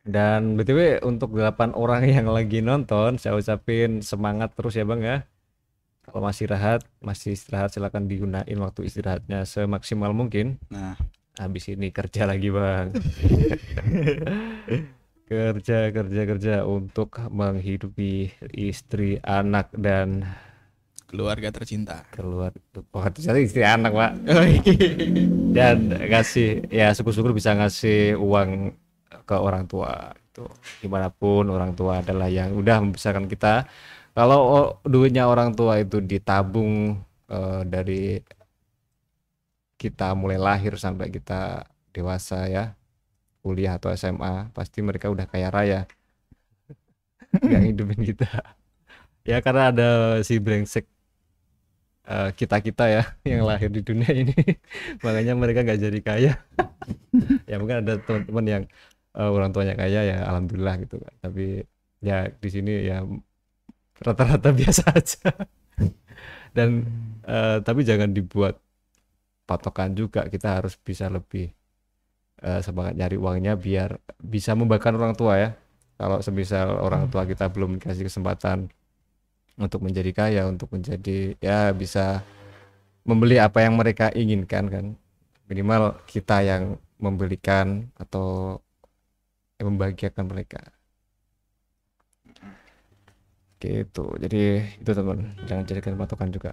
dan btw untuk 8 orang yang lagi nonton saya ucapin semangat terus ya bang ya. Kalau masih istirahat masih istirahat silakan digunain waktu istirahatnya semaksimal mungkin. Nah, habis ini kerja lagi bang. Kerja kerja kerja untuk menghidupi istri anak dan keluarga tercinta. Keluar oh, ternyata istri anak pak. Dan ngasih ya syukur-syukur bisa ngasih uang ke orang tua. Gitu di mana pun orang tua adalah yang udah membesarkan kita. Kalau duitnya orang tua itu ditabung eh, dari kita mulai lahir sampai kita dewasa ya kuliah atau SMA pasti mereka udah kaya raya. Nggak hidupin kita. Ya karena ada si brengsek kita kita ya yang lahir di dunia ini. Makanya mereka nggak jadi kaya. Ya mungkin ada teman-teman yang eh, orang tuanya kaya ya alhamdulillah gitu kan. Tapi ya di sini ya rata-rata biasa aja. Dan eh, tapi jangan dibuat patokan juga. Kita harus bisa lebih eh, semangat nyari uangnya biar bisa membanggakan orang tua ya. Kalau semisal orang tua kita belum dikasih kesempatan untuk menjadi kaya untuk menjadi ya bisa membeli apa yang mereka inginkan kan. Minimal kita yang membelikan atau yang membahagiakan mereka. Gitu. Jadi itu teman jangan jadikan patokan juga.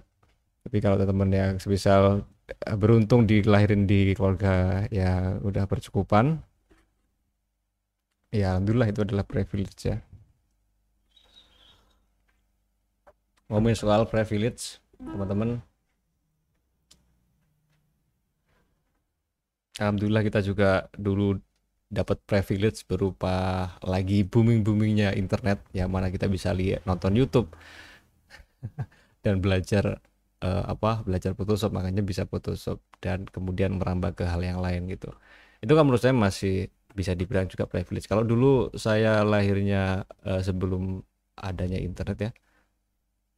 Tapi kalau teman yang sebisal eh, beruntung dilahirin di keluarga yang udah bercukupan ya alhamdulillah itu adalah privilege ya ngomongin soal privilege teman-teman. Alhamdulillah kita juga dulu dapat privilege berupa lagi booming-boomingnya internet yang mana kita bisa lihat nonton YouTube dan belajar eh, apa belajar Photoshop makanya bisa Photoshop dan kemudian merambah ke hal yang lain gitu. Itu kan menurut saya masih bisa dibilang juga privilege. Kalau dulu saya lahirnya eh, sebelum adanya internet ya.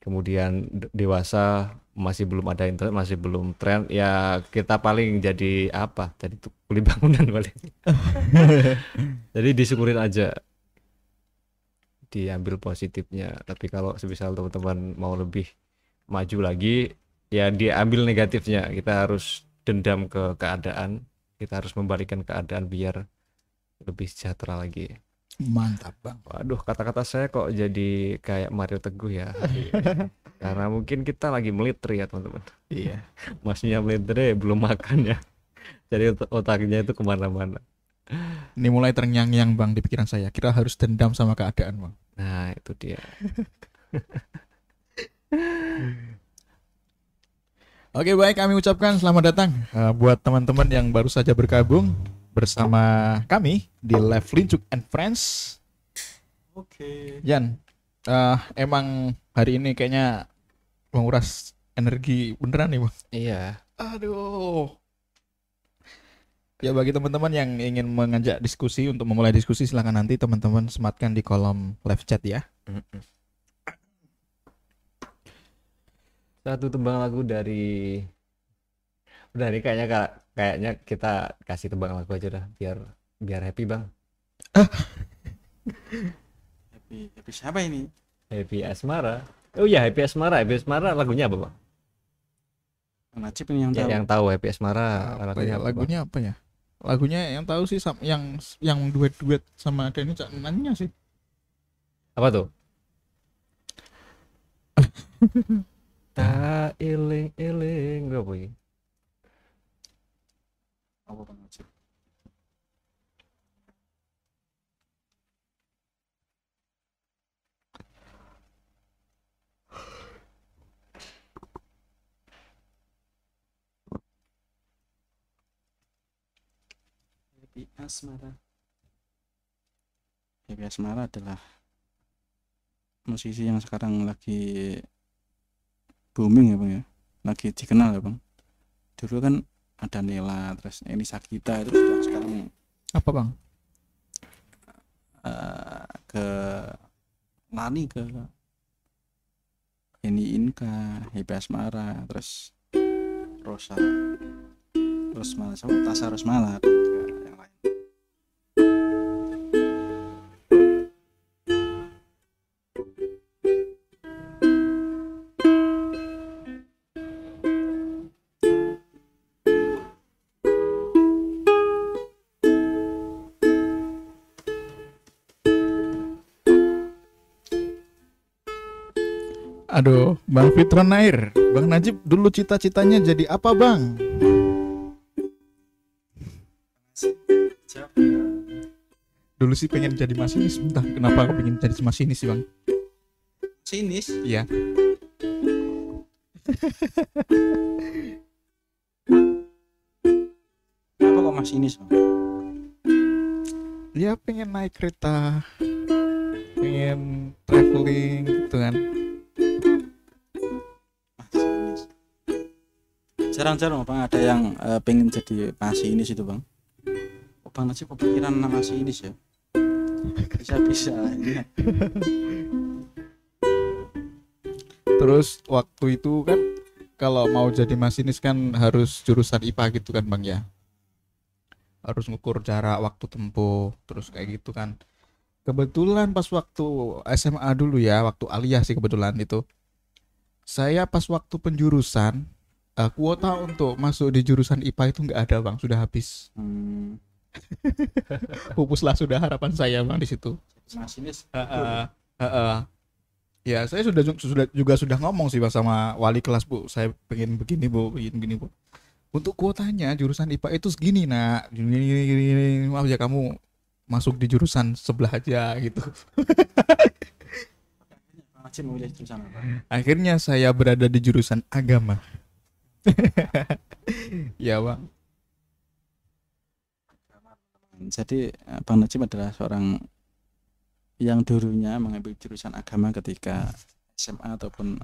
Kemudian de- dewasa masih belum ada internet, masih belum tren ya kita paling jadi apa? Jadi kuli bangunan paling. Jadi disyukurin aja. Diambil positifnya. Tapi kalau sebisal teman-teman mau lebih maju lagi ya diambil negatifnya. Kita harus dendam ke keadaan. Kita harus membalikan keadaan biar lebih sejahtera lagi. Mantap, Bang. Waduh, kata-kata saya kok jadi kayak Mario Teguh ya. Karena mungkin kita lagi melitri ya teman-teman. Iya. Masnya melitri belum makan ya. Jadi ot- otaknya itu ke mana-mana. Ini mulai terngiang-ngiang, Bang, di pikiran saya. Kira harus dendam sama keadaan, Bang. Nah itu dia. Oke baik kami ucapkan selamat datang eh, buat teman-teman yang baru saja bergabung bersama kami di Live Lincuk and Friends. Oke. Jan, eh, emang hari ini kayaknya menguras energi beneran nih bang. Iya. Aduh. Ya bagi teman-teman yang ingin mengajak diskusi untuk memulai diskusi silahkan nanti teman-teman sematkan di kolom live chat ya. Satu tembang lagu dari nih kayaknya Kak, kayaknya kita kasih tembang lagu aja dah biar biar happy Bang. Happy, happy siapa ini? Happy Asmara. Oh iya Happy Asmara. Happy Asmara lagunya apa, Bang? Najib ini yang Ya, tahu. yang tahu Happy Asmara Apa lagunya ya, apa, lagunya apa ya? Lagunya yang tahu sih yang yang duet-duet sama Denny Cak Nannya sih. Apa tuh? Tak iling-iling Gak apa ini? Apa Bang Najib? Happy Asmara. Happy Asmara adalah musisi yang sekarang lagi booming ya bang ya, lagi dikenal ya bang. Dulu kan ada Nela, terus ini Sakita itu sudah sekarang Apa bang? eh, ke lari ke Yeni Inka, Happy Asmara, terus Rosa, Rosmala, sama Tasa Rosmala, Fitron Nair, Bang Najib dulu cita-citanya jadi apa bang? dulu sih pengen jadi masinis. Entah kenapa aku pengen jadi masinis sih bang. Sinis iya. Apa kok mas sinis Bang? ya pengen naik kereta. Pengen traveling gitu kan jarang-jarang bang. Ada yang eh, pengen jadi masinis itu bang. Oh, bang Najib kepikiran nama masinis ya bisa-bisa ya. terus waktu itu kan kalau mau jadi masinis kan harus jurusan IPA gitu kan bang ya? Harus ngukur jarak waktu tempuh terus kayak gitu kan. Kebetulan pas waktu SMA dulu ya waktu aliyah sih kebetulan itu. Saya pas waktu penjurusan eh, kuota untuk masuk di jurusan IPA itu nggak ada bang sudah habis hmm, pupuslah sudah harapan saya bang di situ masinis Heeh, heeh. Ya, saya sudah sudah juga sudah ngomong sih Bang sama wali kelas, Bu. Saya pengen begini, Bu, begini begini, Bu. Untuk kuotanya jurusan IPA itu segini, Nak. Gini, gini, gini, gini. Maaf ya kamu masuk di jurusan sebelah aja gitu. Akhirnya saya berada di jurusan agama. ya, Bang. jadi eh, Bang Najib adalah seorang yang dulunya mengambil jurusan agama ketika SMA ataupun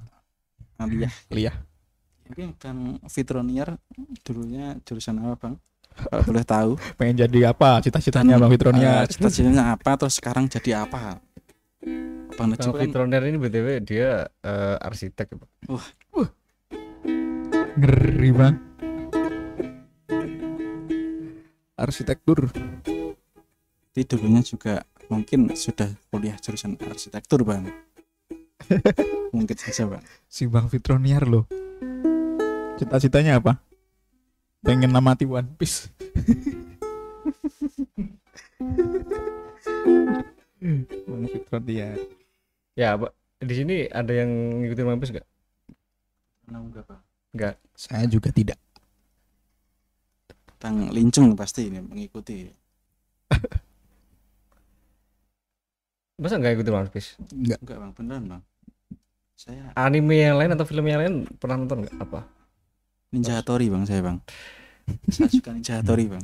aliyah Liah. mungkin Bang Fitronier dulunya jurusan apa Bang kalau boleh tahu Pengen jadi apa? Cita-citanya Bang Fitronia. Eh, cita-citanya apa terus sekarang jadi apa Bang Najib Bang kan Fitroner ini btw dia eh, arsitek. Pak. Ngeri, Bang. Arsitektur. di dulunya juga mungkin sudah kuliah jurusan arsitektur Bang mungkin saja Bang si Bang Fitroniar loh. Cita-citanya apa? Pengen namati One Piece. Bang Fitroniar. Ya, Pak. Di sini ada yang ngikutin One Piece nggak? enggak Bang Nggak. Saya juga tidak. Bang Lincung pasti ini mengikuti Masa nggak ngikutin One Piece? Enggak. enggak Bang beneran Bang saya Anime yang lain atau film yang lain pernah nonton nggak? Apa? Ninja Hattori Bang saya Bang saya suka Ninja Hattori Bang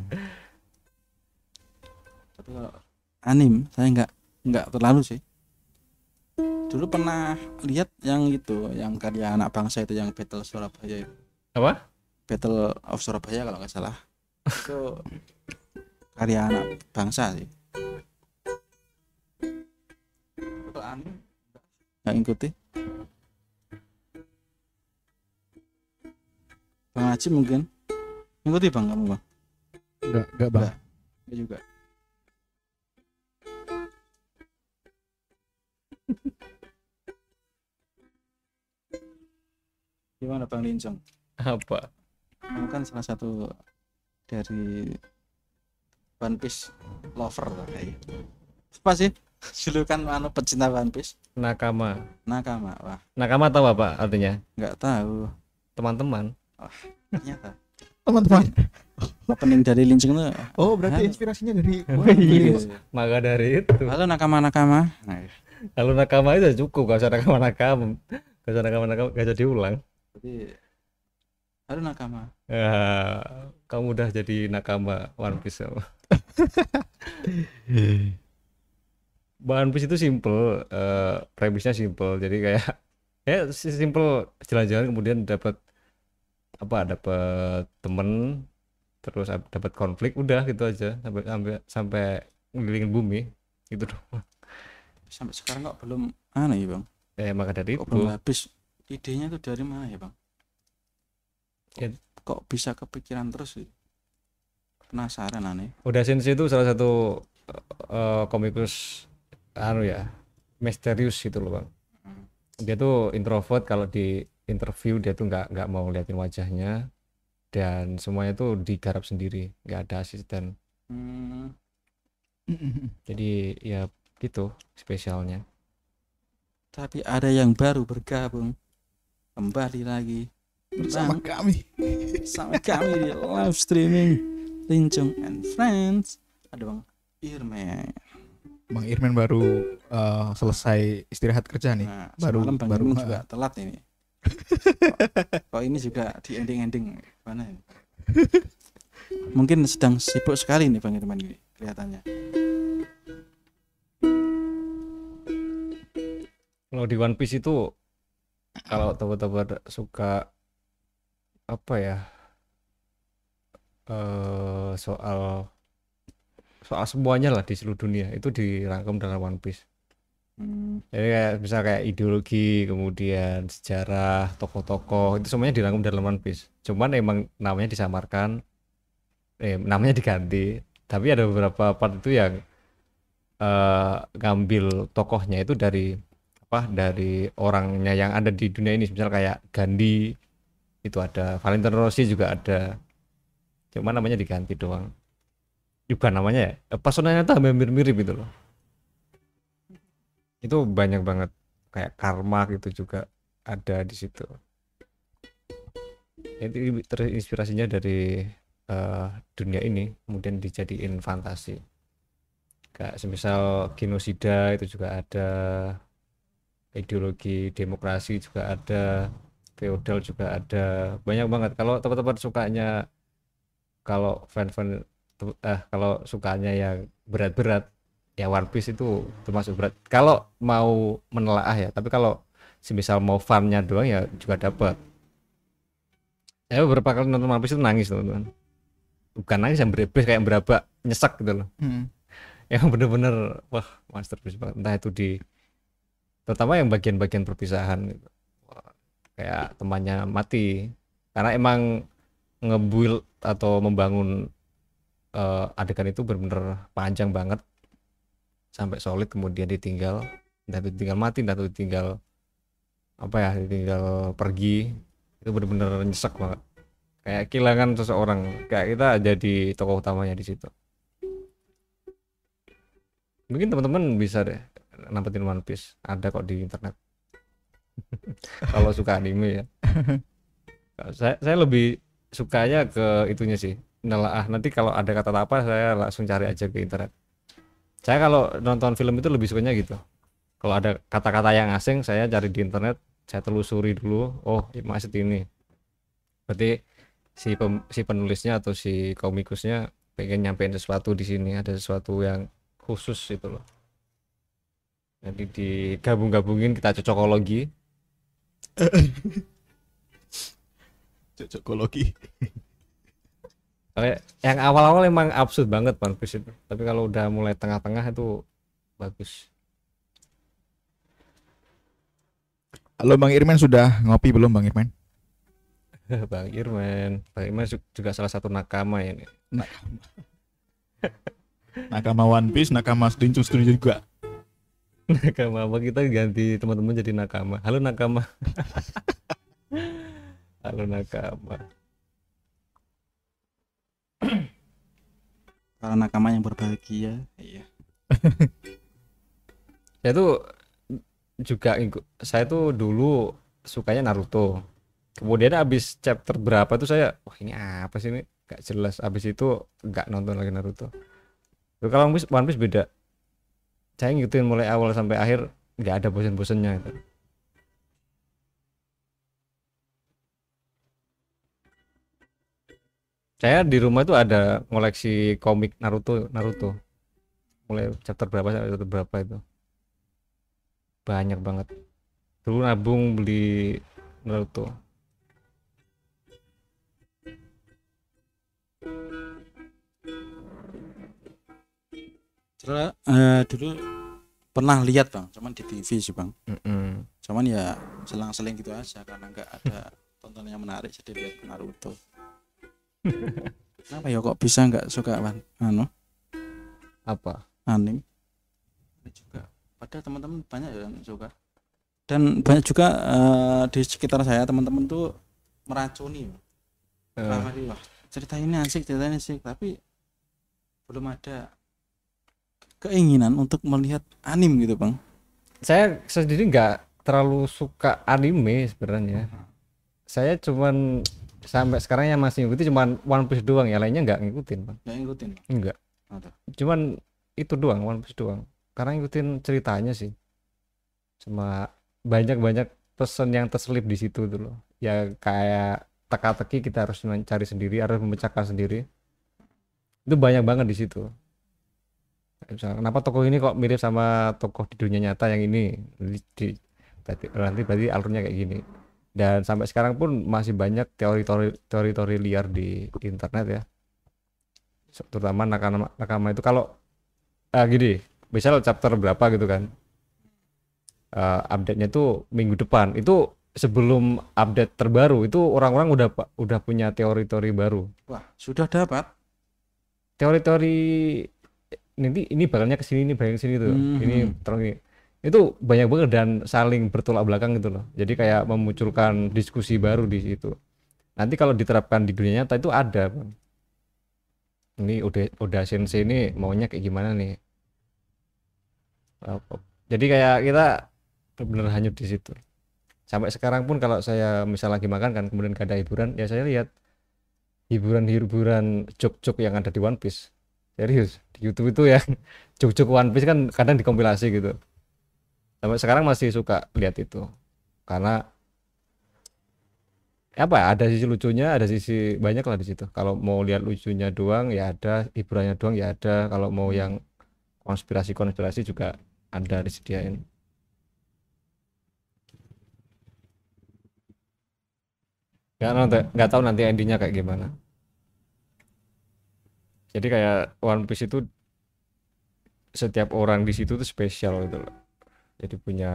tapi kalau anim saya enggak enggak terlalu sih dulu pernah lihat yang itu yang karya anak bangsa itu yang Battle Surabaya itu. Apa? Battle of Surabaya kalau nggak salah itu karya anak bangsa sih kalau nggak ngikuti Bang Haji mungkin ngikuti bang kamu bang Enggak, enggak Bang. Enggak. ya juga gimana bang Lincong Apa? kamu kan salah satu dari One Piece lover lah kayak apa sih julukan anu pecinta One Piece Nakama. nakama wah Nakama tahu apa artinya? nggak tahu Teman-teman. ternyata Teman-teman. opening dari Lincong itu Oh, berarti Halo. inspirasinya dari Oh, One iya. Piece. Maka dari itu. halo nakama nakama nah, Kalau nakama itu cukup, gak usah nakama nakama. Gak usah nakama nakama, gak usah diulang. jadi halo nakama Ya, kamu udah jadi nakama One Piece. One Piece itu simple, eh, premisnya simple. Jadi kayak ya si- simple jalan-jalan kemudian dapat apa? Dapat temen, terus ap- dapat konflik, udah gitu aja sampai sampai sampai ngelilingin bumi gitu doang. Sampai sekarang kok belum aneh ya bang? Eh maka dari kok itu. belum habis idenya itu dari mana ya bang? Kok, Ya. kok bisa kepikiran terus sih? Penasaran aneh. Udah Sensei itu salah satu eh, komikus anu ya misterius gitu loh bang. Dia tuh introvert kalau di interview dia tuh nggak nggak mau liatin wajahnya dan semuanya tuh digarap sendiri nggak ada asisten. Hmm, Jadi ya gitu spesialnya. tapi ada yang baru bergabung kembali lagi Bersama kami. sama kami di live streaming Lincong and Friends ada bang Irman Bang Irman baru eh, selesai istirahat kerja nih. Nah, baru- Bang baru, Irman juga telat ini. kok, kok ini juga di ending-ending mana ini? Mungkin sedang sibuk sekali nih Bang Irman ini kelihatannya. Kalau di One Piece itu kalau teman-teman suka apa ya eh soal soal semuanya lah di seluruh dunia itu dirangkum dalam One Piece. Hmm, Jadi kayak bisa kayak ideologi, kemudian sejarah, tokoh-tokoh itu semuanya dirangkum dalam One Piece. Cuman emang namanya disamarkan, eh namanya diganti. Tapi ada beberapa part itu yang eh ngambil tokohnya itu dari apa? Dari orangnya yang ada di dunia ini. Misal kayak Gandhi itu ada, Valentino Rossi juga ada. Cuman namanya diganti doang. Bukan namanya ya, eh, personanya tuh hampir mirip gitu loh itu banyak banget kayak karma gitu juga ada di situ itu terinspirasinya dari eh, dunia ini kemudian dijadiin fantasi kayak semisal genosida itu juga ada ideologi demokrasi juga ada feodal juga ada. Banyak banget. Kalau teman-teman sukanya kalau fan-fan eh kalau sukanya yang berat-berat ya One Piece itu termasuk berat. Kalau mau menelaah ya tapi kalau semisal mau funnya doang ya juga dapat. Saya beberapa kali nonton One Piece itu nangis teman-teman. Bukan nangis yang berebes kayak berabak nyesek gitu loh. Hmm. yang bener-bener wah masterpiece banget. Entah itu di terutama yang bagian-bagian perpisahan gitu. Kayak temannya mati. Karena emang ngebuild atau membangun eh, adegan itu bener-bener panjang banget. Sampai solid kemudian ditinggal. Entah itu tinggal mati entah itu tinggal apa ya ditinggal pergi. Itu bener-bener nyesek banget. Kayak kehilangan seseorang. Kayak kita jadi tokoh utamanya di situ. Mungkin teman-teman bisa deh nampetin One Piece. Ada kok di internet. Kalau suka anime ya. Saya saya lebih sukanya ke itunya sih nelaah. Nanti kalau ada kata apa saya langsung cari aja ke internet. Saya kalau nonton film itu lebih sukanya gitu. Kalau ada kata-kata yang asing saya cari di internet saya telusuri dulu oh maksud ini. Berarti si pem- si penulisnya atau si komikusnya pengen nyampein sesuatu di sini ada sesuatu yang khusus itu loh jadi digabung-gabungin kita cocokologi Cocokologi. kayak yang awal-awal emang absurd banget One Piece itu tapi kalau udah mulai tengah-tengah itu bagus Halo Bang Irman sudah ngopi belum Bang Irman? Bang Irman Bang Irman ju- juga salah satu nakama ini Nakama One Piece, nakama Studio Studio juga. Nakama. Apa kita ganti teman-teman jadi nakama? Halo nakama. Halo nakama. Para nakama yang berbahagia. Iya. saya tuh juga saya tuh dulu sukanya Naruto. Kemudian abis chapter berapa tuh saya wah ini apa sih ini? Gak jelas. Abis itu nggak nonton lagi Naruto. Kalau One Piece, One Piece beda saya ngikutin mulai awal sampai akhir nggak ada bosan-bosannya itu. Saya di rumah tuh ada ngoleksi komik Naruto Naruto. Mulai chapter berapa chapter berapa itu. Banyak banget. Dulu nabung beli Naruto Setelah eh, dulu pernah lihat bang, cuman di TV sih bang. Mm-mm. Cuman ya selang-seling gitu aja karena nggak ada tontonan yang menarik jadi lihat Naruto. Kenapa ya kok bisa nggak suka bang? Anu apa anime Ada juga padahal teman-teman banyak yang suka dan banyak juga eh, di sekitar saya teman-teman tuh meracuni Wah, wah, cerita ini asik cerita ini asik tapi belum ada keinginan untuk melihat anim gitu bang? Saya sendiri nggak terlalu suka anime sebenarnya. Saya cuman sampai sekarang yang masih ngikutin cuman One Piece doang ya lainnya nggak ngikutin bang. Nggak ngikutin? Bang. enggak Ada. cuman itu doang One Piece doang. Karena ngikutin ceritanya sih. Sama banyak-banyak pesan yang terselip di situ tuh loh. Ya kayak teka-teki kita harus mencari sendiri harus memecahkan sendiri. Itu banyak banget di situ Misalnya, kenapa tokoh ini kok mirip sama tokoh di dunia nyata yang ini? Di, di, berarti, nanti berarti alurnya kayak gini. Dan sampai sekarang pun masih banyak teori-teori teori-teori liar di internet ya. Terutama nakama nakama itu kalau ah, gini misal chapter berapa gitu kan? Uh, update-nya itu minggu depan. Itu sebelum update terbaru itu orang-orang udah udah punya teori-teori baru. Wah, sudah dapat. teori-teori nanti ini bakalnya ke sini ini bakal ke sini tuh Mhm. ini terus ini. Itu banyak banget dan saling bertolak belakang gitu loh. Jadi kayak memunculkan diskusi baru di situ. Nanti kalau diterapkan di dunia nyata itu ada Bang. ini udah udah sensei ini maunya kayak gimana nih? Jadi kayak kita benar hanyut di situ. Sampai sekarang pun kalau saya misal lagi makan kan kemudian gak ada hiburan ya saya lihat hiburan-hiburan jok-jok yang ada di One Piece. Serius di YouTube itu ya jok-jok One Piece kan kadang dikompilasi gitu. Sampai sekarang masih suka lihat itu. Karena apa ya, ada sisi lucunya ada sisi banyak lah di situ. Kalau mau lihat lucunya doang ya ada. Hiburannya doang ya ada. Kalau mau yang konspirasi-konspirasi juga ada disediain. Nggak nanti nggak tahu nanti endingnya kayak gimana jadi kayak One Piece itu setiap orang di situ tuh spesial gitu loh jadi punya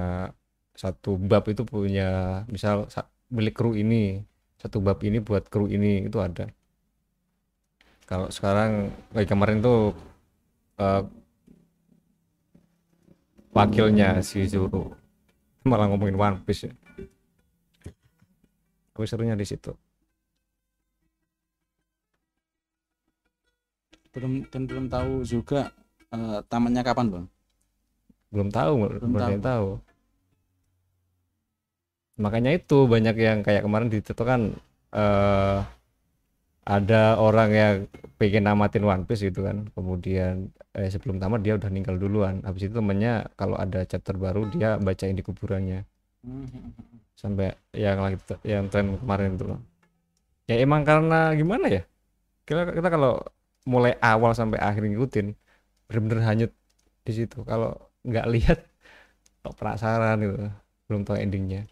satu bab itu punya misal sa- milik kru ini satu bab ini buat kru ini itu ada kalau sekarang kayak kemarin tuh eh, wakilnya si Zoro malah ngomongin One Piece ya. Tapi serunya di situ. Belum dan belum tahu juga eh, tamatnya kapan, Bang. belum tahu belum ada tahu. tahu. Makanya itu banyak yang kayak kemarin di Twitter kan eh ada orang yang pengen namatin One Piece gitu kan. Kemudian eh, sebelum tamat dia udah ninggal duluan. Habis itu temennya kalau ada chapter baru dia bacain di kuburannya. Sampai yang lagi yang tren kemarin itu loh. Ya emang karena gimana ya? Kita, kita kalau mulai awal sampai akhir ngikutin bener-bener hanyut di situ. Kalau nggak lihat kok penasaran gitu. Belum tahu endingnya.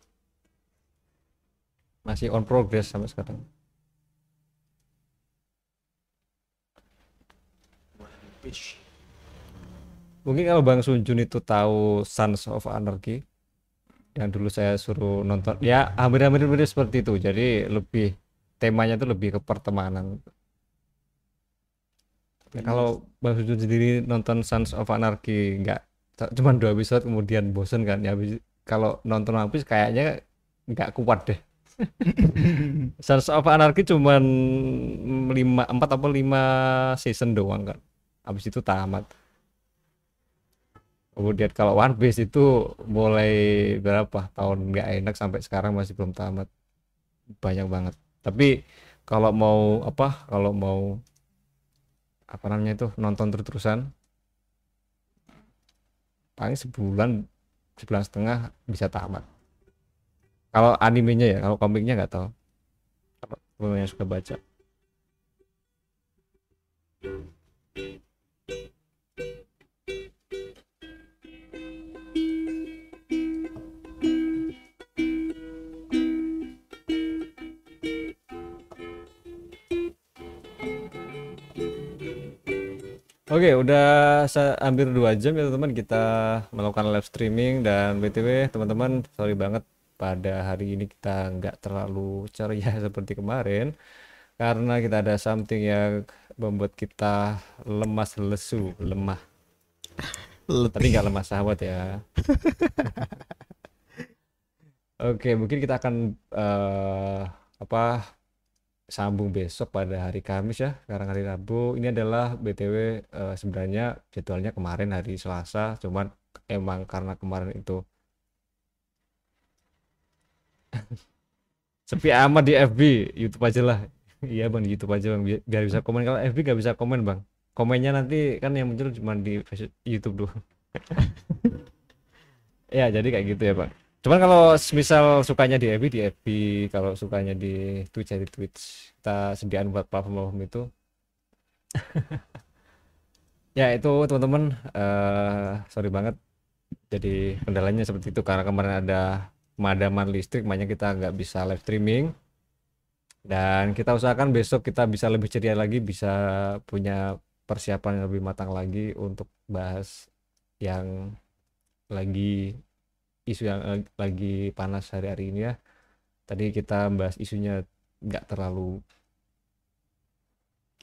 Masih on progress sampai sekarang. Mungkin kalau Bang Sunjun itu tahu Sons of Anarchy yang dulu saya suruh nonton ya hampir-hampir seperti itu. Jadi lebih temanya itu lebih ke pertemanan Ya, kalau Bang Sunjun sendiri nonton Sons of Anarchy nggak cuma dua episode kemudian bosen kan ya kalau nonton habis kayaknya nggak kuat deh. Sons of Anarchy cuman lima empat atau lima season doang kan habis itu tamat. Kemudian kalau One Piece itu mulai berapa tahun nggak enak sampai sekarang masih belum tamat. Banyak banget. Tapi kalau mau apa kalau mau apa namanya itu nonton terus-terusan. Paling sebulan sebulan setengah bisa tamat. Kalau animenya ya kalau komiknya nggak tahu. Kalau yang suka baca Oke, udah hampir dua jam ya teman-teman kita melakukan live streaming dan btw teman-teman sorry banget pada hari ini kita nggak terlalu ceria seperti kemarin karena kita ada something yang membuat kita lemas lesu lemah. Tapi nggak lemah sahabat ya. Oke mungkin kita akan eh, apa sambung besok pada hari Kamis ya sekarang hari Rabu. Ini adalah BTW eh, sebenarnya jadwalnya kemarin hari Selasa cuman emang karena kemarin itu sepi amat di FB YouTube aja lah. Iya bang di YouTube aja bang. Bi- biar bisa komen. Kalau FB gak bisa komen bang. Komennya nanti kan yang muncul cuma di YouTube doang. Ya jadi kayak gitu ya pak cuman kalau misal sukanya di FB di FB kalau sukanya di Twitch ya di Twitch. Kita sediaan buat platform-platform itu. Ya itu teman-teman. Eh sorry banget. Jadi kendalanya seperti itu. Karena kemarin ada pemadaman listrik makanya kita nggak bisa live streaming. Dan kita usahakan besok kita bisa lebih ceria lagi bisa punya persiapan yang lebih matang lagi untuk bahas yang lagi isu yang eh, lagi panas hari-hari ini ya. Tadi kita bahas isunya nggak terlalu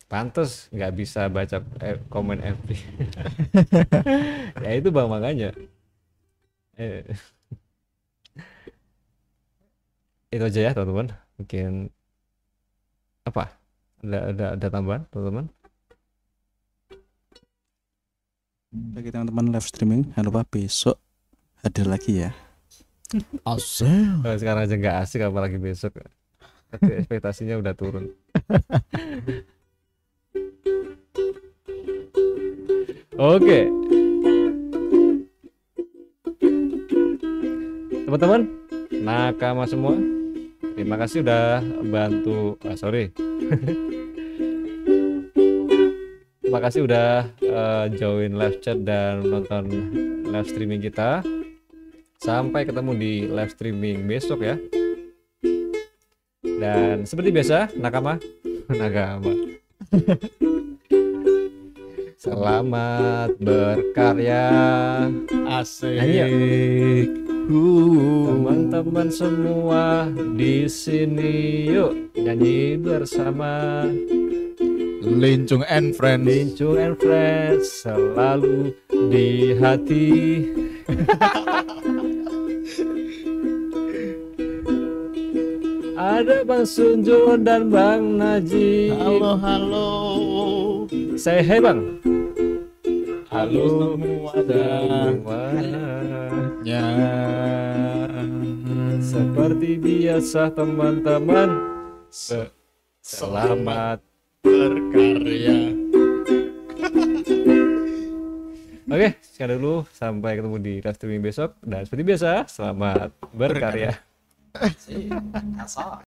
pantas nggak bisa baca eh, komen FB ya itu bang makanya. Eh, itu aja ya teman-teman. Mungkin apa? Ada ada ada tambahan teman-teman? Bagi teman-teman live streaming jangan lupa besok hadir lagi ya? Asem. Kalau sekarang aja nggak asik apalagi besok. Tapi ekspektasinya udah turun. Oke. Teman-teman nakama semua. Terima kasih udah bantu. Ah, sorry. Terima kasih udah eh, join live chat dan nonton live streaming kita sampai ketemu di live streaming besok ya. Dan seperti biasa nakama nakama. Selamat berkarya. Asik. Teman-teman semua di sini yuk nyanyi bersama Lincung and Friends. Lincung and Friends selalu di hati Ada Bang Sunjun dan Bang Najib Halo, halo. Say hey Bang Halo semua semua Ya. Seperti biasa teman-teman Se- Selamat berkarya. Oke, sekian dulu sampai ketemu di live streaming besok dan seperti biasa selamat berkarya.